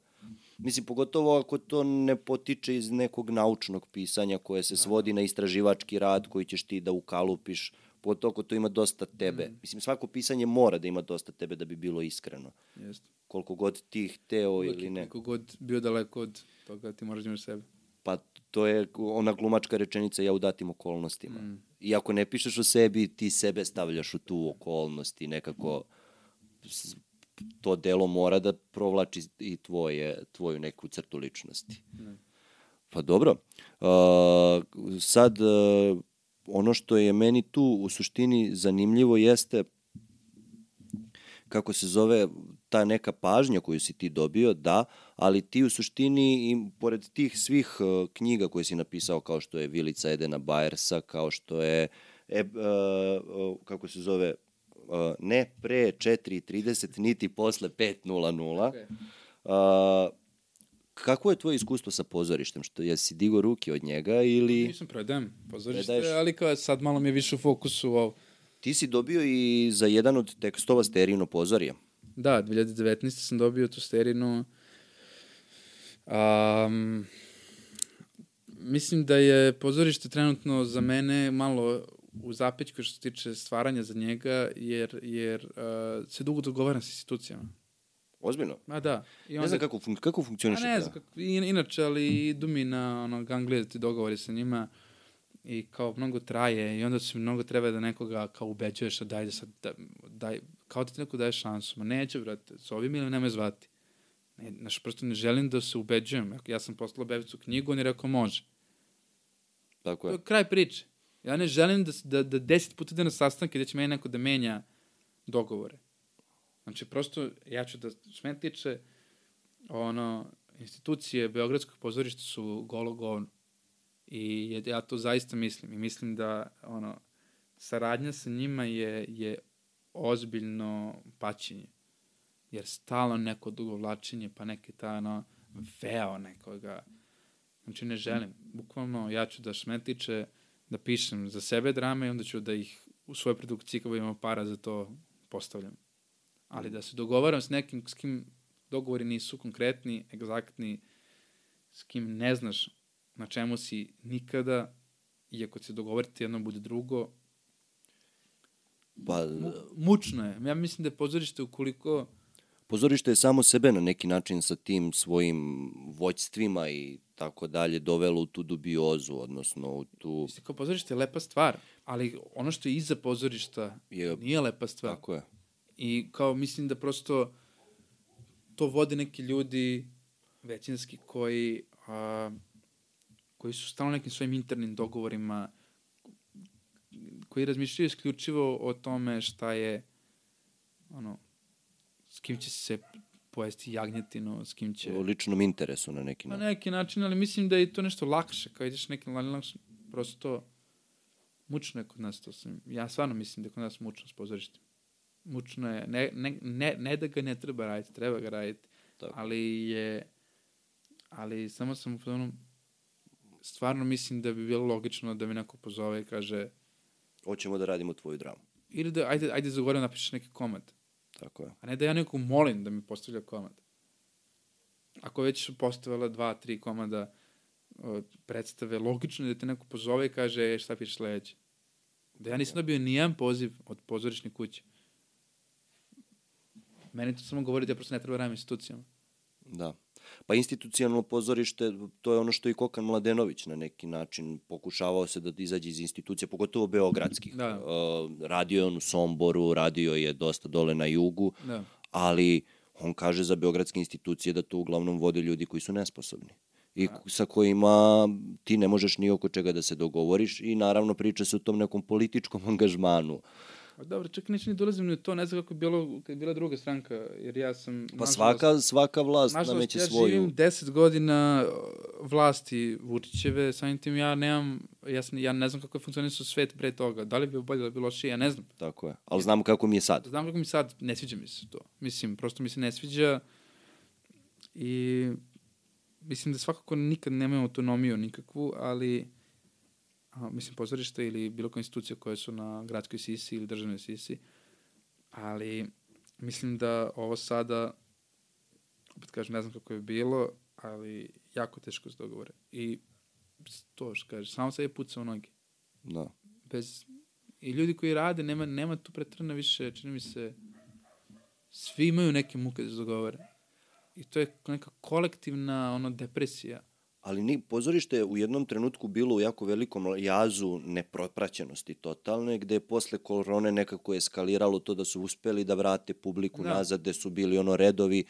Mislim, pogotovo ako to ne potiče iz nekog naučnog pisanja koje se svodi na istraživački rad koji ćeš ti da ukalupiš, pogotovo ako to ima dosta tebe. Mislim, svako pisanje mora da ima dosta tebe da bi bilo iskreno. Jeste. Koliko god ti hteo Uvijek ili ne. Koliko god bio daleko od toga, ti moraš da imaš sebe. Pa to je ona glumačka rečenica ja u datim okolnostima. Mm. I ako ne pišeš o sebi, ti sebe stavljaš u tu okolnost i nekako to delo mora da provlači i tvoje, tvoju neku crtu ličnosti. Ne. Pa dobro. Uh, sad, uh, ono što je meni tu u suštini zanimljivo jeste kako se zove ta neka pažnja koju si ti dobio, da, ali ti u suštini i pored tih svih uh, knjiga koje si napisao kao što je Vilica Edena Bajersa, kao što je e, uh, uh, kako se zove uh, ne pre 4.30 niti posle 5.00 uh, kako je tvoje iskustvo sa pozorištem? Što, jesi digo ruke od njega ili... Nisam predajem pozorište, Predaješ? ali kao sad malo mi je više u fokusu ovo. Ti si dobio i za jedan od tekstova Sterino pozorje. Da, 2019. sam dobio tu sterinu. Um, mislim da je pozorište trenutno za mene malo u zapećku što se tiče stvaranja za njega, jer, jer uh, se dugo dogovaram s institucijama. Ozbiljno? Ma da. I Ne znam kako, fun kako A funkcioniše ne znam, kako, in- inače, ali idu mi na ono, ganglije ti dogovori sa njima i kao mnogo traje i onda se mnogo treba da nekoga kao ubeđuješ da daj da sad, da, daj, kao da ti neko daje šansu. Ma neće, brate, s ovim ili nemoj zvati. Ne, znaš, prosto ne želim da se ubeđujem. Ja sam poslao Bevicu knjigu, on je rekao može. Tako To je. je kraj priče. Ja ne želim da, da, da deset puta ide na sastanke gde će meni neko da menja dogovore. Znači, prosto, ja ću da, što mene tiče, ono, institucije Beogradskog pozorišta su golo govno. I je- ja to zaista mislim. I mislim da, ono, saradnja sa njima je, je ozbiljno paćenje. Jer stalno neko dugovlačenje, pa neki ta, ono, veo nekoga. Znači, ne želim. Bukvalno, ja ću da što mene tiče, da pišem za sebe drame i onda ću da ih u svojoj produkciji, kako imam para za to, postavljam. Ali da se dogovaram s nekim s kim dogovori nisu konkretni, egzaktni, s kim ne znaš na čemu si nikada, i ako se dogovorite jedno bude drugo, Pa, mu, mučno je. Ja mislim da je pozorište ukoliko pozorište je samo sebe na neki način sa tim svojim voćstvima i tako dalje dovelo u tu dubiozu, odnosno u tu... Mislim, kao pozorište je lepa stvar, ali ono što je iza pozorišta Je, nije lepa stvar. tako je. I kao mislim da prosto to vode neki ljudi većinski koji a, koji su stalno nekim svojim internim dogovorima koji razmišljaju isključivo o tome šta je ono s kim će se pojesti jagnjetinu, s kim će... O ličnom interesu na neki Na način. neki način, ali mislim da je to nešto lakše, kao ideš nekim lakše, prosto mučno je kod nas to sam. Ja stvarno mislim da je kod nas mučno s pozorištem. Mučno je, ne, ne, ne, ne da ga ne treba raditi, treba ga raditi, Tako. ali je, ali samo sam u fazonu, stvarno mislim da bi bilo logično da mi neko pozove i kaže, Hoćemo da radimo tvoju dramu. ili da, ajde, ajde za gore napišeš neki komad, Tako je. a ne da ja nekog molim da mi postavlja komad. Ako već postavila dva, tri komada predstave, logično da te neko pozove i kaže e, šta pišeš sledeće. Da ja nisam dobio nijedan poziv od pozorišne kuće. Meni to samo govori da ja prosto ne treba radim institucijama. Da. Pa institucionalno pozorište, to je ono što i Kokan Mladenović na neki način pokušavao se da izađe iz institucija, pogotovo beogradskih. Da. Uh, radio je on u Somboru, radio je dosta dole na jugu, Da. ali on kaže za beogradske institucije da to uglavnom vode ljudi koji su nesposobni. i sa kojima ti ne možeš ni oko čega da se dogovoriš i naravno priča se o tom nekom političkom angažmanu. A dobro, čak neće ni dolazim ni to, ne znam kako je bilo kad je bila druga stranka, jer ja sam... Pa svaka, svaka vlast nažalost, nameće ja svoju. živim 10 godina uh, vlasti Vučićeve, samim tim ja nemam, ja, sam, ja ne znam kako je funkcionisao svet pre toga. Da li bi bolje, da li bi lošije, ja ne znam. Tako je. Ali znamo kako mi je sad. Znam kako mi sad, ne sviđa mi se to. Mislim, prosto mi se ne sviđa i mislim da svakako nikad nemaju autonomiju nikakvu, ali a, mislim pozorište ili bilo koja institucija koje su na gradskoj sisi ili državnoj sisi, ali mislim da ovo sada, opet kažem, ne znam kako je bilo, ali jako teško se dogovore. I to što kaže, samo se je puca u noge. Da. Bez, I ljudi koji rade, nema, nema tu pretrana više, čini mi se, svi imaju neke muke da se dogovore. I to je neka kolektivna ono, depresija. Ali ni, pozorište je u jednom trenutku bilo u jako velikom jazu nepropraćenosti totalne, gde je posle korone nekako eskaliralo to da su uspeli da vrate publiku Da. nazad, gde su bili ono redovi.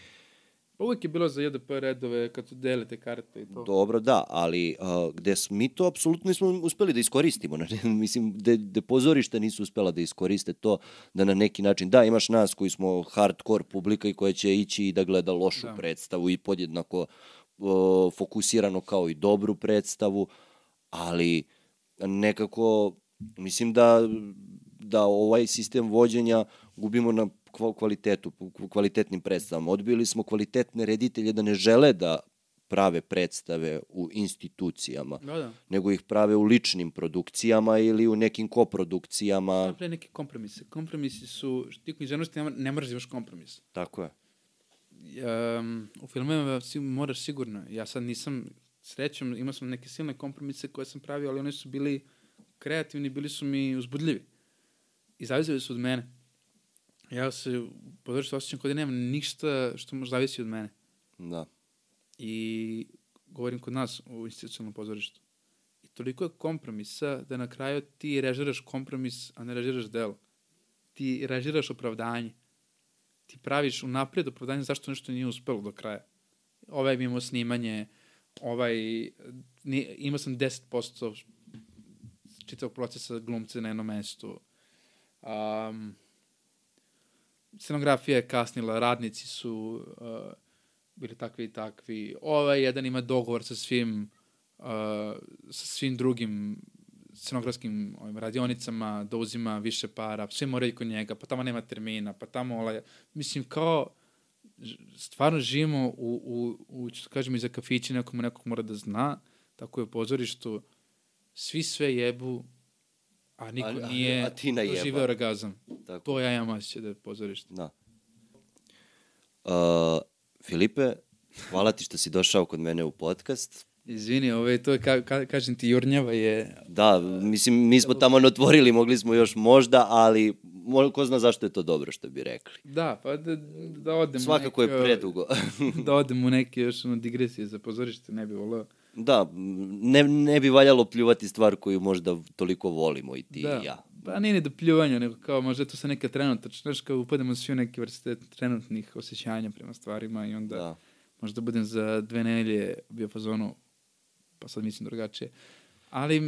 Pa uvek je bilo za JDP redove kad su delite karte i to. Dobro, da, ali uh, gde mi to apsolutno nismo uspeli da iskoristimo. Ne, mislim, gde, gde pozorište nisu uspela da iskoriste to da na neki način, da, imaš nas koji smo hardcore publika i koja će ići i da gleda lošu Da. predstavu i podjednako fokusirano kao i dobru predstavu, ali nekako mislim da da ovaj sistem vođenja gubimo na kva- kvalitetu, kvalitetnim predstavama. Odbili smo kvalitetne reditelje da ne žele da prave predstave u institucijama, Da, da. nego ih prave u ličnim produkcijama ili u nekim koprodukcijama. Napravi neke kompromise. Kompromisi su, što ti književnosti ne, da imaš kompromis. Tako je. Um, u filmovima si, moraš sigurno. Ja sad nisam, srećom, imao sam neke silne kompromise koje sam pravio, ali oni su bili kreativni, bili su mi uzbudljivi. I zavisili su od mene. Ja se podržao osjećam kao da nemam ništa što može zavisi od mene. Da. I govorim kod nas u institucionalnom pozorištu. I toliko je kompromisa da na kraju ti režiraš kompromis, a ne režiraš delo. Ti režiraš opravdanje. Ti praviš unapred opravdanje zašto nešto nije uspelo do kraja. Ovaj bi imao snimanje, ovaj, imao sam 10% čitavog procesa glumce na jednom mestu. Um, scenografija je kasnila, radnici su uh, bili takvi i takvi. Ovaj jedan ima dogovor sa svim uh, sa svim drugim scenografskim ovim radionicama da uzima više para, svi moraju kod njega, pa tamo nema termina, pa tamo olaj, mislim kao stvarno živimo u, u, u kažemo, iza kafića nekom nekog mora da zna, tako je u pozorištu, svi sve jebu, a niko A- a- nije a ti najeba. doživeo orgazam. Tako. To ja imam osjećaj da je pozorište. Da. Uh, Filipe, hvala ti što si došao kod mene u podcast. Izvini, ovaj, to je, ka, ka, kažem ti, Jurnjava je... Da, mislim, mi smo tamo otvorili, mogli smo još možda, ali ko zna zašto je to dobro što bi rekli. Da, pa da, da odem Svakako je neke, predugo. da odem u neke još ono, digresije za pozorište, ne bi volao. da, ne, ne bi valjalo pljuvati stvar koju možda toliko volimo i ti da. i ja. Pa nije ni do pljuvanja, nego kao možda je to sa neka trenutačna, znaš, kao upademo svi u neke vrste trenutnih osjećanja prema stvarima i onda Da. možda budem za dve nedelje bio fazonu, pa sad mislim drugačije. Ali,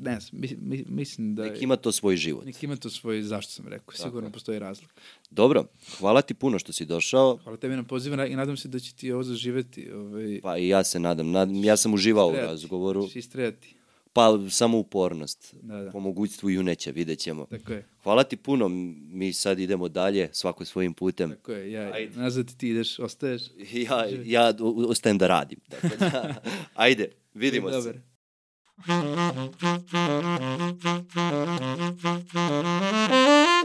ne znam, mi, mi, mislim da... Nek ima to svoj život. Nek ima to svoj, zašto sam rekao, sigurno je. postoji razlog. Dobro, hvala ti puno što si došao. Hvala tebi na pozivu i nadam se da će ti ovo zaživeti. Ovaj, Pa i ja se nadam. nadam ja sam uživao u razgovoru. Ćeš istrajati. Pa samo upornost. Da, da. Po mogućstvu juneća, vidjet ćemo. Tako je. Hvala ti puno, mi sad idemo dalje, svako svojim putem. Tako je, ja, Ajde. nazad ti ideš, ostaješ. Ja, ja ostajem da radim. Tako da, ajde, vidimo se. Dobar. Thank you.